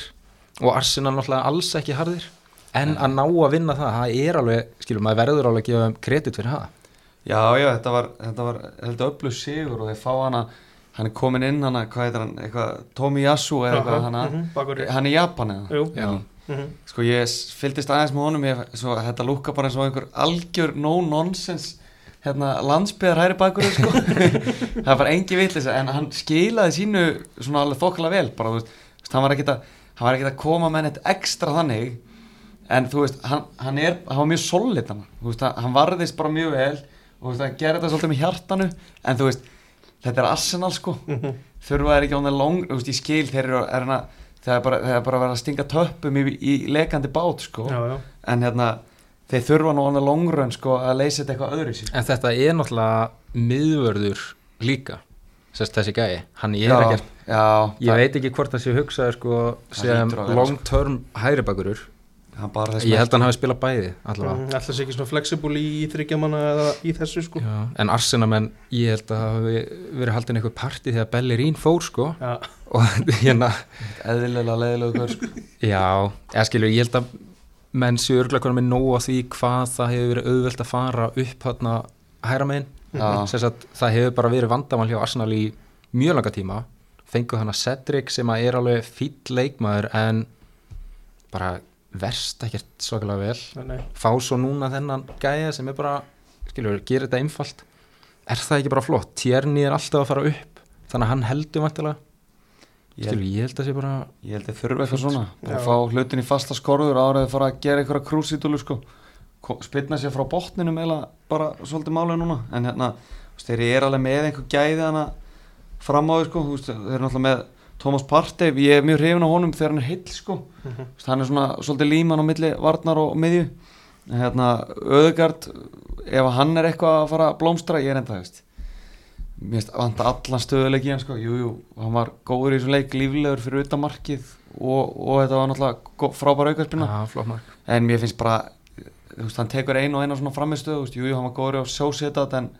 og Arsenal náttúrulega alls ekki harðir en að ná að vinna það, það er alveg skilur maður verður alveg að gefa þeim kredit fyrir það. Já, já, þetta var, þetta var heldur öflug sigur og þeir fá hana hann er komin inn hana, hvað heitir hann eitthvað, Tomiyasu eða eitthvað hana, Mhm, hann er Japan eða? Jú. Já. Mhm. sko ég fylgdist aðeins með honum ég, svo, þetta lúka bara eins og einhver algjör no nonsense hérna, landsbyðar hæri bakur sko. (laughs) það er bara engi vitlis en hann skilaði sínu svona alveg þokkala vel bara, þú veist, hann var ekkit að hann var ekkit að koma með neitt ekstra þannig en þú veist, hann, hann er hann var mjög solid hann, þú veist, hann- hann varðist bara mjög vel og þú veist, hann gerði þetta svolítið með hjartanu en þú veist, þetta er Arsenal sko Mhm. þurfa þeir ekki á það long þú veist, ég skil þeir eru er hana, það er bara, það er bara að vera að stinga töppum í, í lekandi bát sko. Já, já. en hérna þeir þurfa nú á það long run sko að leysa þetta eitthvað öðru sér. En þetta er náttúrulega miðvörður líka sérst þessi gæi, hann er ekkert já, ég veit ekki hvort það sé hugsaði sko sem long term hæri bakurur hann bara þess ég held að hann hafi spilað bæði Mhm, Ætla sér ekki svona flexible í þryggjamanna eða í þessu sko. Já, en Arsenamenn, ég held að það hafi verið haldin eitthvað parti þegar Bellerín fór sko. Já, og (laughs) hérna, eðlilega leiðilegu gaur sko. Já, eða skilur, ég held að menn séu örgulega konar með nóg að því hvað það hefur verið auðvelt að fara upp hérna hæra megin. Já. sem sagt, það hefur bara verið vandamál hjá Arsenal í mjög langa tíma. Fengu hana Cedric sem að er alveg fýll leikmaður en bara verst ekkert svakalega vel. Nei, nei. fá svo núna þennan gæja sem er bara, skilur, gerir þetta einfalt. Er það ekki bara flott? Tjerni er alltaf að fara upp þannig að hann heldur vantilega, ég, skilur, ég held að sé bara ég held að þurfa eitthvað svona. Bara að fá hlutin í fasta skorður áraði fara að gera eitthvað krúsítúlu sko. Ko- spilna sér frá botninum eða bara svolítið málið núna. En hérna, þeir eru alveg með einhver gæði hana fram á því sko, þeir eru náttúrulega með Thomas Partey, ég er mjög hrifin á honum þegar hann er heill sko. Þú veist, hann er svona svolítið líman á milli varnar og miðju. Hérna Öðugard ef hann er eitthvað að fara að blómstra ég er enda það veist. Mér finnst vanta allan stöðuleik í hann sko. Jú, jú, hann var góður í þessum leik líflegur fyrir utamarkið og, og þetta var náttúrulega frábær aukarspilna ja, en mér finnst bara þú veist, hann tekur einu og einu svona framistöð veist, jú, hann var góður á sjósetat en,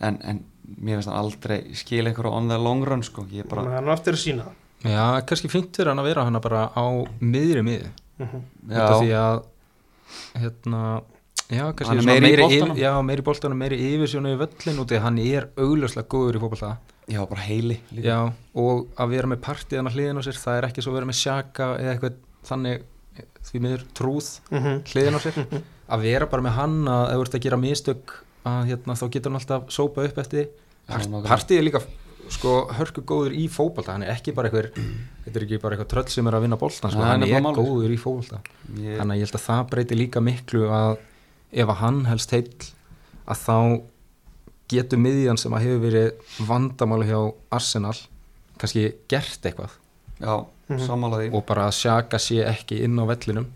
en, en mér finnst hann aldrei skil einhverju on the long run sko. Ég bara, að hann á eftir að sína það. Já, kannski fínt fyrir hann að vera hann bara á miðri miði Mhm. út af því að hérna já, kannski er meiri í meiri, yfir, já, meiri í boltanum, meiri yfirsjónu í völlin út af því að hann er augljóslega góður í fótbolta. Já, bara heili líka. Já, og að vera með partíðan á hliðin á sér, það er ekki svo að vera með sjaka eða eitthvað þannig því miður trúð Mhm. hliðin á sér. (laughs) Að vera bara með hann að ef þú ert að gera mistök að hérna, þá getur hann alltaf sópa upp eftir Part. Partið er líka sko, hörku góður í fótbolta. Hann er ekki bara einhver þetta er ekki bara eitthvað tröll sem er að vinna boltan sko. Hann er málið. góður í fótbolta. Ég, þannig að ég held að það breyti líka miklu að ef að hann helst heill að þá getur miðjan sem að hefur verið vandamáli hjá Arsenal kannski gert eitthvað. Já, sammála því. Og bara að sjaka sé ekki inn á vellinum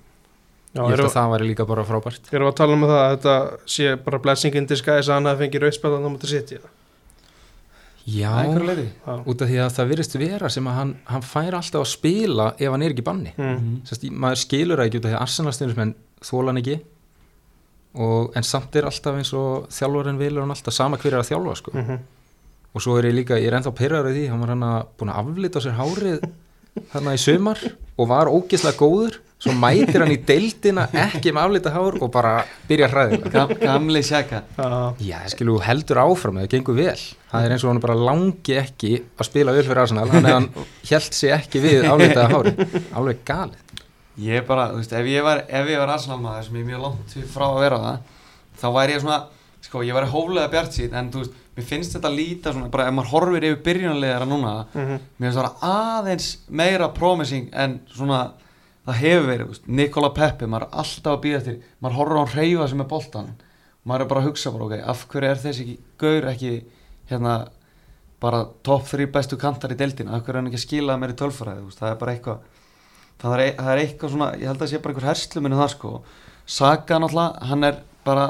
Já, ég held erum að það væri líka bara frábært. við að tala um það að þetta sé bara blessing in disguise að hann hafi fengið rauðspillan á mútið sitt já, Að út af því að það virðist vera sem að hann, hann fær alltaf að spila ef hann er ekki banni. Mm. Sest, maður skilur það ekki út af því að Arsenal-stundismenn þóla hann ekki. Og, en samt er alltaf eins og þjálfarinn vilur hann alltaf sama hver er að þjálfa sko. Mm og svo er ég líka, ég er ennþá pyrraður í því hann var hann að búin að aflita sér hárið (laughs) þarna í sumar og var ógeðslega góður svo mætir hann í deildina ekki með aflita hár og bara byrja hræðilega. Gam, gamli sjaka Já, Já, skilu, heldur áfram, það gengur vel. Það er eins og hann bara langi ekki að spila vel fyrir Arsenal, hann, hann held sig ekki við aflitaða hári, alveg galið. Ég bara, þú veist, ef ég var ef ég var Arsenal maður sem ég er mjög langt frá að vera það þá væri ég svona, sko, ég væri hóflega bjart sín en þú veist, mér finnst þetta líta svona, bara ef maður horfir yfir byrjunarlegar núna, mhm, mér finnst það hefur verið, veist, Nikola Peppi maður er alltaf að býða eftir, maður horfir á hann reyfa sem er boltan, maður er bara að hugsa bara, ok, af hverju er þessi ekki, gaur ekki hérna, bara top 3 bestu kantar í deildina, af hverju er hann ekki að skila mér í tölfræði, það er bara eitthvað það er, það er eitthvað svona, ég held að það sé bara einhver hersluminu það sko, Saka náttúrulega, hann er bara,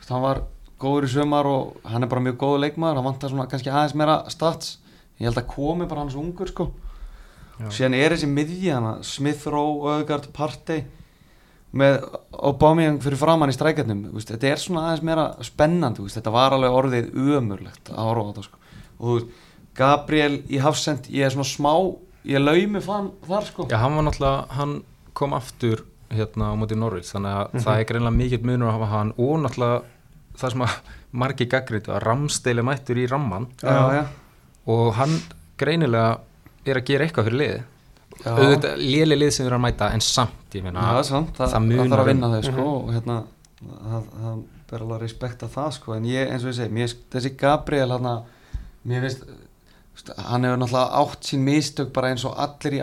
veist, hann var góður í sömar og hann er bara mjög góður leikmaður, hann vantar svona kannski aðeins meira stats, ég held að komi bara hans ungur sko. Síðan er þessi miðja hana, Smith Rowe, Öðgard, Partey með Aubameyang fyrir framann í strækjarnum, þetta er svona aðeins meira spennandi, veist, þetta var alveg orðið umurlegt að horfa á þetta sko. Og þú veist, Gabriel í Hafsend ég er svona smá, ég laumi fann þar sko. Já, hann var náttúrulega, hann kom aftur hérna á móti Norvils, þannig að það er greinlega mikill munur að hafa hann og náttúrulega það sem að (laughs) margi gaggritu að Ramsteili mættur í ramman já, já, og hann greinilega er að gera eitthvað fyrir liði auðvitað léli lið sem er að mæta en samt, ég Já, það það, það það, þarf að um. vinna þau sko Mhm. og hérna, það, það ber alveg að respekta það sko, en ég, eins og ég segi, mér, þessi Gabriel hérna, mér finnst, hann hefur náttúrulega átt sín mistök bara eins og allir í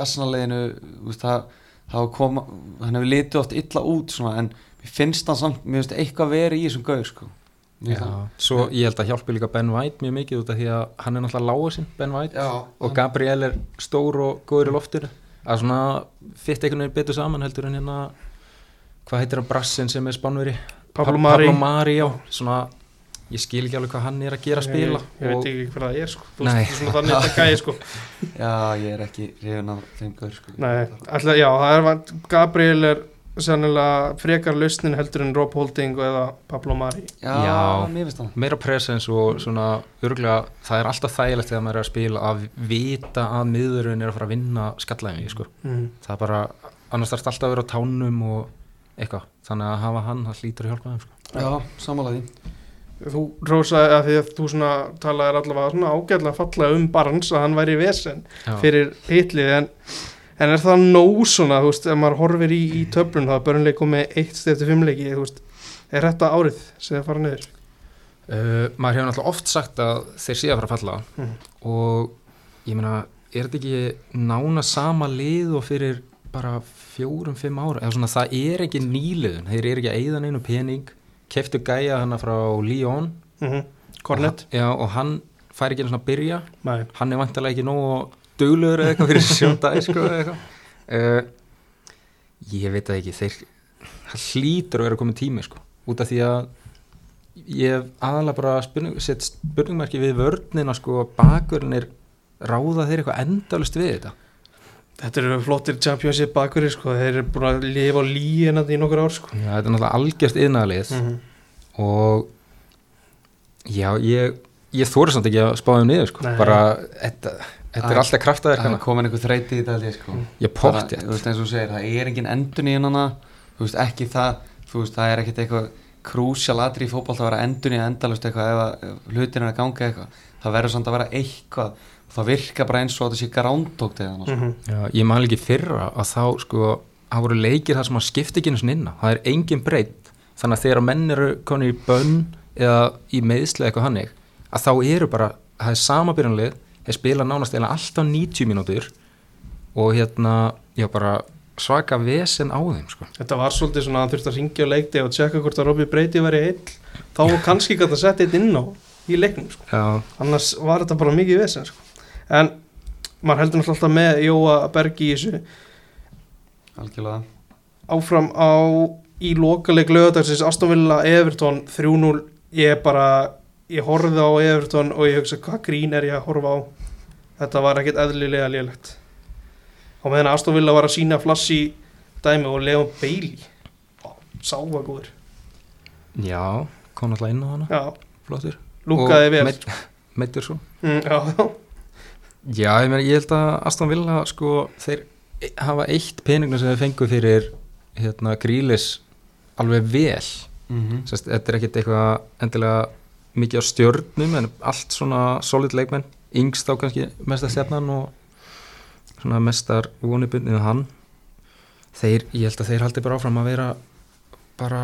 veist, það, það kom, hann hefur litið oft illa út svona, en mér finnst hann samt, mér finnst eitthvað verið í þessum gaur sko. Svo ég held að hjálpi líka Ben White mjög mikið út af því að hann er náttúrulega lágur sinn, Ben White. Já, og Gabriel er stór og góður í loftir að svona fitt einhvern veginn betur saman heldur en hérna hvað heitir hann Brassin sem er spánveri Pablo Mari. Pablo Mari, já, svona ég skil ekki alveg hvað hann er að gera að spila. Ég, ég veit og, ekki hvað það er sko. Þú veist, svona þannig þetta gæði sko. (laughs) Já, ég er ekki hrifin af þeim gaur sko. Nei, alltaf, já, það er vant Gabriel er sennilega frekar lausnin heldur en Rob Holding eða Pablo Mari Já, Já. mér finnst það. meira presence og svona örgulega, það er alltaf þægilegt þegar maður er að spila að vita að miðurinn er að fara að vinna skallæmi sko. mm. það er bara, annars þarf alltaf að vera á tánum og eitthvað, þannig að hafa hann það hlýtur að hjálpa þeim sko. Já, samanlega því. Þú rósaði að því að þú svona talaðir allavega svona ágætlega fallega um Barnes að hann væri vesen Já. fyrir hitlið en, en er það nóg svona, þú veist, ef maður horfir í, í töflun þá er börnleik komið eitt stið eftir fimmleiki, þú veist, er þetta árið sem það fara niður? Uh, maður hefur náttúrulega oft sagt að þeir séu að fara að falla. Mhm. og ég meina, er þetta ekki nána sama lið og fyrir bara fjórum, fimm ára eða svona það er ekki nýliðun þeir eru ekki að eyða neinu pening. Keftu gæja hana frá Lyon. Mm Kornet? já, og hann fær ekki einu svona að byrja. Nei, hann er vantilega ekki nógu duglegur eða eitthvað fyrir (laughs) sjónda sko, eða eitthvað. Uh, ég veit það ekki þeir hlýtur að vera komið tími sko, út af því að ég hef aðalega bara spurning, sett spurningmarki við vörnina sko, bakverðin er ráða þeir eitthvað endalust við þetta. Þetta eru flottir championship bakurir sko, þeir eru búin að lifa á líina í nokkur ár sko. Já, þetta er náttúrulega algjört yðnaðalið mm og já, ég ég þóri samt ekki að spá þeim niður sko. Nei. bara, þetta, þetta er alltaf kraftaðir Það er komin einhver þreyti í þetta ég sko. ég Bara, potti þú veist eins og þú segir, það er engin endun í hennana þú veist ekki það þú veist það er ekkert eitthvað krúsjál atri í fótboll að vera endun í endalust eitthvað ef, að- hlutin er að ganga eitthvað. Það verður samt að vera eitthvað og það virka bara eins og að það sé grándókt eða Mhm. mm Já, ég man ekki fyrra að þá sko, það voru leikir þar sem að skipta ekki eins og inna, það er engin breytt þannig að þegar menn eru konið í bönn eða í meðslega eitthvað hannig að þá eru bara, það er sama byrjanlið þeir spila nánast eða alltaf 90 mínútur og hérna já bara svaka vesen á þeim sko. Þetta var svolítið svona að hann þurfti að ringja á leikti og tjekka hvort að Robby Breyti væri eill þá var kannski gæti að setja eitt inn á í leiknum sko. já, annars var þetta bara mikið vesen sko. en maður heldur náttúrulega alltaf með Jóa Bergi í þessu algjörlega áfram á í lokaleg lögadagsins Aston Villa Everton 3-0 ég bara, ég horfði á Everton og ég hugsa hvað grín er ég að horfa á? Þetta var ekkert eðlilega lélegt. Og meðan Aston Villa var að sína flassi dæmi og Leon Bailey. Ó, sá var góður. Já kom alltaf inn á hana, já, flottur. Lúkaði vel. Meidd- meiddur svo mm, já, já, ég, meina, ég held að Aston Villa sko, þeir hafa eitt peningna sem þeir fengu fyrir hérna, grílis alveg vel. Mm -hmm. Sest, þetta er ekkit eitthvað endilega mikið á stjörnum en allt svona solid leikmenn. Yngst á kannski mesta stjarnan og svona mestar vonibundið hann. Þeir, ég held að þeir haldi bara áfram að vera bara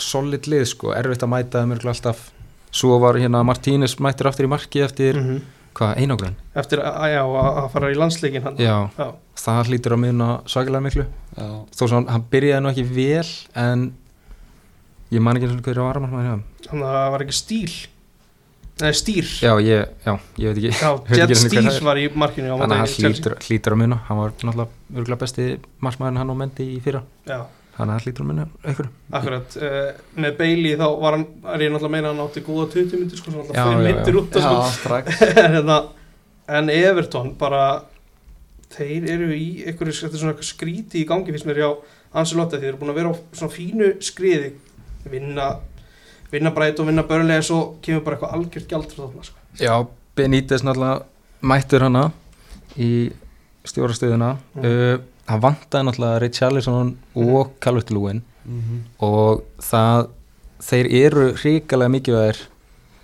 solid lið sko, erfitt að mæta þeim örugglega alltaf. Svo var hérna Martínez mættur aftur í marki eftir, mm hvað, einogrun eftir að, já, að fara í landsleikin hann. Já, já, það hlýtur að minna svakalega miklu. Já, þó hann, hann byrjaði nú ekki vel en ég man ekki eins og hverju var að þannig að það var ekki stíl. Nei, stýr. Já, ég, já, ég veit ekki. Já, (laughs) veit ekki Stýr var í markinu á Þannig að móti hann hlýtur, hlýtur að muna. Hann var náttúrulega örgulega besti markmaðurinn hann og mendi í fyrra. Já, Þannig að hann hlýtur að muna einhverju. Akkurat uh, Með Bailey þá var hann er ég náttúrulega að meina að hann átti góða 20 myndir sko, hann alltaf fyrir já, myndir út já, strax. (laughs) En, hérna, en Everton bara þeir eru í einhverju er skríti í gangi fyrst mér hjá Anselotti þeir eru búin að vera á svona fínu skriði vinna vinna bræt og vinna börnlega svo kemur bara eitthvað algjört gjald frá þarna sko. Já, Benítez náttúrulega mættur hana í stjórastöðuna Mm. uh, Hann vantaði náttúrulega Richarlison og Calvert Lewin Mhm. og það þeir eru hrikalega mikilvægir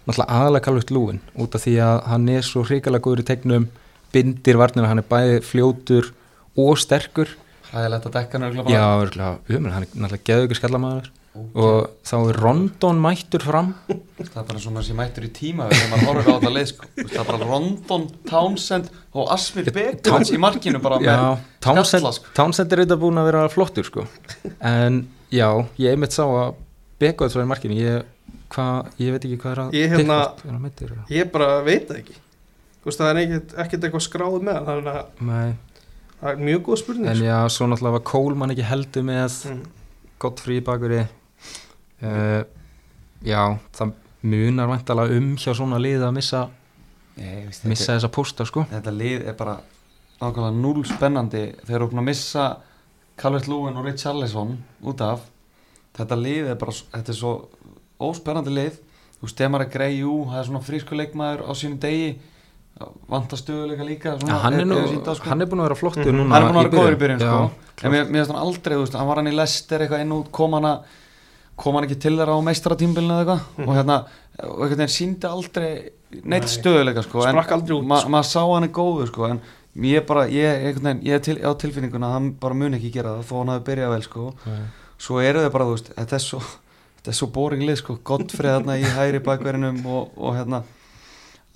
náttúrulega aðalega Calvert Lewin út af því að hann er svo hrikalega góður í tegnum bindir varnina, hann er bæði fljótur og sterkur Hræðilegt að dekka hann Já, hann er náttúrulega geðugur skallamæður og þá er Rondon mættur fram Það er bara svona sem mættur í tíma þegar maður horfir á þetta leið sko. Það er bara Rondon, Townsend og Asmir Begurins í markinu bara með Já, Townsend, skalla, sko. Townsend er eitthvað búin að vera flottur sko. en já, ég einmitt sá að Begoð svo í markinu ég, hva, ég veit ekki hvað er að Ég hérna- er meiddur eða? ég bara veit það ekki veist, það er ekkert, ekkert eitthvað skráð með hann, þannig að Nei, það er mjög góð spurning en sko. já, svo náttúrulega var Coleman ekki heldur með mm. Godfrey í bakuri uh, Já, það munar væntalega um hjá svona lið að missa, Nei, veist, missa þessa pósta sko. þetta, lið er bara nákvæmlega núl spennandi þeir eru búin að missa Calvert Lúin og Richarlison út af þetta lið er bara þetta er svo óspennandi lið þú veist, Demar er greið, jú, það er svona frísku leikmaður á sínu degi vantar stöðuleika líka svona, hann, er nú, á, sko. hann er búin að vera flottur Mhm. núna hann er búin að vera góður í byrjun sko. en mér finnst hann aldrei, þú veist, hann var hann í Lester eitthvað inn út, kom hann að kom hann ekki til þeirra á meistaratímbilinu eða eitthvað Mhm. og hérna, og einhvern veginn síndi aldrei neitt Nei. stöðuleika sko, en aldrei út, ma sko. maður sá hann er góður sko, en ég bara, ég, einhvern veginn, ég er til, á tilfinninguna að hann bara mun ekki gera það þó hann hafi byrjað vel sko, Nei. svo eru þau bara, þú veist, þetta er svo þetta er svo boring lið sko, Godfrey þarna í hæri bakverinum og, og hérna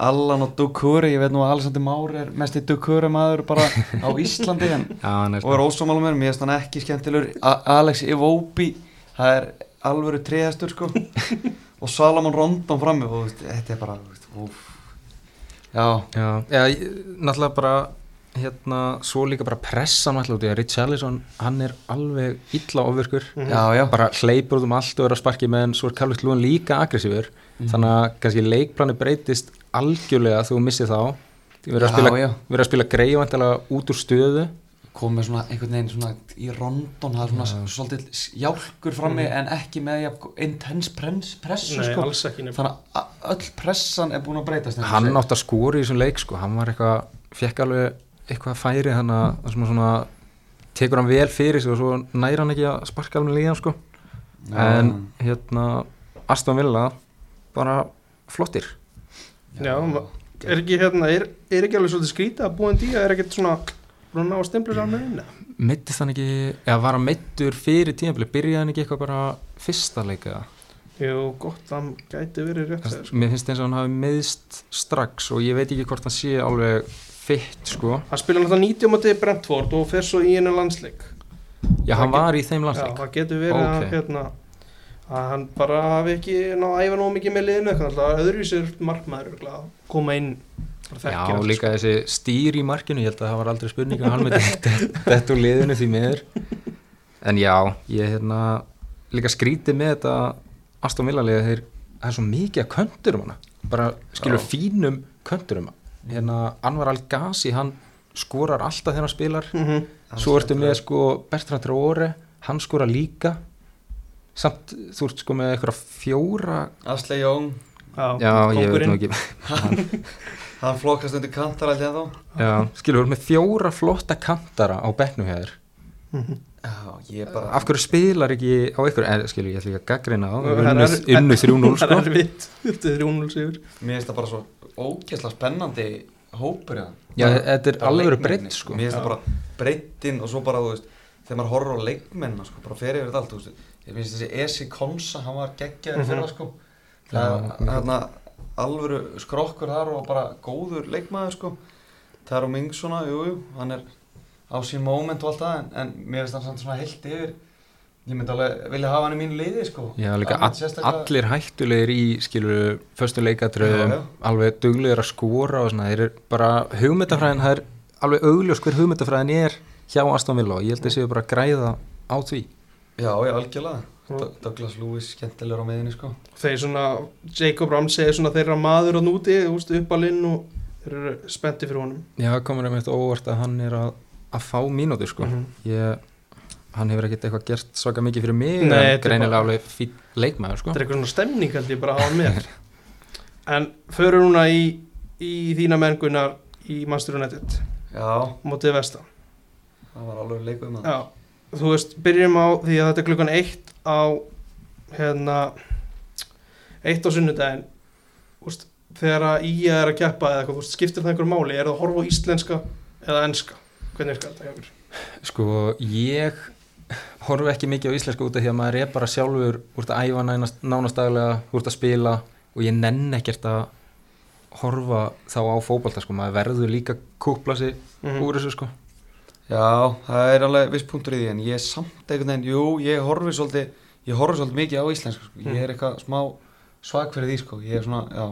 Allan og Dukuri, ég veit nú að Alexander Már er mest í Dukuri maður bara á (laughs) Íslandi en Já, og er ósámálum mér, mér finnst hann ekki skemmtilegur Alex Iwobi það er alvöru treðastur sko. (laughs) Og Salomon Rondon frammi og veist, þetta er bara veist, já, Já, já náttúrulega bara hérna, svo líka bara pressan alltaf út í að Richarlison, hann er alveg illa ofvirkur, Mhm. já, já. Bara hleypur út um allt og er að sparki með en svo er Calvert Lúin líka aggressífur, Mhm. þannig að kannski leikplani breytist algjörlega þú missið þá. Við erum að spila, spila greið vantilega út úr stöðu kom með svona einhvern veginn svona í Rondon það er svona svolítið hjálkur frammi en ekki með jafn intense press, pressu Nei, sko þannig að öll pressan er búin að breytast hann átt að skora í þessum leik sko. hann var eitthvað, fekk alveg eitthvað færi þannig að sem að svona tekur hann vel fyrir sig og svo næri hann ekki að sparka alveg líðan sko. Já. en hérna Aston Villa bara flottir Já, ma- er ekki hérna, er, er ekki alveg svolítið skrítið að búin díja, er ekkert svona búin að ná að stempla sér alveg inn mittist hann ekki, eða var hann mittur fyrir tímafili, byrjaði hann ekki eitthvað bara fyrsta leika Jú, gott, það gæti verið rétt sko. mér finnst eins og hann hafi meðst strax og ég veit ekki hvort hann sé alveg fitt sko. Hann spila náttúrulega 90 á móti Brentford og fer svo í einu landsleik. Já, hann var í þeim Já, landsleik það getur verið að, Ok. hérna, að hann bara hafi ekki náð að æfa nóg mikið með liðinu alltaf öðruvísir markmaður að koma inn Já, líka þessi stýr í markinu, ég held að það var aldrei spurning að hann myndi þetta (laughs) úr liðinu því miður. En já, ég hérna líka skrítið með þetta Aston Villa liða þeir, það er svo mikið að köntur um hana, bara skilur Já. fínum köntur um hana hérna Anvar Al-Ghazi, hann skorar alltaf þegar hann spilar, sko. Mhm. svo ertu með sko Bertrand Traore, hann skorar líka. Samt, þú ert sko með eitthvað fjóra Asle Jón, Já, já, ég veit nú ekki (laughs) hann flokkast undir kantar alltaf þá já, skilur, þú ert með fjóra flotta kantara á bekknum hér Mhm. Já, ég bara af hverju spilar ekki á ykkur? En skilur ég ætla ekki að gaggrina á unnu, erfitt- unnu 3-0 Það sko. er erfitt, þetta er 3-0 sigur. Mér finnst það bara svo ógeðslega spennandi hópur já. Já, þetta er alveg breytt sko. Mér finnst Já. það bara breyttin og svo bara, þú veist, þegar maður horfir á leikmennina, sko, bara fer yfir þetta allt, þú veist, ég finnst þessi Esi Konsa, hann var geggjaður Mhm. fyrir það, sko. Já, Það hérna alvöru skrokkur þar og bara góður leikmaður, sko. Það er á Ming svona, jú, jú, hann er á sín moment og allt það, en, en mér finnst hann samt svona heilt yfir. Ég myndi alveg vilja hafa hann í mínu liði, sko. Já, líka sérstaklega- allir hættulegir í skilur föstu Já, leikatröðum já. alveg duglegir að skora og svona þeir eru bara hugmyndafræðin það er alveg augljós hver hugmyndafræðin er hjá Aston Villa og ég held að séu bara græða á því Já, já, algjörlega. Douglas Lewis, skemmtilegur á miðinni, sko. Þeir svona, Jacob Ramsey er svona þeirra maður á núti, þú veist, uppalinn og þeir eru spennti fyrir honum. Já, það komur einmitt óvart að hann er að, að fá mínútur sko. Mhm. ég, hann hefur ekkert eitthvað gert svaka mikið fyrir mig Nei, en þetta greinilega bara- alveg fín leikmaður sko. Þetta er eitthvað svona stemning held ég bara að hafa með. (laughs) En förum núna í, í þína mengunar í Manchester United. Já, mótið vestan. Það var alveg leikur um það. Já, þú veist, byrjum á því að þetta er klukkan eitt á hérna eitt á sunnudaginn úst, þegar að ía er að keppa eða eitthvað, skiptir það einhver máli er það að horfa á íslenska eða enska hvernig er þetta hjá ykkur? Sko, ég horfi ekki mikið á íslensku út af því að maður er bara sjálfur úr að æfa nánast, nánast daglega úr að spila og ég nenn ekkert að horfa þá á fótbolta sko, maður verður líka að kúpla sig Mhm. úr þessu sko Já, það er alveg viss punktur í því en ég er samt einhvern veginn, jú, ég horfi svolítið, ég horfi svolítið mikið á íslensku, sko. ég er eitthvað smá svag fyrir því, sko, ég er svona, já,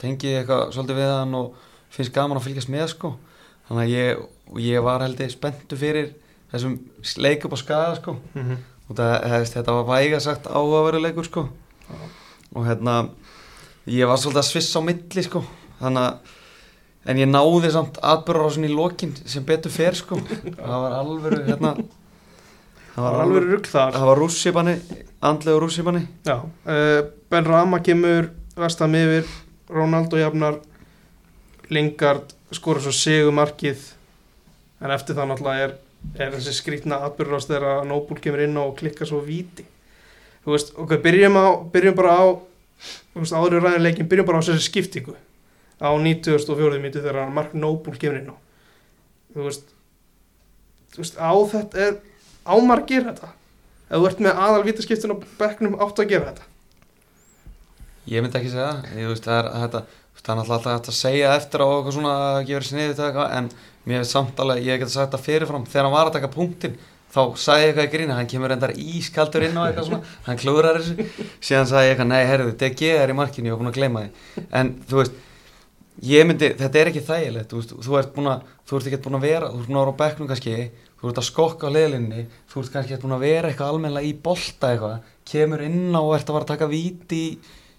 tengi eitthvað svolítið við hann og finnst gaman að fylgjast með, sko, þannig að ég, ég var heldur spenntu fyrir þessum leik upp á skaga, sko, Mhm. og það, þetta var væga sagt áhugaveru leikur, sko, og hérna, ég var svolítið að svissa á milli, sko, þannig að En ég náði samt atbyrðarásin í lokin sem betur fer sko. Það var alvöru hérna. Það var alveg rugg þar Það var rússipanni, andlegu rússipanni. Já, uh, Ben Rama kemur vestam yfir Ronaldo jafnar Lingard skora svo sigur markið en eftir það náttúrulega er, er þessi skrítna atbyrðast þegar Nóbúl kemur inn og klikkar svo víti þú veist, ok, byrjum, á, byrjum bara á þú veist, áður í ræðinleikin byrjum bara á þessi skiptingu á 94. mítu þegar Mark Nóbúl kemur inn á þú veist þú veist, á þetta er ámar að gera þetta ef þú ert með aðal vítaskiptin á bekknum áttu að gera þetta Ég myndi ekki segja það. Ég veist, það er þetta, veist, það er alltaf hægt að segja eftir á eitthvað svona að gefa sniðið þetta eitthvað, en mér er samt alveg, ég get sagt það fyrirfram, þegar hann var að taka punktinn, þá sagði ég eitthvað í gríni, hann kemur endar ískaldur inn á eitthvað svona, hann klúðrar þessu, síðan sagði ég eitthvað, nei, herðu, DG er í markinu, ég var búin að gleyma því, en þú veist, ég myndi, þetta er ekki þægilegt, þú þú ert búin að, þú ert ekki búin að vera, þú ert búin að vera á bekknum kannski, þú ert að skokka á leðlinni, þú ert kannski búin að vera eitthvað almennilega í bolta eitthvað, kemur inn á og ert að fara að taka víti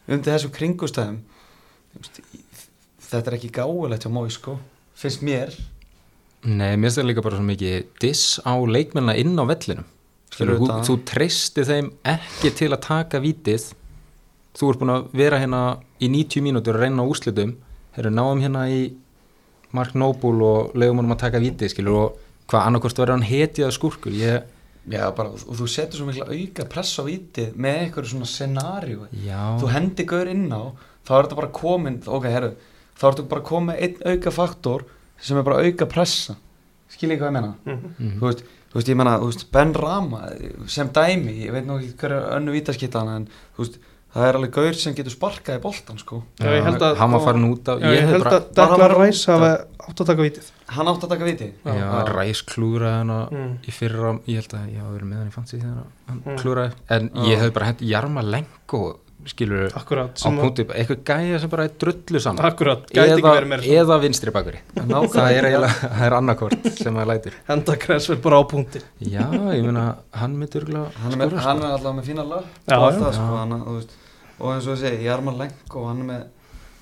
undir þessum kringustæðum þetta er ekki gáulegt hjá Mói sko, finnst mér. Nei, mér finnst það líka bara svo mikið diss á leikmennina inn á vellinum. Skilur, þú, þú treystir þeim ekki til að taka vítið. Þú ert búin að vera hérna í 90 mínútur að reyna á úrslitum þeir eru náum hérna í Mark Noble og leiðum honum að taka vítið skilur, og hvað annarkvort verður hann hetið að skurkur ég, Já, bara, og þú setur svo mikla auka press á vítið með einhverju svona scenaríu. Þú hendi gaur inn á þá er þetta bara komin, ok, herru þá er þetta bara komin með einn auka faktor sem er bara auka pressa. Skiljið hvað ég menna Mhm. þú veist, þú veist, ég menna, þú veist, Ben Rama sem dæmi, ég veit nú ekki hverju önnu vítaskittan en þú veist, það er alveg gaur sem getur sparkað í boltan sko Já, ég held að- hann var farin út af Já, ég held að bara Ræs hafa átt að taka vítið hann átt að taka viti Já. Já, Ræs klúraði hana Mm. í fyrra, ég held að ég hafa verið með hann í fantasy þegar hann Mm. klúraði en Já. ég hef bara hent Jarma Lenko skilur Akkurat, á sem að- punkti, eitthvað gæja sem bara er drullu saman. Akkurat, eða, verið meira svona. eða vinstri bakuri (laughs) það er er annarkort sem það lætur. Henda Kressver bara á punktin já, ég meina, hann örgulega hann er, hann er alltaf með fína lag Já, og, allt já. það, sko, hann, þú veist, og eins og ég segi, Jarman Lenk og hann er með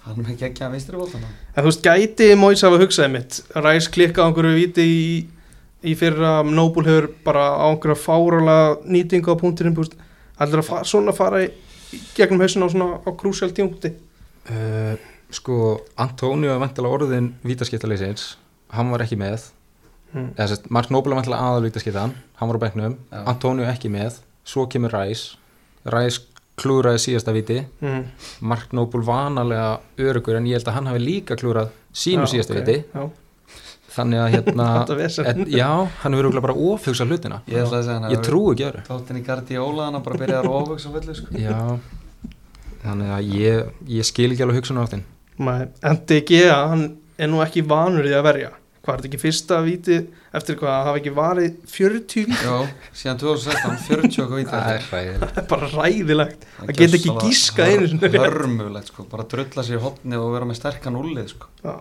hann er með geggja vinstri boltan En þú veist, gæti Móis hafa hugsaði mitt Ræs klikka á einhverju viti í, í fyrra Noble hefur bara á einhverja fáralega nýtingu á punktinum þú veist, Ætlar að fa svona fara í gegnum hausin á svona á krúsjál tímpunkti? Uh, sko, Antonio er vantilega orðin vítaskiptaleysins, hann var ekki með. Mm. eða sérst, Mark Noble er vantilega aðal vítaskiptan. Hann var á bekknum, Já. Antonio ekki með. Svo kemur Ræs Ræs klúraði síðasta viti Mm. Mark Noble vanalega örugur en ég held að hann hafi líka klúrað sínu Já, síðasta ok, viti já. Þannig að hérna (laughs) et, já, hann hefur örugglega bara ofhugsa hlutina. Ég að hann ég trú ekki öru Tóttin í Guardiola hann bara byrjaði að svo fullu sko. Já, þannig að ég, ég skil ekki alveg hugsun á Nei, En DG, hann er nú ekki vanur í að verja. Hvað er þetta ekki fyrsta víti eftir hvað að hafa ekki varið 40 víti? Já, síðan 2016, 40 okkur víti það er Það er bara ræðilegt Það geti ekki gískað einu. Hörmulegt sko, bara drulla sér í hotni og vera með sterkan úlið sko. Já.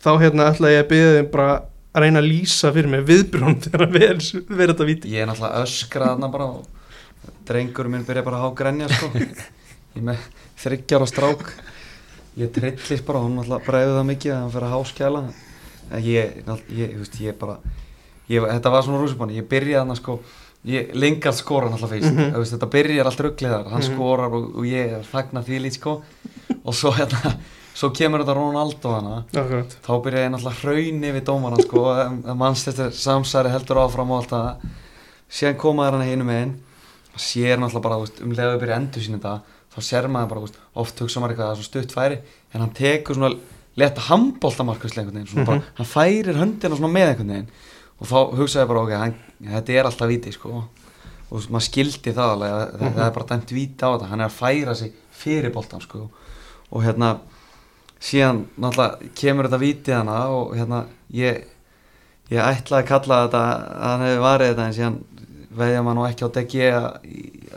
Þá hérna ætla ég að byggja þeim bara að reyna að lýsa fyrir mig viðbrún (laughs) þegar að vera, vera þetta víti. Ég er náttúrulega öskrað þarna bara og drengur minn byrja bara að há grenja sko. (laughs) Ég með þryggjar á strák. Ég trillist bara, hún náttúrulega bregði það mikið að hann fyrir að háskjæla En ég, ég, veist, ég bara ég, Þetta var svona rúsipanni, ég byrjaði þarna sko ég, Lingard skora náttúrulega fyrst. Mm veist, Þetta byrjar allt rugglið þar, hann Mhm. skorar og, og ég fagnar því lít sko. Og svo hérna, svo kemur þetta Ronaldo hana. Akkurat. Þá byrja ég náttúrulega hraunni við dómaran sko, (laughs) mannstistur samsæri heldur áfram og allt það. Síðan komaður hann hinu megin. Sér náttúrulega bara, veist, um leiðu byrja endur sín þetta, þá sér maður bara, veist, oft hugsa maður eitthvað að það er svo stutt færi en hann tekur svona leta handbóltamarkvæslega einhvern veginn, svona Mhm. bara, hann færir höndina svona með einhvern veginn. Og þá hugsaði bara, ok, hann, þetta er alltaf viti sko, og maður skildi það alveg, að, það, það er bara dæmt viti á þetta. Hann er að færa sig fyrir boltan sko, og hérna síðan náttúrulega kemur þetta vítið hana og hérna ég, ég ætlaði að kalla þetta að hann hefði varið þetta en síðan veðja maður nú ekki á DG að,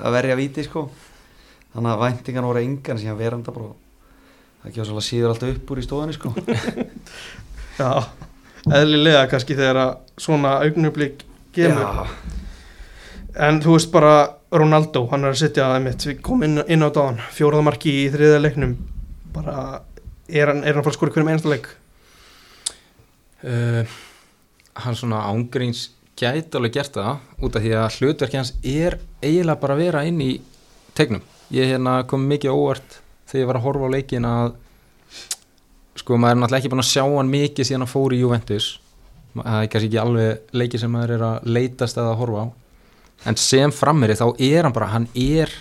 að verja víti sko. Þannig að væntingan voru engan síðan veranda bara það á svolítið síður alltaf upp úr í stofunni sko. (laughs) Já, eðlilega kannski þegar að svona augnublík gemur Já, En þú veist bara Ronaldo, hann er að sitja að mitt Við komum inn, inn á dáðan, fjóraðamarki í þriða leiknum Bara, er hann, er hann að fara að skora hverjum einasta leik? uh, hann svona ángríns gæti alveg gert það út af því að hlutverki hans er eiginlega bara að vera inn í tegnum ég hérna kom mikið óvart þegar ég var að horfa á leikin að sko maður er náttúrulega ekki búin að sjá hann mikið síðan hann fór í Juventus. Það er kannski ekki alveg leiki sem maður er að leitast að horfa á. En sem frammeri þá er hann bara hann er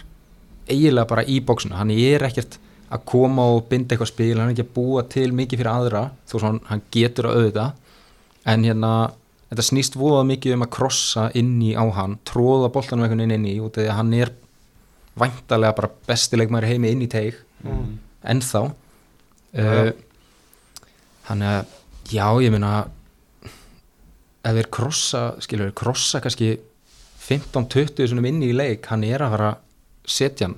eiginlega bara í bóksinu hann er ekkert að koma og binda eitthvað spil hann er ekki að búa til mikið fyrir aðra þó svo hann, getur að auðvita en hérna þetta snýst voða mikið um að krossa inn í á hann tróða boltanum einhvern veginn inn í út af því að hann er væntalega bara bestileikmaður í heimi inn í teig mm. ennþá Já. uh, hann er já ég meina ef þeir krossa skilur þeir krossa kannski 15-20 svona inn í leik hann er að fara setja hann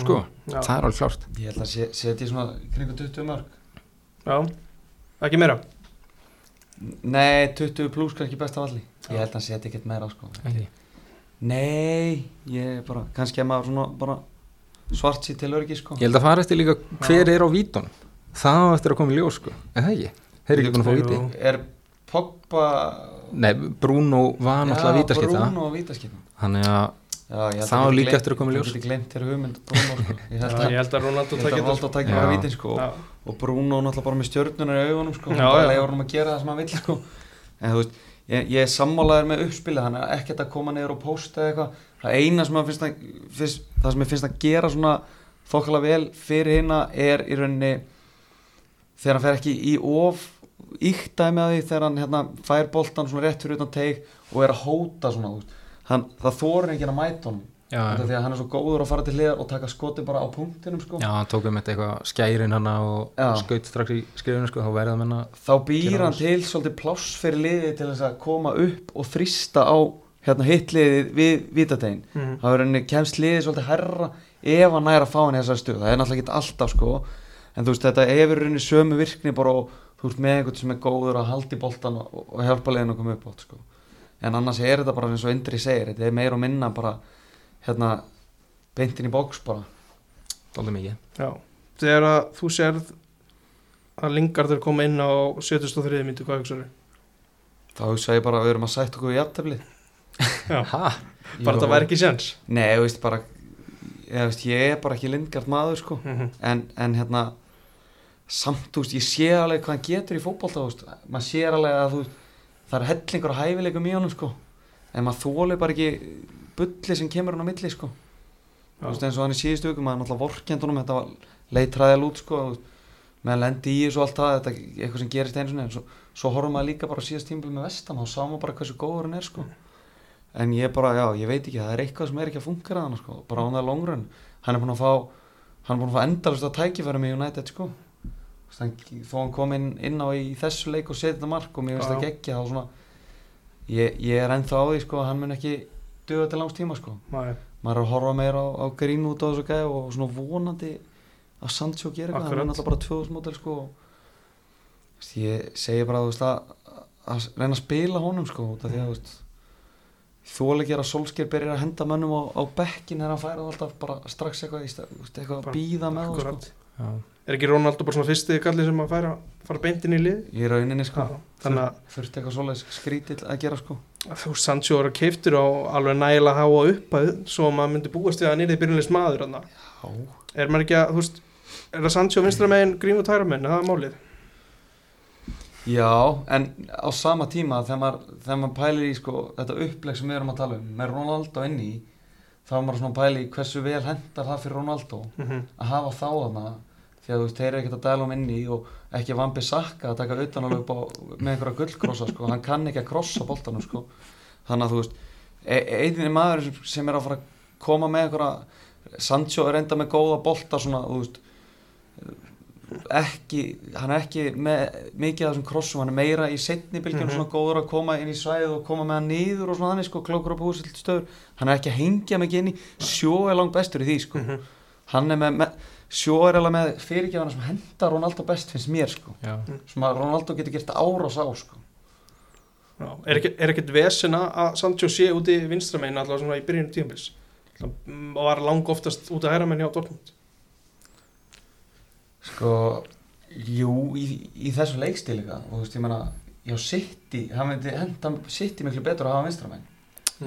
sko, Já. það er alveg klárt. Ég held að se- setja í svona kringu 20 mörg. Já, ekki meira? Nei, 20 pluss kannski best af allir Ég held að setja ekkert meira sko. Ekki. Nei, ég er bara, kannski að maður svona bara svart sér til örgi sko. Ég held að fara eftir líka hver er á vítunum. Það á eftir að koma í ljós sko. En það ekki, þeir eru ekki búin að fá víti. Er Pogba nei, Bruno var náttúrulega vítaskipta. Bruno og vítaskipta. Þannig að Já, ég Það geti líka eftir að koma í ljós. Þú getur glemt þér hugmynd Bruno sko. Ég held að ég að Ronaldo Ég held takja að bara vítin sko og Bruno náttúrulega bara með stjörnunar í augunum sko, Já, bara leiður hann að gera það sem hann vill sko. en þú veist, ég, ég er sammálaður með uppspilið, hann er ekkert að koma niður og posta eða eitthvað, það eina sem finnst að, finnst, það sem ég finnst að gera svona þokkala vel fyrir hérna er í rauninni þegar hann fer ekki í of íktæmi að því þegar hann hérna, fær boltan svona rétt fyrir utan teig og er að hóta svona, þú veist, hann, það þórir ekki að mæta af því að hann er svo góður að fara til hliðar og taka skoti bara á punktinum sko. já, hann tók um eitthvað skærin hana og skaut strax í skrifinu sko, þá verða menna þá býr hann hans. til svolítið pláss fyrir liðið til þess að koma upp og þrista á hérna, hitliðið við vitategin Mhm. þá er henni kemst liðið svolítið herra ef hann næra að fá hann í þessari stuð það er náttúrulega ekki alltaf sko. En þú veist þetta hefur henni sömu virkni bara og þú ert með einhvern sem er góður að halda í boltan og, og hjálpa liðinu að koma upp átt sko en annars er þetta bara eins og Indri segir þetta er meira og minna bara hérna beintin í bóks bara. Dálítið mikið. Já, þegar að þú sérð að Lingard er koma inn á 73. myndu, hvað hugsaðu? þá hugsa ég bara að við erum að sætt okkur í jafntefli. Já, ha, bara það væri ekki séns? Nei, þú veist bara ég, veist, ég er bara ekki lindgart maður sko. Mm -hmm. en, en hérna samt, þú veist, ég sé alveg hvað hann getur í fótbolta, þú veist, maður sér alveg að þú veist, það er hellingur að hæfileikum í honum sko, en maður þóli bara ekki bulli sem kemur hann á milli sko, þú veist, eins og hann í síðustu vikum maður náttúrulega vorkendunum, þetta var leitræðal út sko, meðan lendi í þessu og allt það, þetta er eitthvað sem gerist einu sinni en svo, svo horfum maður líka bara á síðast tímbil með vestam og sá maður bara hversu góður hann er sko. En ég bara, já, ég veit ekki, það er eitthvað sem er ekki að fungera hann sko, bara án það longrun hann er búin að fá hann er búin að fá endalust að tækifæra með United sko þó hann kom inn, inn á í þessu leik og setja þetta mark og mér finnst það geggja þá svona ég, ég er ennþá á því sko að hann mun ekki duga til langs tíma sko. Nei, maður er að horfa meira á, á grín út á þessu gæði og svona vonandi að Sancho gera eitthvað, hann er náttúrulega bara 2000 mótel sko ég segi bara þú veist að, að reyna að spila honum sko út af því að þú veist þóleikir að Solskjær byrjar að henda mönnum á, á bekkin þegar hann færa alltaf bara strax eitthvað, í stað- þú veist, eitthvað að býða með það sko. Er ekki Ronaldo bara svona fyrsti kalli sem að færa, fara beintin í lið? í rauninni sko. Já, þannig að þurfti eitthvað svoleiðis skrítill að gera sko. Þú Sancho er að keiftur á alveg nægilega háa uppæð svo að maður myndi búast við að er í byrjunleis maður er maður ekki að, þú veist er það Sancho vinstra megin, Green og Tyra megin, er það málið? já en á sama tíma þegar maður, þegar maður pælir í sko þetta uppleg sem við erum að tala um með Ronaldo inni í þá er maður svona að pæli hversu vel hendar það fyrir Ronaldo Mm að hafa þá þarna því að þú veist, þeir eru ekkert að dæla um inni og ekki vambi sakka að taka alveg upp á, með einhverja gullkrossa sko, hann kann ekki að krossa boltanum sko, þannig að þú veist e einnig maður sem- er að fara að koma með einhverja Sancho er enda með góða bolta svona, þú veist ekki, hann er ekki með mikið af þessum krossum, hann er meira í setni bylgjum Mhm. svona góður að koma inn í svæðið og koma með hann niður og svona þannig sko, klókur á búið stöður, hann er ekki að hengja mikið inn í, sjó er langt bestur í því sko -hmm. hann er með, með sjó er alveg með fyrirgjafana sem hendar Ronaldo best finnst mér sko. Já, sem að Ronaldo getur gert árás á sko. Er, ekki, er ekkert vesena að Sancho sé úti vinstra megin allavega svona í byrjunum tíðanbils og var lang oftast út að herra menn hjá Dortmund. Sko jú, í, í þessu leikstíl líka. Og þú veist, ég meina, já, City hann myndi henda City miklu betur að hafa vinstramenn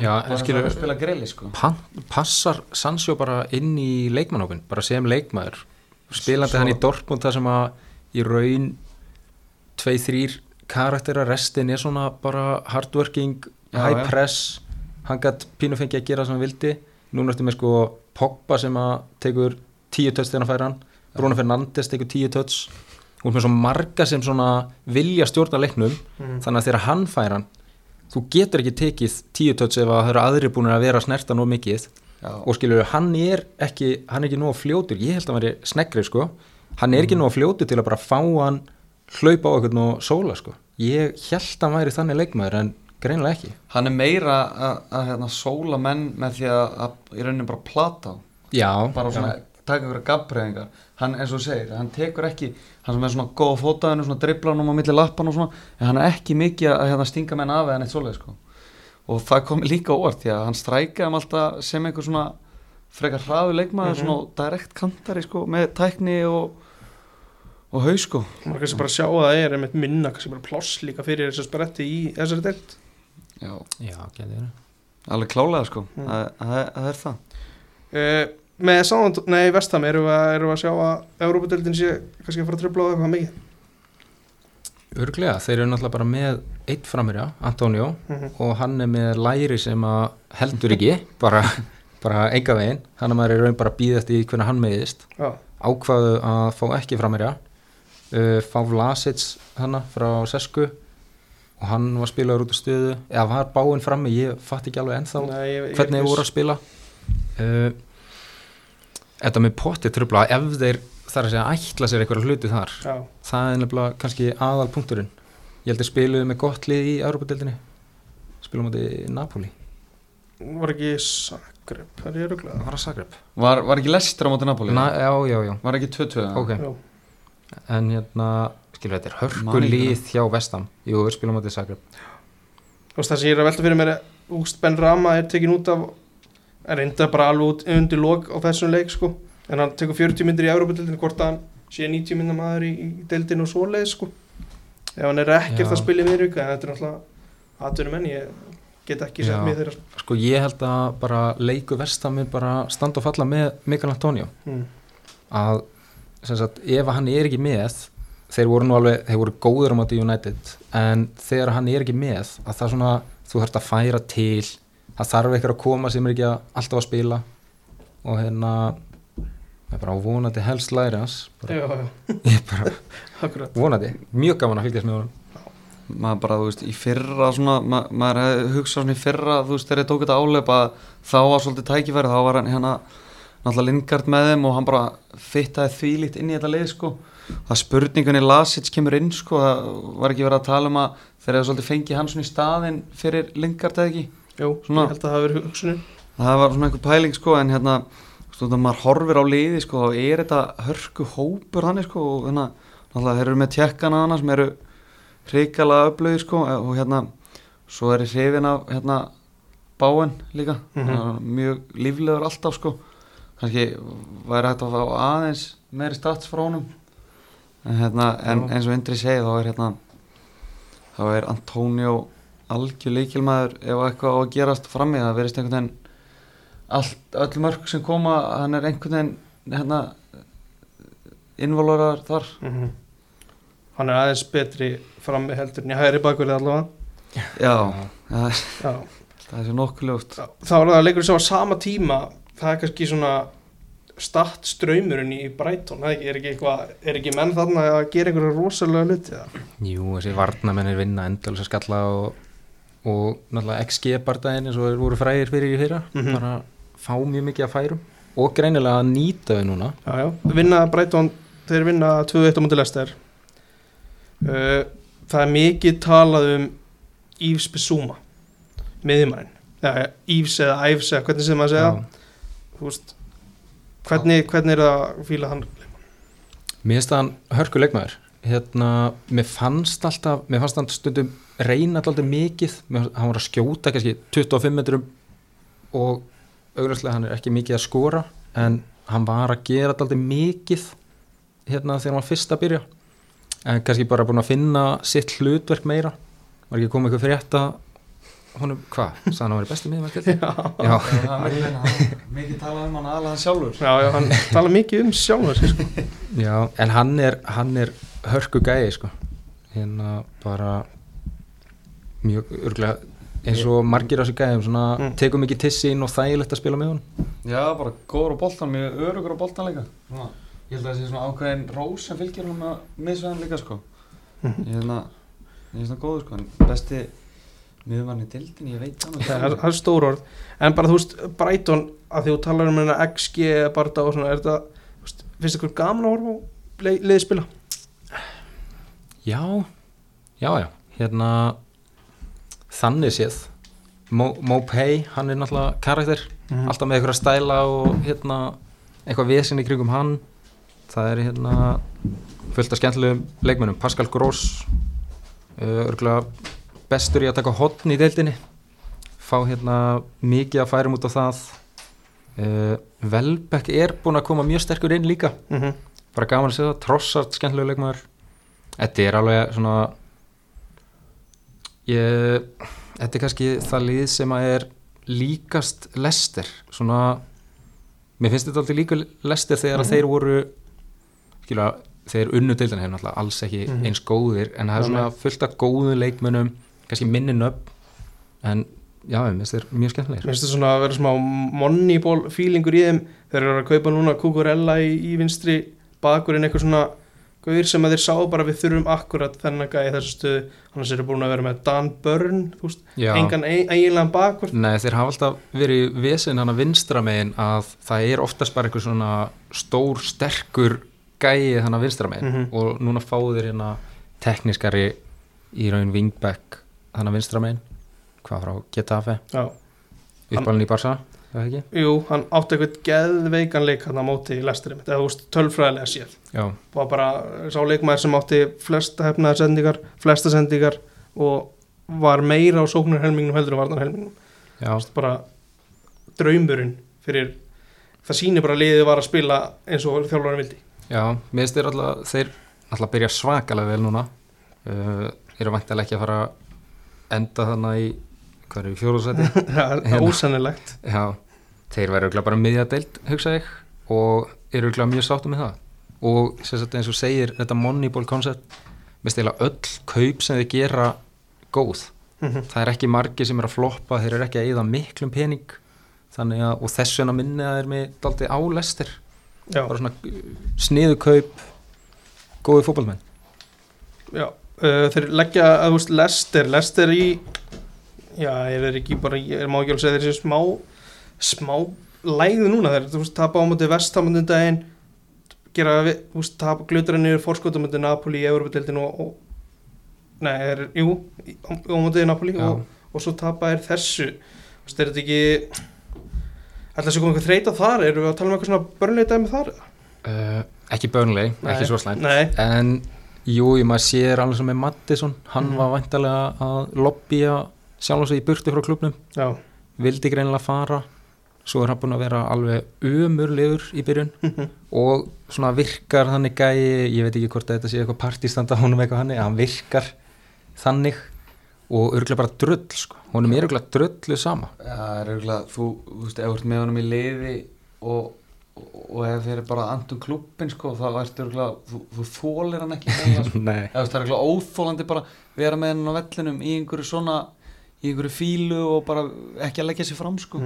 já en skilur að spila grilli sko. Pan, passar Sancho bara inn í leikmannhópin, bara sem leikmaður. Spilandi hann í Dortmund þar sem að í raun tvei, þrýr karaktera restin er svona bara hardworking Já, high já. press. Hann gætt pínu fengi að gera sem hann vildi. Núna ertu með sko Pogba sem að tekur tíu töts þegar hann fær hann. Bruno Fernandes tekur tíu töts hún er með svo marga sem svona vilja stjórna leiknum. Mm. þannig að þegar hann fær hann þú getur ekki tekið tíu töts ef að það eru aðri búin að vera snerta nóg mikið. Já, og skilur hann er ekki hann er ekki nóg fljótur, ég held að hann veri sneggri sko, hann er ekki nóg fljótur til að bara fá hann hlaupa á eitthvað og sóla sko, ég held að hann væri þannig leikmaður en greinlega ekki. Hann er meira að, að hérna, sóla menn með því að, í rauninni bara plata á. Bara svona taka einhverja gafbreyðingar hann eins og segir, hann tekur ekki hann sem er svona góð fótaðinu, svona driblanum á milli lappan og svona, en hann er ekki mikið að hérna, stinga menn af eða neitt svoleið sko. og það komi líka óvart því að hann strækaði um alltaf sem einhver svona frekar hraðu leikmaður, Mhm. svona direkt kantari sko, með tækni og og haus sko maður kannski bara sjá að það er einmitt minna kannski bara ploss líka fyrir þessu spretti í þessari delt já, já, getur það alveg klálega sko, Mm. það, það, það er það uh, með sáðan, nei vestam erum við, erum við að sjá að Európa-deldin sé kannski að fara að tröfla á eitthvað mikið? Örglega, þeir eru náttúrulega bara með eitt framherja, Antonio mm og hann er með læri sem að heldur ekki, bara, bara enga veginn, hann er maður í raun bara að býða eftir því hvernig hann meðist já, ákvaðu að fá ekki framherja. Uh, fá Vlasic hana frá Sesku. Og hann var spilaður út af stöðu. Eða var báinn frammi, ég fatt ekki alveg ennþá nei, ég, ég, hvernig þið voru að spila. Uh, Þetta með potti trubla ef þeir þar að segja ætla sér eitthvað hluti þar Já, það er nefnilega kannski aðal punkturinn Ég held að spiluðu með gott lið í Európa-deildinni spilum á því Napoli. Var ekki Zagreb, það er rugglað var að Var, var ekki Lester á móti Napoli? Na, Já, já, já, Var ekki 2-2? ok. En hérna, skilur þetta er lið hjá Vestam Jú, við spilum á því Zagreb. Þú veist það sem ég er að velta fyrir mér Úst Ben Rama er tekin út af er reynda bara alveg undir lok á þessum leik sko. En hann tekur 40 myndir í Európa-deildinu hvort að hann sé 90 myndar maður í, í deildinu og svoleið sko. Ef hann er ekkert Já. að spila í en þetta er náttúrulega atvinnum enn ég get ekki sett mig þeirra Sko. Ég held að bara leiku Vestam er bara standa og falla með Mikael Antonio. Mm. að sem sagt, ef hann er ekki með þeir voru nú alveg, þeir voru góður á móti United en þegar hann er ekki með að það svona, þú þarfst að færa til það þarf eitthvað að koma sem er ekki að, alltaf að spila. Og hérna það er bara vonandi helst læri hans. Bara, já, já, (laughs) ég er bara vonandi, mjög gaman að fylgjast með honum. Maður bara, þú veist, í fyrra svona, ma maður hugsað svona í fyrra þú veist, þegar ég tók þetta áleip að þá var svolítið tækifæri, þá var hann hérna náttúrulega Lingard með þeim og hann bara fittaði þvílíkt inn í þetta lið sko. Það spurningunni Lasic kemur inn sko það var ekki verið að tala um að þeir hefði svolítið fengið hann svona í staðinn fyrir Lingard eða ekki Jú, Svona- ég held að það hafi verið hugsunin. Það var svona einhver pæling sko en hérna þú veist, maður horfir á liði sko þá er þetta hörku hópur þannig sko og hérna, náttúrulega þeir eru með tjekkana hana sem eru hrikalega öflögir sko og hérna svo er ég hrifin af hérna báin líka. Mm mjög líflegur alltaf sko. Kannski væri hægt að fá aðeins meiri stats frá honum. En hérna en eins og Indri segi þá er hérna þá er Antonio algjör leikilmaður ef eitthvað á að gerast frammi. Það verist einhvern veginn allt, öll mörg sem koma hann er einhvern veginn hérna involverar þar. Mm hann er aðeins betri frammi heldur en ég hægri bakurði allavega. Já, það er, já. það er svo nokkuð ljótt þá er það leikur sem á sama tíma það er kannski svona start ströymurinn í Brighton það er ekki, ekki, eitthvað, er ekki menn þarna að gera einhverja rosalega hluti það? Jú, þessi varnamennir vinna endalins að skalla og, og náttúrulega XG bardaginn eins og þeir voru frægir fyrir í fyrra Mhm. bara fá mjög mikið að færum. Og greinilega að nýta þau núna. Já, já, vinna Brighton þeir vinna 2-1 á múti Lester uh, það er mikið talað um Yves Bissouma miðjumærin ja, Yves eða Ives eða hvernig sem maður segja. Hvernig, hvernig er það að fíla hann? Mér finnst það hann hörku leikmaður hérna, mér fannst alltaf mér fannst hann stundum reyna alltaf mikið, mér, fannst- hann var að skjóta kannski 25 metrum og augljóslega hann er ekki mikið að skora en hann var að gera alltaf mikið hérna þegar hann var fyrst að byrja en kannski bara búin að finna sitt hlutverk meira. Var ekki komið eitthvað frétta honum, hvað, sagði hann að vera besti miðverk já, Já, mikið talað um hann aðalega hann sjálfur. Já, já, hann tala mikið um sjálfur sig, sko. Já, en hann er, hann er hörku gæi sko. Hérna bara mjög örgulega eins og margir á sig gæðum svona Mm. tekum mikið tissin og þægilegt að spila með hún já, bara góður á boltan, mjög örugur á boltan líka. Svona, ég held að það sé svona ákveðin rós sem fylgir hann að misveðan líka sko. Mhm. ég held að ég er svona góður sko en besti miðurmann í dildin, ég veit hann það er, það er stór orð. En bara þú veist, Brighton að því þú talar um hérna XG barða og svona er veist, finnst ykkur gaman að horfa á leið, liðið spila Já, já, já. Hérna þannig séð. Mo, Mo Pay, hann er náttúrulega karakter. Mhm. alltaf með eitthvað stæla og hérna eitthvað vesen í kringum hann. Það er hérna fullt af skemmtilegum leikmennum Pascal Gross uh, örgulega bestur í að taka hotn í deildinni. Fá hérna mikið að færum út á það. Uh, Velbeck er búin að koma mjög sterkur inn líka. Mm -hmm. bara gaman að segja það, trossart skemmtilegu leikmaður þetta er alveg svona ég þetta er kannski það lið sem að er líkast lester svona mér finnst þetta alltaf líka lester þegar að Mhm. þeir voru skilja, þeir unnu deildina hefur náttúrulega alls ekki Mhm. eins góðir en það er svona fullt af góðum leikmönnum kannski minni nöfn en já, mér finnst þeir mjög skemmtilegir Mér finnst þetta svona að vera smá moneyball feelingur í þeim þeir eru að kaupa núna Kukurella í, í vinstri bakurinn eitthvað svona gauðir sem að þeir sáu bara við þurfum akkurat þennan gæði þessu stöðu. Annars eru búin að vera með Dan Já. engan ein, eiginlegan bakvörð Nei, þeir hafa alltaf verið vesen hana vinstra megin að það er oftast bara einhver svona stór, sterkur gæi hana vinstra megin. Mhm. og núna fáðu þeir hérna tekniskari í raun wingback hana vinstra megin. Hvað frá Getafe, uppalinn í Barca eða ekki? jú, hann átti eitthvað geðveikan leik hann á móti í lesturinn eða þú veist, tölfræðilega séð. Já, var bara sá leikmaður sem átti flesta hefnaðar sendingar, flesta sendingar og var meira á sóknarhelmingnum heldur en varnarhelmingnum. Já, bara draumurinn fyrir það sýnir bara liðið var að spila eins og þjálfarinn vildi. Já mér finnst þeir alltaf þeir alltaf byrja svakalega vel núna. Uh, eru vantilega ekki að fara enda þannig í hvað er í fjóðursæti (laughs) það er Hérna. ósennilegt. Já, þeir væri auðvitað bara miðjadeild, hugsa ég og eru auðvitað mjög sáttum með það. Og sagt eins og segir þetta moneyball koncept með stila öll kaup sem þeir gera góð. Mhm. það er ekki margi sem er að floppa þeir eru ekki að eyða miklum pening. Þannig að, og þess vegna minni að þeir með daldi álestir, já, bara svona sniðu kaup góði fótballmenn já uh, þeir leggja að þú veist Lester, Lester í já, ég er ekki bara ég er má ekki alveg að segja séu smá smá lægðu núna þeir þú veist tapa á móti vestamöndin daginn gera, þú veist, tapa glutur niður fórskotamöndi Napoli í Európa-deildinu og, og nei, er, jú á á móti Napoli Já. og, og svo tapa er þessu þú veist, er þetta ekki ætla að sé komið eitthvað þreita þar erum við að tala um eitthvað svona börnleita með þar uh, ekki börnleg, Nei. ekki svo slæmt En jú, ég maður sér alveg sem með Mattisson, hann Mhm. var væntalega að lobbya sjálf og sig í burtu frá klubnum, já, vildi greinilega fara, svo er hann búin að vera alveg umurlegur í byrjun. (laughs) Og svona virkar þannig gæi, ég veit ekki hvort að þetta sé eitthvað partistanda honum eitthvað hann, hann virkar þannig. Og örgulega bara drull, sko, honum er örgulega drullu sama. Það er auðvitað, þú, þú veist, ef þú ert með honum í liði og, og, ef þeir eru bara andum klubbin, sko, þá ertu auðvitað, þú, þú þólir hann ekki (laughs) hreinlega, sko. Það er auðvitað óþólandi bara vera með hann á vellinum í einhverju svona, í einhverju fílu og bara ekki að leggja sér fram, sko.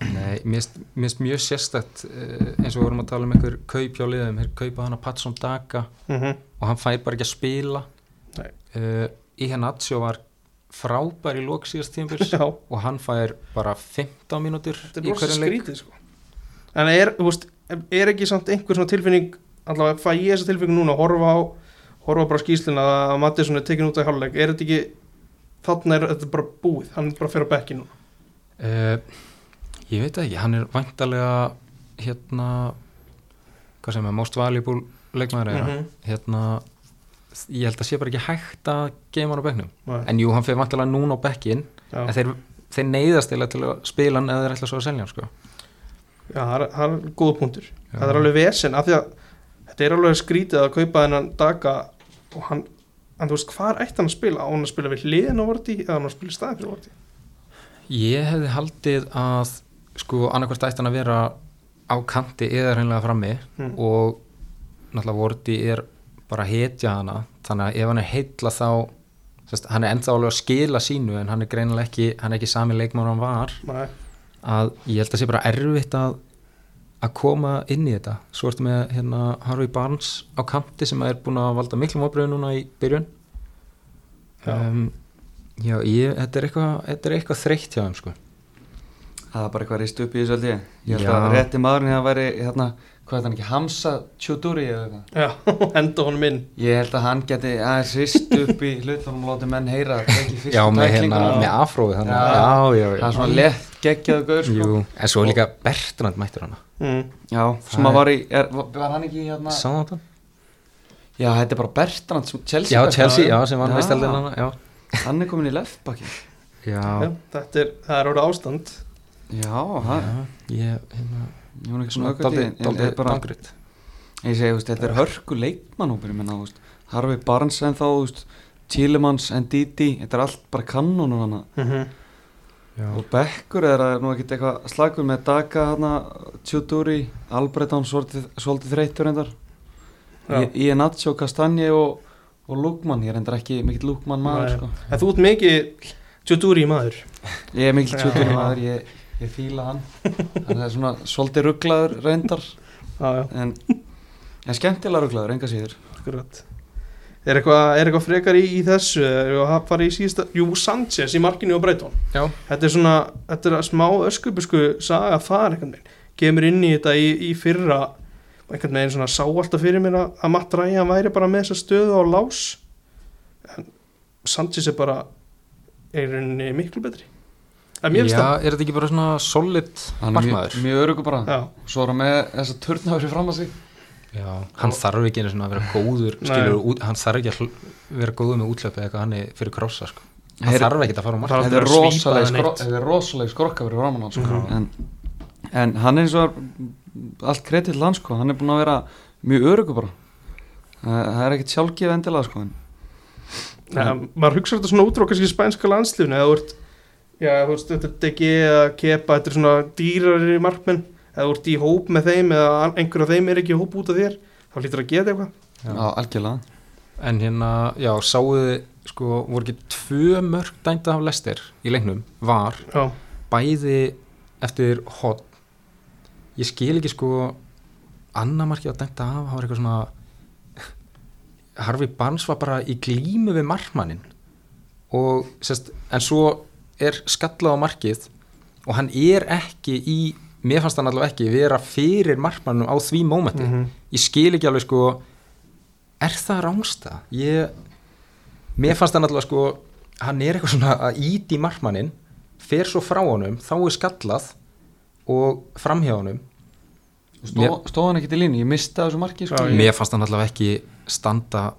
Nei, mér finnst- mér finnst mjög sérstætt eh, eins og við vorum að tala um einhver kaup hjá liðum, þeir kaupa hann að Patson Daga Mhm. og hann fær bara ekki að spila. Nei. uh, Iheanacho var frábær í lók síðast tímpils já. og hann fær bara 15 mínútur Þetta í er rosa hverjum leik. skrítið sko. En er, veist, er ekki samt einhver svona tilfinning allavega fæ ég þessa tilfinning núna að horfa á horfa bara á skýsluna að Mattisson er tekin út af hálfleik. Er þetta ekki þarna er þetta bara búið, hann er bara að fyrir á bekki núna uh, ég veit ekki, hann er væntalega hérna hvað sem er, most valuable leikmaður mm Mhm. hérna ég held að sé bara ekki hægt að geima hann á bekknum Nei. en jú, hann fyrir væntalega núna á bekkin Já, en þeir, þeir neyðast til að spila hann eða þeir ætla svo að selja hann sko. já það er, það er góð punktur Já. Það er alveg vesen af því að þetta er alveg skrítið að kaupa þennan daga og hann, en þú veist, hvað ætti hann að spila? Á hann að spila við hliðin á vorti eða hann að spila í staðin fyrir vorti? ég hefði haldið að sko annarkvært ætti hann að vera á kanti eða hreinlega frammi Mm. og náttúrulega Vorti er bara að hetja hana þannig að ef hann er heitla þá sest, hann er ennþá alveg að skila sínu en hann er greinilega ekki, hann er ekki sami leikmár hann var Nei, að ég held að sé bara erfitt að að koma inn í þetta svo ertu með hérna Harvey Barnes á kanti sem er búin að valda miklum ábreyðu núna í byrjun Já. um, já ég, þetta er eitthvað þetta er eitthvað þreytt hjá þeim sko Það er bara eitthvað reist upp í þessu held ég. Held Já. að rétti maðurinn það væri, hérna, hvað er það ekki, Hamza Chuduri eða eitthvað. já, (laughs) henda honum inn Ég held að hann geti aðeins rist upp í hlutunum og láti menn heyra já með, hérna, með afrófi Já. já, já, já, Það er svona lett geggjaðu gaur sko. Jú, en svo líka Bertrand mættur hana mm. Já, Það sem að var í, er, var hann ekki hérna Sá þetta? Já, þetta er bara Bertrand, sem- Chelsea Já. Chelsea, já, sem var Já. meistaldin hana Já, Hann er komin í leftbakki Já, já, þetta er, það er orðið ástand Já, hann, já Ég, hérna, ég var ekki svona svona aukvæmt í daldi, daldi bara, dangrit Ég segi, veist, þetta er hörku veist Harfi Barnes en þá, veist Tílemans, Ndidi, þetta er allt bara kannunum hana mm -hmm. Já, Og Bekkur er að nú ekkert eitthvað slagur með Daga hana, Tjúdúri, Albreton, svolítið, þreytur reyndar. Já. Í Nacho, Kastanje og, og Lugman, ég er reyndar ekki mikill Lugman maður, sko. En þú ert mikið Tjúdúri maður. Ég er mikill. Tjúdúri maður, ég, ég fíla hann. Það er svona svolítið rugglaður reyndar. Já, já, En En skemmtilega ruglaður, enga síður. Akkurat Er eitthvað, er eitthvað frekar í, í þessu? Er eitthvað að fara í síðasta Jú, Sanchez í markinu á Breitón Já. Þetta er svona, þetta er smá öskubusku saga þar einhvern veginn. Kemur inn í þetta í, í fyrra einhvern veginn svona sá alltaf fyrir mér að, að Matt Ryan væri bara með þessa stöðu á lás. En Sanchez er bara er í rauninni miklu betri. Að mér Já, finnst er þetta ekki bara svona solid er mjög, markmaður? mjög örugur bara. Það Já, Svo er hann með þessa turnaður fram að sig Já, hann þarf ekki einu svona að vera góður skilur, út, hann þarf ekki að vera góður með útlöpu eða eitthvað hann er fyrir krossa sko. hann Heyri- þarf ekki að fara á mark Þarf Þetta er aldrei að svípa rosaleg það skro- neitt. þetta er rosaleg skrokka fyrir framann hann sko. Mhm. en, en hann er eins og allt kredit land sko. hann er búin að vera mjög örugur bara það er ekkert sjálfgef endilega sko. en, ja, maður hugsa þetta svona út frá kannski spænska landslifinu eða þú veist, þetta er DG eða Kepa, þetta er svona dýrari markmenn eða þú ert í hóp með þeim eða einhver af þeim er ekki í hóp út af þér þá hlýtur að geta eitthvað. Já. Já, algjörlega. En hérna, já, sáuði sko, voru ekki tvö mörg dæmda af lestir í leiknum, var. Já, bæði eftir hot ég skil ekki sko annar marki að dæmda af, það var eitthvað svona Harfi Barnes var bara í glímu við markmannin og sérst, en svo er skallað á markið og hann er ekki í mér fannst hann allavega ekki vera fyrir markmannum á því mómenti Mhm. ég skil ekki alveg sko er það rángsta? ég mér fannst hann allavega sko hann er eitthvað svona að íti markmannin fer svo frá honum, þá er skallað og framhjá honum Stó, stóð hann ekkert í línu, ég misti þessu marki sko. Já, mér fannst hann allavega ekki standa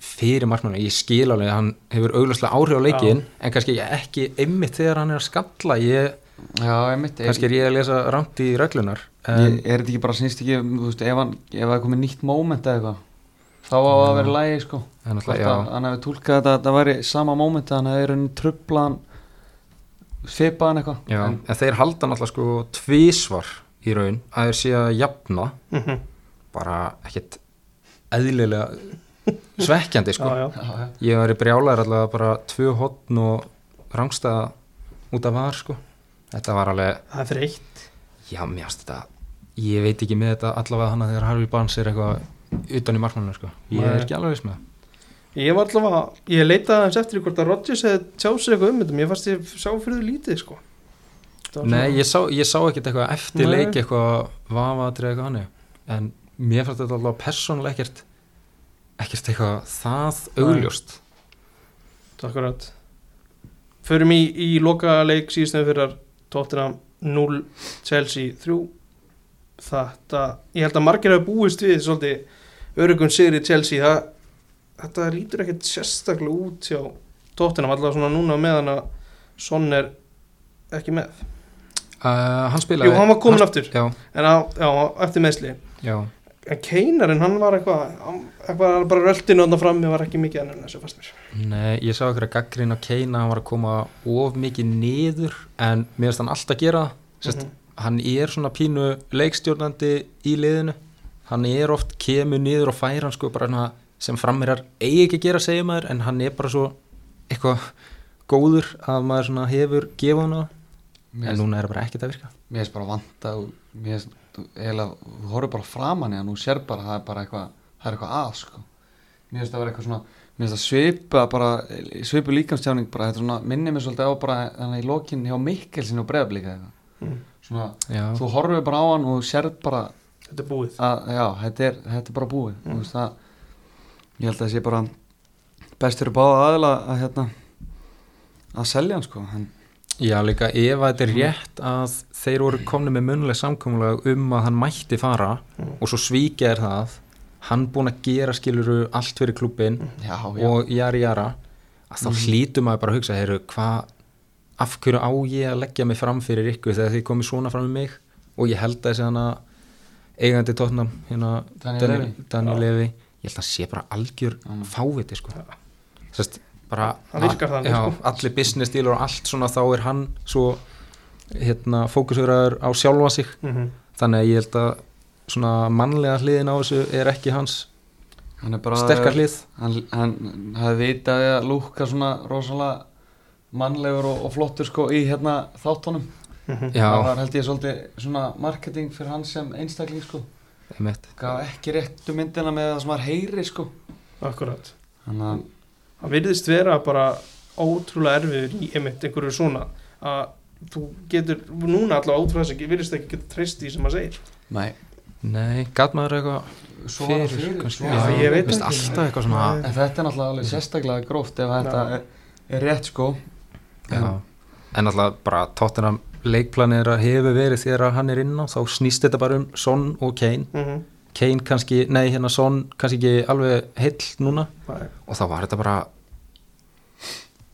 fyrir markmannum, ég skil alveg hann hefur augljóslega áhrif á leikin en kannski ekki einmitt þegar hann er að skalla ég, Já, ég mitt kannski er ég að lesa rámt í reglunar ég, en, Er þetta ekki bara snýst ekki þú veist, ef, hann, ef það er komið nýtt moment eða eitthvað þá á að vera lægi sko. alltaf, að já, hann hefði tólkað þetta það væri sama moment að hann hefði raunin trublaðan svipaðan eitthvað. En, en þeir halda náttúrulega sko tvísvar í raun að þeir sé að jafna. Mhm. bara ekkert eðlilega svekkjandi sko. Já, já. ég var í brjálæður allavega bara tvö hotn og rangstæða út af var sko þetta var alveg, það er þreytt já mér finnst þetta ég veit ekki með þetta allavega hann að þegar Harfi Barnes er eitthvað utan í markmanninu sko. Ég er ekki alveg viss með það. Ég var allavega, ég leitaði aðeins eftir hvort að Rodgers hefði tjáð sér eitthvað um þetta. Mér fannst ég sá fyrir því lítið sko. Nei, ég sá, ég sá ekkert eitthvað eftir leik eitthvað vafatri eitthvað hannig en mér fannst þetta allavega persónulega ekkert ekkert eitthvað það augljóst. Akkurat Förum í, í loka leik síðustum fyrir Tottenham 0 Chelsea 3 Þetta, ég held að margir hafa búist við svolítið örugum sigri Chelsea. Það, þetta lítur ekkert sérstaklega út hjá Tottenham allavega svona núna meðan að Son er ekki með. Uh, Hann spilaði Jú, hann var komin aftur. Já, en á, já, eftir meðsli já, en Keinarinn, hann var eitthvað hann- eitthvað bara röltinu þarna fram ég var ekki mikið annan þessu fannst mér. Nei, ég sá okkur að gaggrín á Keina hann var að koma of mikið niður en mér finnst hann alltaf gera það. Sest, Mhm. hann er svona pínu leikstjórnandi í liðinu. Hann er oft kemur niður og fær hann sko bara hana, sem frammerar eigi ekki að gera segja maður en hann er bara svo eitthvað góður að maður svona hefur gefað hann á en núna er það bara ekkert að virka. mér finnst bara vanta og mér finnst þú- þú horfir bara framan í hann og þú sér bara að það er bara eitthvað það er eitthvað að sko mér finnst það vera eitthvað svona mér finnst það svipa bara svipu líkamstjáning bara þetta er svona minni mér svolítið á bara þannig í lokin hjá Mikkelsin og eitthvað Mm. svona Já, þú horfir bara á hann og þú sér bara þetta er búið að já, þetta er, þetta er bara búið Mm. mm. veist, að, ég held að það sé bara best fyrir báða aðila að hérna að selja hann sko en, Já, líka ef að þetta er rétt að þeir voru komni með munlega samkomulega um að hann mætti fara Mm. og svo svíkja er það hann búin að gera skiluru allt fyrir klubbin já, já, og jari jara að þá Mhm. hlýtum maður bara að hugsa heyru, hvað, af hverju á ég að leggja mig fram fyrir ykkur þegar þið komið svona fram með mig og ég held að þessi eigandi tóttnam hérna, Daniel. Levi ég held að sé bara algjör Mm. fáviti sko. Sest, bara, Hann virkar þannig, já, sko. allir business dealer og allt svona þá er hann svo hérna, fókusverðar á sjálfa sig. Mm -hmm. þannig að ég held að svona mannlega hliðin á þessu er ekki hans hann er bara sterkar hlið. hann, hann hafði vitað að lúka svona rosalega mannlegur og, og flottur sko í hérna þáttunum. Mhm. það já, var held ég svolítið svona marketing fyrir hann sem einstakling sko. Gaf ekki réttu myndina með það sem var heyri sko. Akkurat. Þannig að það virðist vera bara ótrúlega erfiður í einmitt einhverju svona að þú getur núna allavega frá þess að virðist ekki geta treyst því sem maður segir nei, Nei, gat maður eitthvað fyrir, fyrir kannski, Já, það ég veit ekki. alltaf eitthvað svona. En þetta er náttúrulega alveg sérstaklega gróft ef þetta Já. er, er rétt sko Já, en alltaf bara tóttina leikplanið er að hefur verið þegar að hann er inn á þá snýst þetta bara um Son og Kane mm -hmm. Kane kannski, nei hérna Son kannski ekki alveg heill núna. Nei. og þá var þetta bara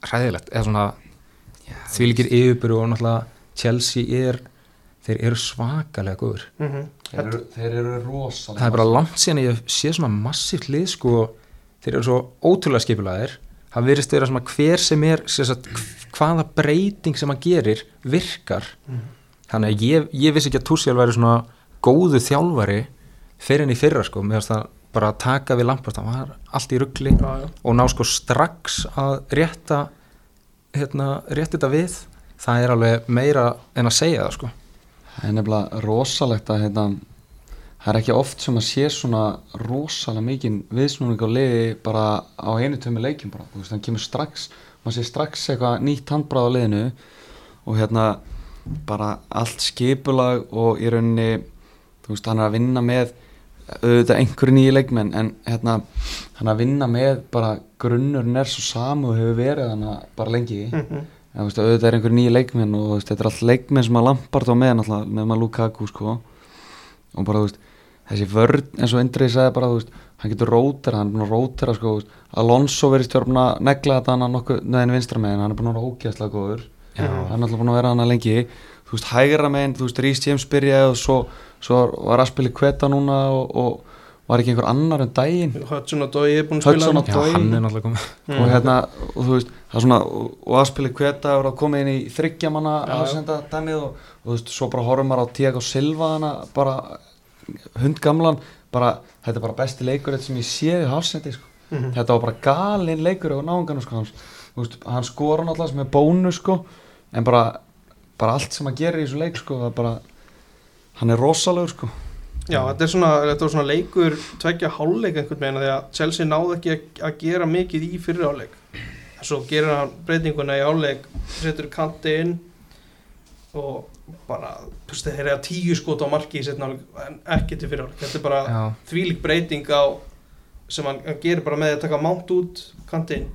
hræðilegt eða svona því líkir yfirbyrju og náttúrulega Chelsea er þeir eru svakalega góður Mm -hmm. Þeir eru, þeir eru rosalega það er bara langt síðan ég sé svona massíft lið sko, þeir eru svo ótrúlega skipulaðir það virðist vera svona hver sem er sem sagt, hvaða breyting sem hann gerir virkar. Þannig að ég, ég vissi ekki að Tuchel væri svona góðu þjálfari fyrir enn í fyrra sko, með það bara að taka við Lampard, það var allt í ruggli og ná sko strax að rétta hérna, rétta þetta við. Það er alveg meira en að segja það sko. Það er nefnilega rosalegt að hérna, það er ekki oft sem að sé svona rosalega mikið viðsnúning á liði bara á einu tömmu leikjum bara, þú veist, hann kemur strax maður sé strax eitthvað nýtt handbráð á liðinu og hérna bara allt skipulag og í rauninni þú veist, hann er að vinna með auðvitað einhverju nýju leikmenn en hérna, hann að vinna með bara grunnurinn er svo samu og hefur verið hann bara lengi. Mhm. en þú veist, auðvitað er einhverju nýju leikmenn og þú veist, þetta er allt leikmenn sem að Lampard á með náttúrulega, með maður Lukaku sko. Og bara þú veist, þessi vörn eins og Indriði sagði bara, þú veist, hann getur rótera hann er búin að rótera sko, þú veist, Alonso verið stjórn búin að negla þetta hann nokkuð neðin vinstra megin, hann er búin að vera ógeðslega góður. Já. hann er alltaf búin að vera hann lengi. Þú veist, hægra megin, þú veist, Rhys James byrjaði og svo, svo var að spila kveta núna og, og var ekki einhver annar en daginn? Hudson og Dói er búin að Hudson spila og- Já, Dói. hann er náttúrulega komið Mm. og hérna, og þú veist, það er svona og, og aðspili kveta og að koma inn í þryggjamanna aðsenda dæmið og, og þú veist, svo bara horfum maður á Tiago Silva hana, bara hundgamlan. Bara, þetta er bara besti leikur sem ég séði hálfsendi, sko. Mhm. þetta var bara galinn leikur á náungan sko, hans, veist, hann skora náttúrulega sem er bónu sko, en bara bara allt sem hann gerir í þessu leik sko, það er bara, hann er rosalegur sko. Já, þetta er svona, þetta var svona leikur tveggja hálfleik einhvern veginn því að Chelsea náði ekki að- að gera mikið í fyrir hálfleik. En svo gerir hann breytinguna í hálfleik setur kanti inn og bara, þú veist, þeir eru að tíu skot á marki í setna hálfleik en ekki til fyrir hálfleik, þetta er bara Já, þvílík breyting á sem hann hann gerir bara með að taka mánt út kanti inn.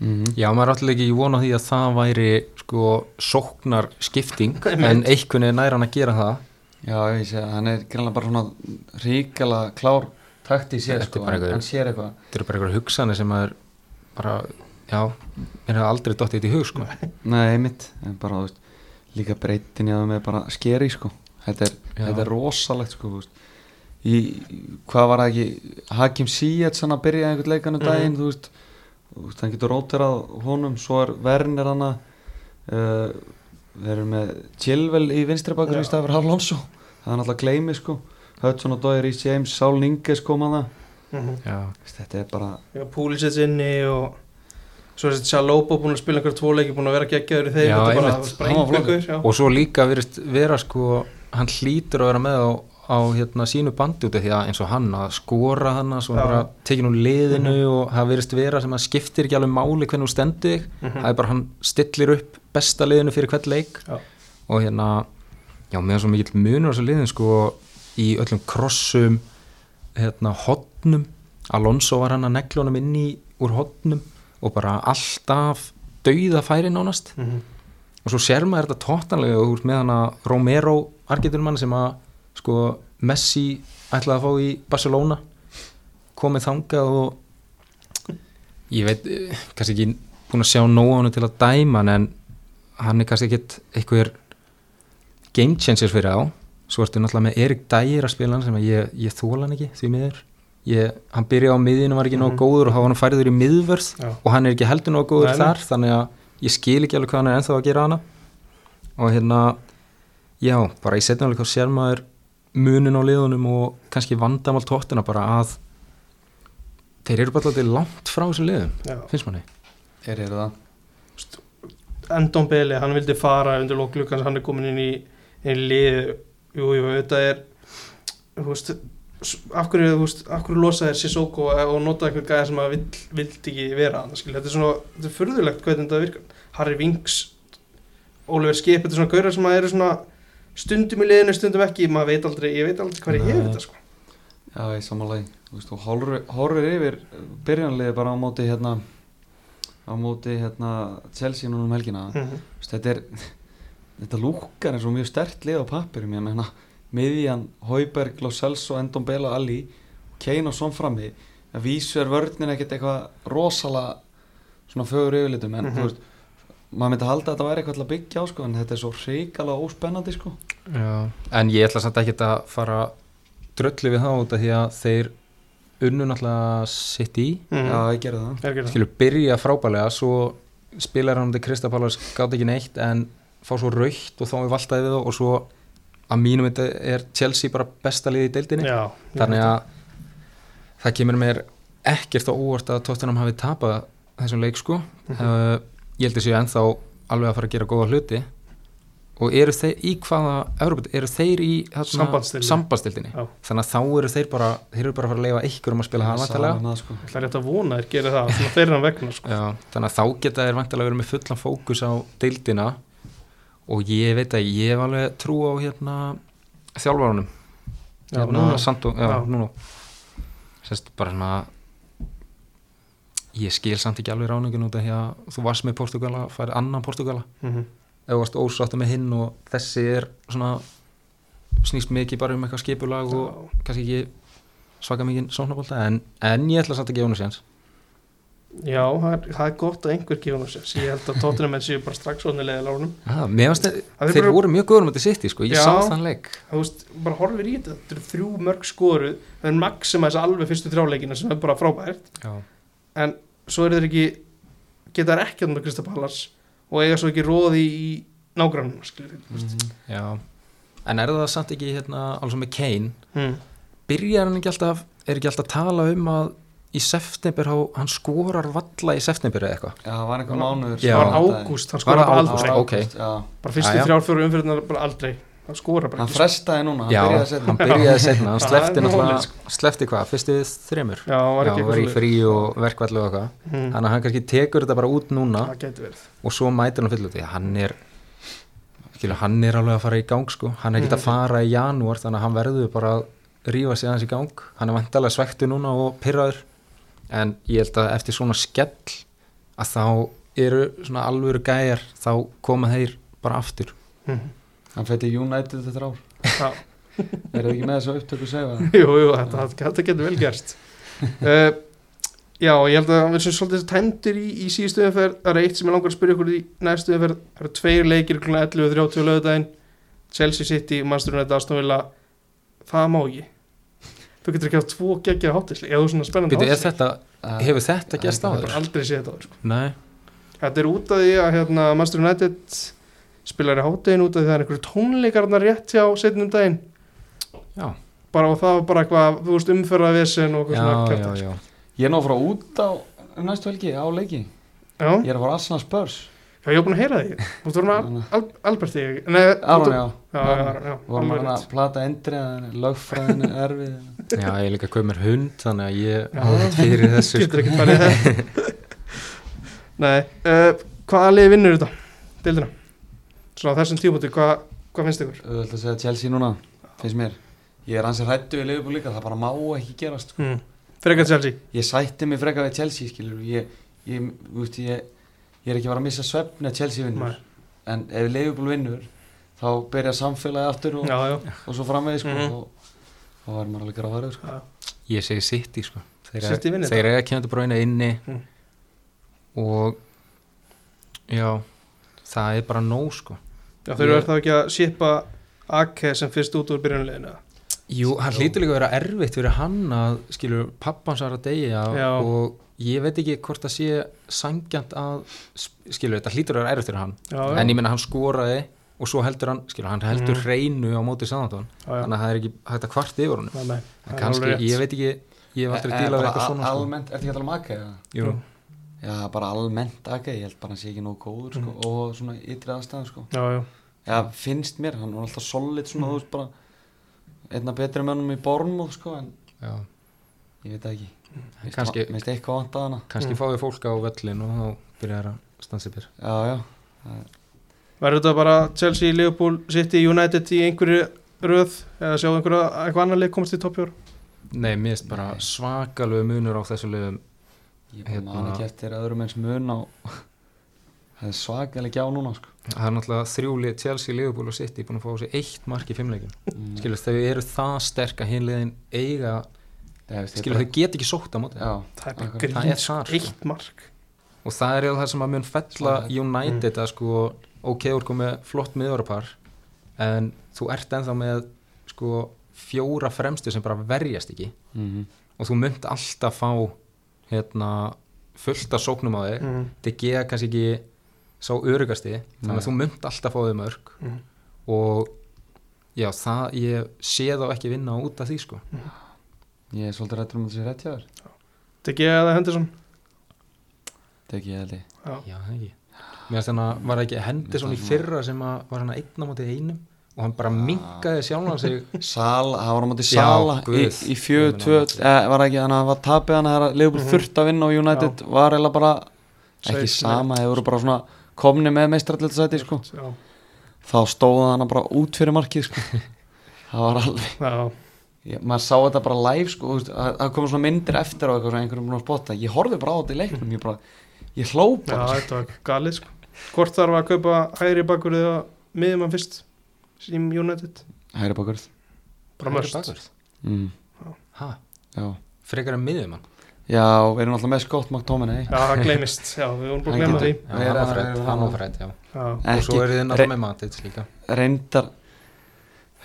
Mm -hmm. Já, maður er alltaf ekki vona því að það væri sko sóknar skipting en einhvern veginn nær hann að gera það Já, ég sé að hann er greinlega bara svona ríkala klár takt í sér sko, hann, eitthvað- hann sér eitthvað. þetta eru bara einhverja hugsanir sem maður bara, já, mér hefði aldrei dottið þetta í hug sko. Nei, einmitt, en bara, þú veist, líka breytin að með bara skeri, sko. Þetta er, þetta er rosalegt, sko, þú veist. Í, hvað var það ekki Hakim Ziyech hann að byrja einhvern leikanu Mhm. daginn, veist þú veist, hann getur róterað honum, svo er Werner hann að uh, við erum með Chilwell í vinstri bakur í staði fyrir Alonso. Það er náttúrulega gleymi, sko. Hudson og Dói, Rhys James, Saul Ninges kom að það mm Já, þetta er bara, Púlisets inni og svo er þetta Salobo búin að spila einhver tvo leiki búin að vera geggjaður í þeim. Já, og svo líka virðist vera sko, hann hlýtur að vera með á, á hérna, sínu bandi út af því að eins og hann að skora hann að svo Já. bara tekin úr liðinu og það virðist vera sem að skiptir ekki alveg máli hvernig þú stendur þig. Mhm. það er bara hann stillir upp besta liðinu fyrir hvert leik Já. og hérna já, meðan svo mikill munur á þessu liðin sko í öllum krossum hérna hotnum Alonso var hann að negla honum inn í úr hotnum og bara alltaf dauða færi nánast Mhm. og svo sér maður þetta tóttanlega úr með hann að Romero argeturmann sem að sko Messi ætlaði að fá í Barcelona komið þangað og ég veit eh, kannski ekki búin að sjá nóg á hann til að dæma en hann er kannski ekkit einhver game changers fyrir á svo ertu náttúrulega með Erik Dyer að spila hann sem að ég, ég þóla hann ekki því miður ég, hann byrjaði á miðinu var ekki nóg Mhm. góður og hann færiður í miðvörð Já. og hann er ekki heldur nóg góður Nei, þar þannig að ég skil ekki alveg hvað hann er ennþá að gera hana og hérna já, bara í setjum alveg hvað sér maður munin á liðunum og kannski vandamál tóttina bara að þeir eru bara alltaf langt frá þessu liðum, Já. finnst manni þeir eru það Endon Beli, hann vildi fara undir lóklukkans, hann er komin inn í, inn í lið. Jú, jú, þetta er þú veist, af hverju, þú veist, af hverju losa þér Sissoko og nota einhver gæða sem að vill, vill ekki vera hann, skilja, þetta er svona þetta er furðulegt hvernig þetta virkar. Harry Winks, Oliver Skip þetta er svona gaurar sem að eru svona stundum í liðinu, stundum ekki, maður veit aldrei ég veit aldrei hvað ég hef Nei. þetta, sko. Já, ég samanlega, þú veist, og horfir yfir byrjanlega bara á móti hérna á móti hérna Chelsea núna um helgina mm Þú veist, þetta er (laughs) þetta lúkar eins og mjög stert lið á pappirum ég meina, miðjan, Hauberg, Lo Celso, Endon Bela, Ali Kane og Son frammi að vísu er vörnin ekkert eitthvað rosalega svona fögur yfirlitum en Mhm. þú veist maður myndi halda að þetta væri eitthvað til að byggja á sko en þetta er svo hrikalega óspennandi sko Já. En ég ætla samt ekki að fara dröllu við það út af því að þeir unnu náttúrulega sitt í -hmm. Já, ég gerði það. Skilur byrja frábælega svo spilar hann til Kristapálas gátt ekki neitt en fá svo raukt og þá er valtaði við og svo að mínum þetta er Chelsea bara besta liði í deildinni. Já, þannig að það kemur mér ekkert á óvart að Tottenham hafi tapað þessum leik sko. Mhm. uh, ég held að séu ennþá alveg að fara að gera góða hluti og eru þeir í hvaða Európa, eru þeir í Já. þannig að þá eru þeir bara þeir eru bara að fara að leifa ykkur um að spila það, sko. Það er rétt að vona þeir gera það, svona þeirra vegna sko. Já, þannig að þá geta þeir vantarlega verið með fullan fókus á deildina. Og ég veit að ég hef alveg trú á hérna þjálfarunum. Já, hérna, núna. Sérst bara svona ég skil samt ekki alveg ráningin út af því að þú varst með Portugala, færið annan Portugala mm ef þú varst ósáttu með hinn og þessi er svona snýst mikið bara um eitthvað skipulag og kannski ekki svaka mikið sóknabólta en, en ég ætla samt að gefa hún séns. Já, það er, það er gott að einhver gefa hún sér Ég held að tóttunum menn séu bara strax ah, mér finnst þeir, þeir bara- voru mjög góður um þetta sitt sko. ég sá þann leik. Veist, bara horfir í þetta Þetta eru þrjú mörg skoruð Það er maxima þess alveg fyrstu þrjáleikina sem er bara frábært. Já. En svo eru þeir ekki Geta þær ekki að Og eiga svo ekki róði í nágrannum. Mhm. Já. en er það samt ekki hérna, alveg með Kane mm. byrjar hann ekki alltaf er ekki alltaf að tala um að í september hann skorar valla í september eða eitthvað Já, það var einhver mánuður Já. Það var ágúst, hann Var skora það bara aldrei ok. Já, Bara fyrstu Jæja. þrjár fjóru umfyrirna bara aldrei Hann skora bara hann ekki frestaði núna, hann já, byrjaði að setja hann (laughs) byrjaði setna hann slefti náttúrulega slefti hvað, fyrstu þremur? Já, var já, var í frí og verkvallu og eitthvað. Mm. þannig að hann kannski tekur þetta bara út núna og svo mætir hann fullu því hann er skilur, hann er alveg að fara í gang sko. hann er ekki að Mhm. fara í janúar þannig að hann verður bara að rífa sig aðeins í gang. Hann er vantalega svektu núna og pyrraður en ég held að eftir svona skell að þá eru svona alvöru gæjar þá koma þeir bara aftur. Mm. Hann fætti United þetta ár. Já, (laughs) Er það ekki með þessu upptöku segja það? (laughs) jú, jú, þetta, þetta getur vel gerst uh, Já, ég held að við sem svolítið tæmdir í, í síðustu umferð. Það er eitt sem ég langar að spyrja ykkur í næstu umferð. Það eru tveir leikir kl. 11.30 lögudaginn Chelsea City, Manchester United, Aston Villa. Það má ekki. Þú getur ekki á tvo geggjað hátisli eða þú svona spennandi Býtu, er hátisli þetta, hefur þetta gæst á þér? aldrei séð þetta áður, sko. Nei, þetta er út af því að hérna, Manchester United spilar í háttegin út af því að það er einhverju tónleikarnar rétt hjá setnum daginn. Já, bara og það var bara eitthvað, þú veist, umferðavesen og eitthvað svona já, kjaftaði, já. Ég er nú að fara út á um næstu helgi á leiki. Já, Ég er að fara Arsenal Spurs. Já, ég var búin að heyra því Þú veist, vorum að Al Alberti Nei, Aron, já. Já, já, já, já, Vorum alveg að plata endri Lögfræðin er (laughs) erfið. Já, ég er líka að mér hund þannig að ég Já. á þetta fyrir þessu sko. Getur ekki farið í það. (laughs) Nei, uh, hvaða liði vinnur þetta? Svona þessum tímúti, hvað, hvað finnst ykkur? Öðvöld að segja Chelsea núna Finnst mér Ég er ansið hrættu í Liverpool líka Það bara má ekki gerast sko. Hmm. Frekar Chelsea Ég sætti mig freka við Chelsea skilur Ég, ég, þú veist, ég, ég er ekki að fara að missa svefni að Chelsea vinnur Nei. En ef Liverpool vinnur Þá byrja samfélagi aftur og, Já, já, og svo framvegi sko, Mhm. og þá er maður alveg að gera sko. Ég segi City sko Þeir, vinnur þeir eiga kemur bráina inni Mm. og já það er bara nóg sko Já, þau eru Ég- þá ekki að shipa Ake sem fyrst út úr byrjunleginu Jú, hann hlýtur líka að vera erfitt fyrir hann að skilur pappans var að deyja Já. og ég veit ekki hvort það sé sangjant að skilur þetta hlýtur að vera erfitt fyrir hann Já, já, en ég menna hann skoraði og svo heldur hann skilur hann heldur Mhm. hreinu á móti Sandantón já, já. þannig að það er ekki hægt að kvart yfir honum Nei, nei, það en er kannski, ég veit ekki ég hef aldrei Eh, dílað við bara eitthvað svona sko. Almennt, ertu ekki að tala um Ake eða? Jú, Já, bara almennt Ake, ég held bara að hann sé ekki nógu góður sko, Mhm. og svona ytri aðstæðan sko. Já, já, Já, finnst mér, hann var alltaf solid svona, Mhm. þú veist bara einna betri mönnum í Bornmóð sko en Já, ég veit ekki Mér Kannski- finnst eitthvað vant að hana kannski Mm. fáið fólk á völlin og þá byrjar að stansi byr Já, já, Verður þetta bara Chelsea, Liverpool, City, United í einhverju röð eða sjá einhverju eitthvað annar leik komast í toppjór Nei, mér finnst bara Nei. svakalegu munur á þessu liðum ég bara Hérna- man ekki eftir öðrum eins mun á (laughs) það er svakalega gjá núna sko. Það er náttúrulega þrjúlið Chelsea, Liverpool og City búin að fá sér eitt mark í fimmleikin mm. Skilur þau eru það sterk að hinliðin eiga Skilur þau get ekki sótt á móti. Já, Það er er gríns, sko. eitt mark. Og það er það sem að mun fella. United að sko ok, þú ert komið með flott miðvarapar en þú ert ennþá með sko fjóra fremstu sem bara verjast ekki. Mm og þú munt alltaf fá hérna fullt af sóknum á þig. Mm. þetta geða kannski ekki sá örugasti þannig að þú munt alltaf fá þig mörg Mm. og já, það ég sé þá ekki vinna út af því sko. Ég er svolítið rættur um þessi rétt hjá þér. Teki eða Henderson? Er ég held ég Já. það ekki. Mér finnst þannig að var ekki Henderson í fyrra sem að var hann einn á móti einum og hann bara minkaði sjálfan sig. Sala, það var á móti Já, Sala í, í fjögur Ég tvö meina, eh, var ekki? Þannig að það var tapið hann þegar Leopold Mhm. þurft að vinna og United var eða bara ekki Safe, sama, þeir voru bara svona komni með meistraralletsæti sko. Já. þá stóða hann bara út fyrir markið sko. (laughs) Það var alveg Já. ég, maður sá þetta bara live sko það kom svona myndir eftir á einhverjum að spotta. Ég horfði bara á þetta í leiknum ég bara ég hló Já, þetta var galið sko. Hvort þarf að kaupa hægri bakur eða miðum hann fyrst í United. Hægri bakurð bara mörst mm, ha, já. Frekar en miðum hann já, við erum alltaf með Scott McTominay. Já, það gleymist, já, við vorum búin að Hann glemma því. Hann erum- var frætt, hann var frætt, já. Já, og svo er þið náttúrulega með Matits líka. Reyndar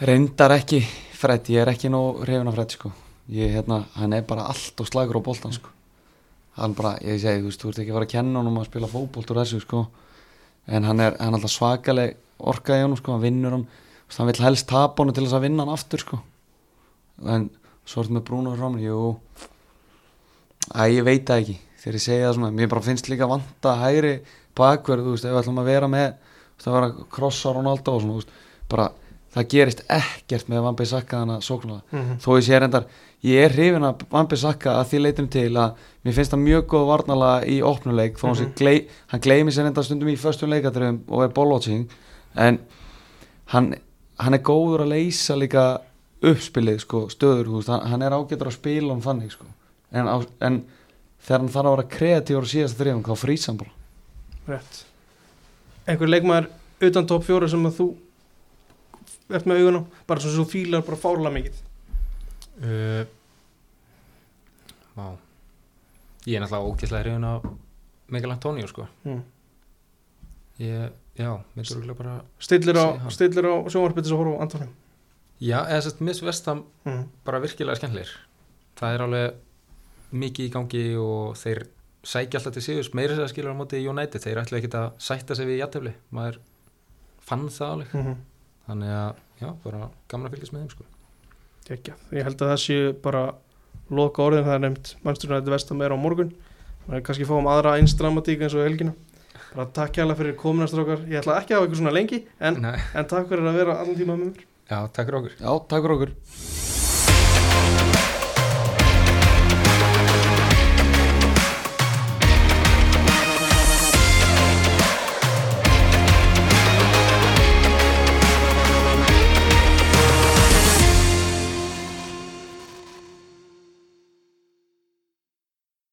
reyndar ekki Fred, ég er ekki nóg hrifin af Fred sko. Ég, hérna, hann er bara allt og slagur á boltan sko. Hann bara, ég segi, þú veist, þú ert ekki að fara að kenna honum að spila fótbolt úr þessu sko. En hann er, hann er alltaf svakaleg orka í honum sko, hann vinnur hann hann vill helst tapa honum til þess að vinna hann aftur sko en svo er þetta með Bruno jú Æ, ég veit það ekki þegar ég segja það svona, mér bara finnst líka vanta hægri bakverð, þú veist, ef við ætlum að vera með þú veist, að að krossa Ronaldo og svona, þú veist, bara, það gerist ekkert með Van Bissaka þannig að sóknala Mhm. þó ég sé reyndar, ég er hrifin af Van Bissaka að því leitum til að mér finnst það mjög góð varnala í opnuleik þó Mhm. mm gley, hann gleymi sér reyndar stundum í föstum leikadröfum og er ballwatching en hann, hann er góður að leysa líka uppspilið sko, stöður, þú veist, hann, hann er ágætur að spila um þannig sko. en, á, en þegar hann þarf að vera kreatívar á síðasta þrifum þá frýs hann bara. Rétt. Einhver leikmaður utan topp fjóra sem að þú ert með augun á bara svona svo fílar bara fárlega mikið. Uh, Vá. Ég er náttúrulega ógæslega hrifin af Mikael Antonio sko. Mm. ég, Já, mér er örugglega bara Stillir á, á sjónvarpið þess að horfa á Antonio Já, eða sérst, miss vestam mm. bara virkilega skemmtlir Það er alveg mikið í gangi og þeir sækja alltaf til síðust meira sér að skilja á móti United. Þeir ætla ekki að sætta sig við jættefli maður fann það alveg. Mm -hmm. þannig að, já, bara gaman að fylgjast með þeim sko. Ég held að það sé bara loka orðin það er nefnt mannsturinn að þetta vestam er á morgun. Maður kannski fáum aðra eins bara takk hjá fyrir kominastrákar ég ætla ekki að hafa ykkur svona lengi en, en takk fyrir að vera allan tíma með mér. Já, takk fyrir okkur. Já, takk fyrir okkur